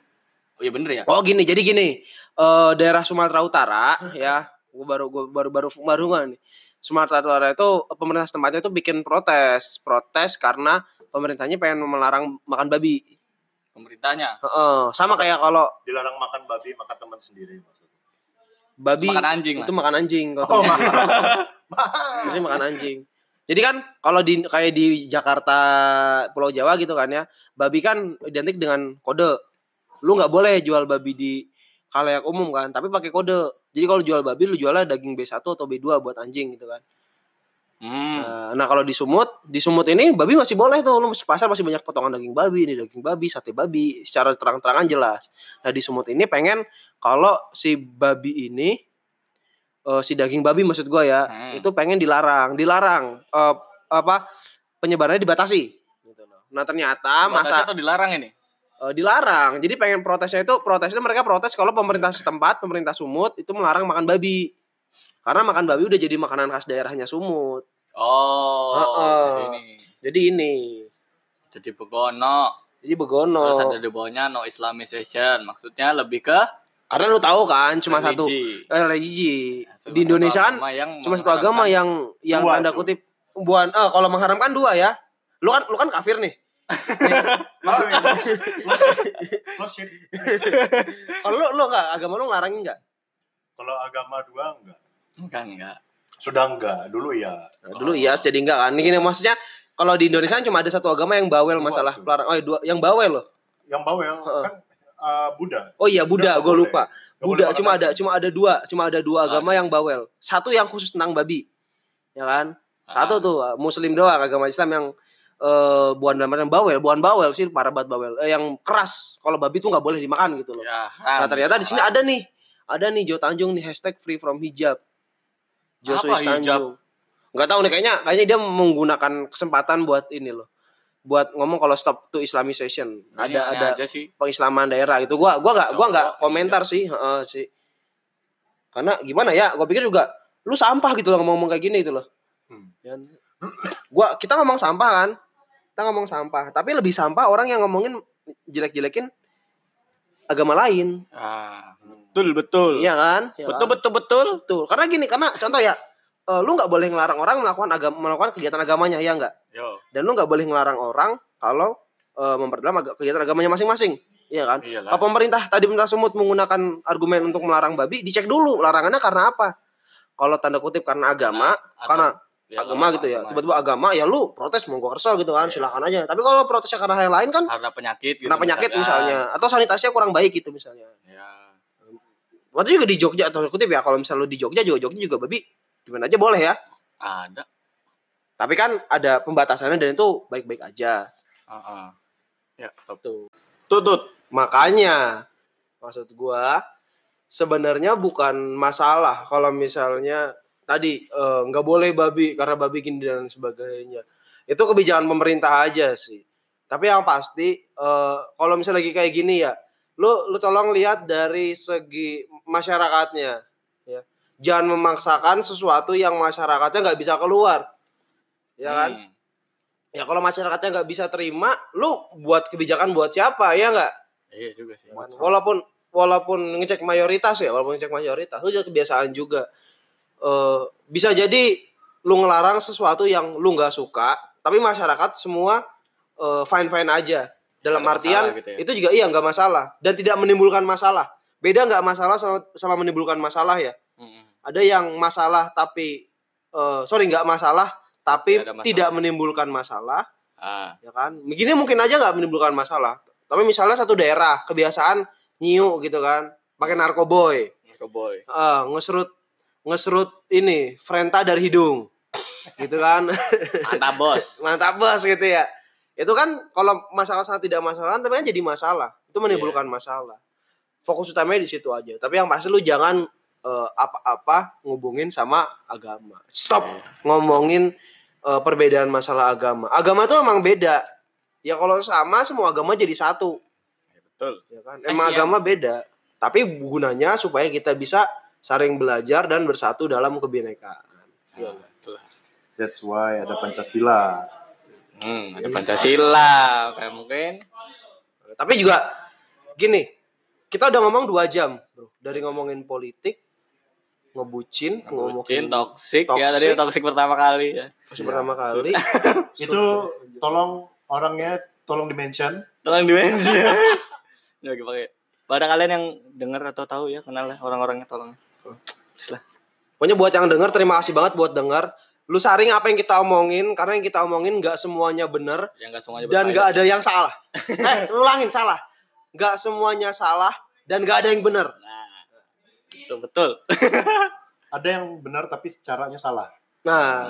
Oh iya bener ya? Oh gini, jadi gini, eh daerah Sumatera Utara ya, gua baru gua baru baru baru nggak nih. Sumatera Utara itu pemerintah tempatnya itu bikin protes, protes karena pemerintahnya pengen melarang makan babi. Pemerintahnya. Heeh, sama kayak kalau Dilarang makan babi, makan teman sendiri maksudnya. babi Makan anjing, itu Mas. makan anjing kalau Oh. Jadi makan anjing. Jadi kan kalau di kayak di Jakarta Pulau Jawa gitu kan ya, babi kan identik dengan kode. Lu nggak boleh jual babi di khalayak umum kan, tapi pakai kode. Jadi kalau jual babi lu jualnya daging B1 atau B2 buat anjing gitu kan. Hmm. Nah, nah kalau di Sumut, di Sumut ini babi masih boleh tuh. Lu pasar masih banyak potongan daging babi, ini daging babi, sate babi, secara terang-terangan jelas. Nah di Sumut ini pengen kalau si babi ini, eh, si daging babi maksud gua ya, Hmm. itu pengen dilarang, dilarang eh, apa penyebarannya dibatasi. Gitu loh. Nah ternyata masa tuh dilarang ini. eh, dilarang. Jadi pengen protesnya itu protesnya mereka protes kalau pemerintah setempat, pemerintah Sumut itu melarang makan babi. Karena makan babi udah jadi makanan khas daerahnya Sumut. Oh, Heeh. jadi ini. Jadi ini, Jadi begono. jadi begono. Terus ada di bawahnya no Islamization. Maksudnya lebih ke Karena lu tahu kan cuma satu religi. eh, religi. Ya, cuma Di satu Indonesia kan cuma satu agama yang yang Dua, tanda kutip buan eh kalau mengharamkan dua ya. Lu kan lu kan kafir nih. [laughs] Kalau lu lu enggak agama lu ngelarangin enggak? Kalau agama dua enggak. Kan enggak. Sudah enggak, dulu ya. Nah, dulu iya jadi enggak kan. Ini gini, maksudnya kalau di Indonesia kan cuma ada satu agama yang bawel masalah pelarang. Oh, iya, dua yang bawel loh. Yang bawel Heeh. kan uh, Buddha. Oh iya Buddha, Nggak gue lupa. Nggak Buddha cuma ada cuma ada dua, cuma ada dua Ah. agama yang bawel. Satu yang khusus tentang babi. Ya kan? Ah. Satu tuh muslim doang agama Islam yang eh buan dalam bawel, buan bawel sih para banget bawel. Eh, yang keras. Kalau babi tuh nggak boleh dimakan gitu loh. Ya, Nah, ternyata di sini ada nih. Ada nih Jo Tanjung nih hashtag free from hijab. Jo Apa Suis hijab? Tanjung. Nggak tahu nih kayaknya kayaknya dia menggunakan kesempatan buat ini loh. Buat ngomong kalau stop to Islamization. Ada ada aja sih. pengislaman daerah itu. Gua gua nggak gua nggak Cowok, komentar sih, heeh sih. Karena gimana ya? Gua pikir juga lu sampah gitu loh ngomong-ngomong kayak gini itu loh. Hmm. Ya. Gua kita ngomong sampah kan. kita ngomong sampah tapi lebih sampah orang yang ngomongin jelek-jelekin agama lain Ah, betul betul. iya kan Iya Betul kan? betul betul. Betul. karena gini karena contoh ya eh, lu nggak boleh ngelarang orang melakukan agama melakukan kegiatan agamanya ya nggak Yo. dan lu nggak boleh ngelarang orang kalau eh, memperdalam aga- kegiatan agamanya masing-masing iya kan Iyalah. kalau pemerintah tadi pemerintah sumut menggunakan argumen untuk melarang babi dicek dulu larangannya karena apa kalau tanda kutip karena agama Atau- karena Ya, agama gitu ya tiba-tiba agama ya lu protes monggo kerso gitu kan Iya. silakan aja tapi kalau protesnya karena hal lain kan karena penyakit gitu kena penyakit misalkan. misalnya atau sanitasinya kurang baik gitu misalnya Ya. waktu juga di Jogja atau kutip ya kalau misalnya lu di Jogja juga Jogja juga babi gimana aja boleh ya. Ada. tapi kan ada pembatasannya dan itu baik-baik aja. Heeh. Ya, tuh. Tutut. makanya maksud gua sebenarnya bukan masalah kalau misalnya tadi eh, nggak boleh babi karena babi gini dan sebagainya. Itu kebijakan pemerintah aja sih. Tapi yang pasti eh, kalau misalnya lagi kayak gini ya lu lu tolong lihat dari segi masyarakatnya. ya jangan memaksakan sesuatu yang masyarakatnya nggak bisa keluar ya kan Hmm. ya kalau masyarakatnya nggak bisa terima lu buat kebijakan buat siapa ya nggak Iya juga sih. walaupun walaupun ngecek mayoritas ya walaupun ngecek mayoritas itu kebiasaan juga Eh, bisa jadi lu ngelarang sesuatu yang lu nggak suka tapi masyarakat semua fine fine aja dalam ada artian gitu ya. itu juga iya nggak masalah dan tidak menimbulkan masalah beda nggak masalah sama, sama menimbulkan masalah ya Mm-mm. Ada yang masalah tapi eh, sorry nggak masalah tapi masalah. tidak menimbulkan masalah Ah, ya kan? Begini mungkin aja nggak menimbulkan masalah tapi misalnya satu daerah kebiasaan nyiu gitu kan pakai narkoboy cowboy. Eh, ngeserut ngeserut ini frenta dari hidung gitu kan? Mantap, Bos. [laughs] mantap bos gitu ya. Itu kan kalau masalah sama tidak masalah tapi kan jadi masalah. Itu menimbulkan masalah. Fokus utamanya di situ aja. Tapi yang pasti lu jangan eh, apa-apa ngubungin sama agama stop ngomongin eh, perbedaan masalah agama agama tuh emang beda ya kalau sama semua agama jadi satu Betul. ya kan emang siap. agama beda tapi gunanya supaya kita bisa saling belajar dan bersatu dalam kebinekaan Iya, betul. That's why ada Pancasila. Hmm, ada Pancasila, kayak mungkin. Tapi juga gini, kita udah ngomong dua jam, bro. Dari ngomongin politik, ngebucin, Bucin, ngomongin toxic, ya tadi toxic. toxic pertama kali ya. toxic pertama kali. Itu tolong orangnya tolong dimention. Tolong dimensi. Ini lagi [laughs] pakai. Pada kalian yang dengar atau tahu ya, kenal lah orang-orangnya tolong. Please lah. Pokoknya buat yang denger, terima kasih banget buat denger. Lu saring apa yang kita omongin, karena yang kita omongin nggak semuanya bener Yang enggak semuanya dan nggak ada yang salah. [laughs] eh, ulangin salah. Nggak semuanya salah dan nggak ada yang bener. Nah, betul. [laughs] Ada yang benar tapi caranya salah. Nah,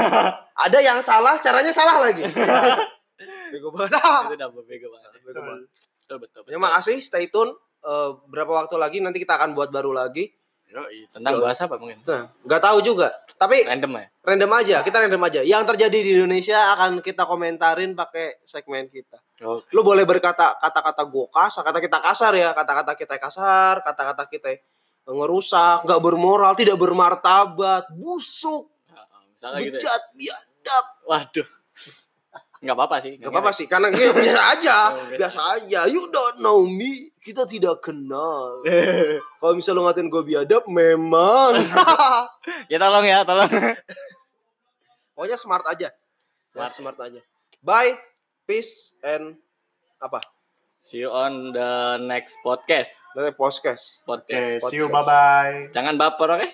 [laughs] ada yang salah, caranya salah lagi. [laughs] Bego banget. itu udah bego banget. Bego banget. Betul betul. betul. Terima kasih, stay tune. Eh, berapa waktu lagi nanti kita akan buat baru lagi. Yoi, tentang bahasa apa mungkin? Nah, nggak tahu juga. Tapi Random ya. random aja, kita random aja. Yang terjadi di Indonesia akan kita komentarin pakai segmen kita. Oke. Lu boleh berkata kata-kata gua kasar, kata kita kasar ya, kata-kata kita kasar, kata-kata kita ngerusak, nggak bermoral, tidak bermartabat, busuk, Misalnya gitu. Ya. bejat, biadab. Waduh. Enggak apa-apa sih. Gak apa-apa sih, karena ya, biasa aja, [laughs] Oh, biasa. aja. You don't know me, kita tidak kenal. [laughs] Kalau misalnya lu ngatain gue biadab, memang. [laughs] ya tolong ya, tolong. Pokoknya smart aja. Smart. Smart, smart aja. Bye, peace, and apa? See you on the next podcast. Nanti podcast. Oke, Podcast. see you bye bye. Jangan baper, oke?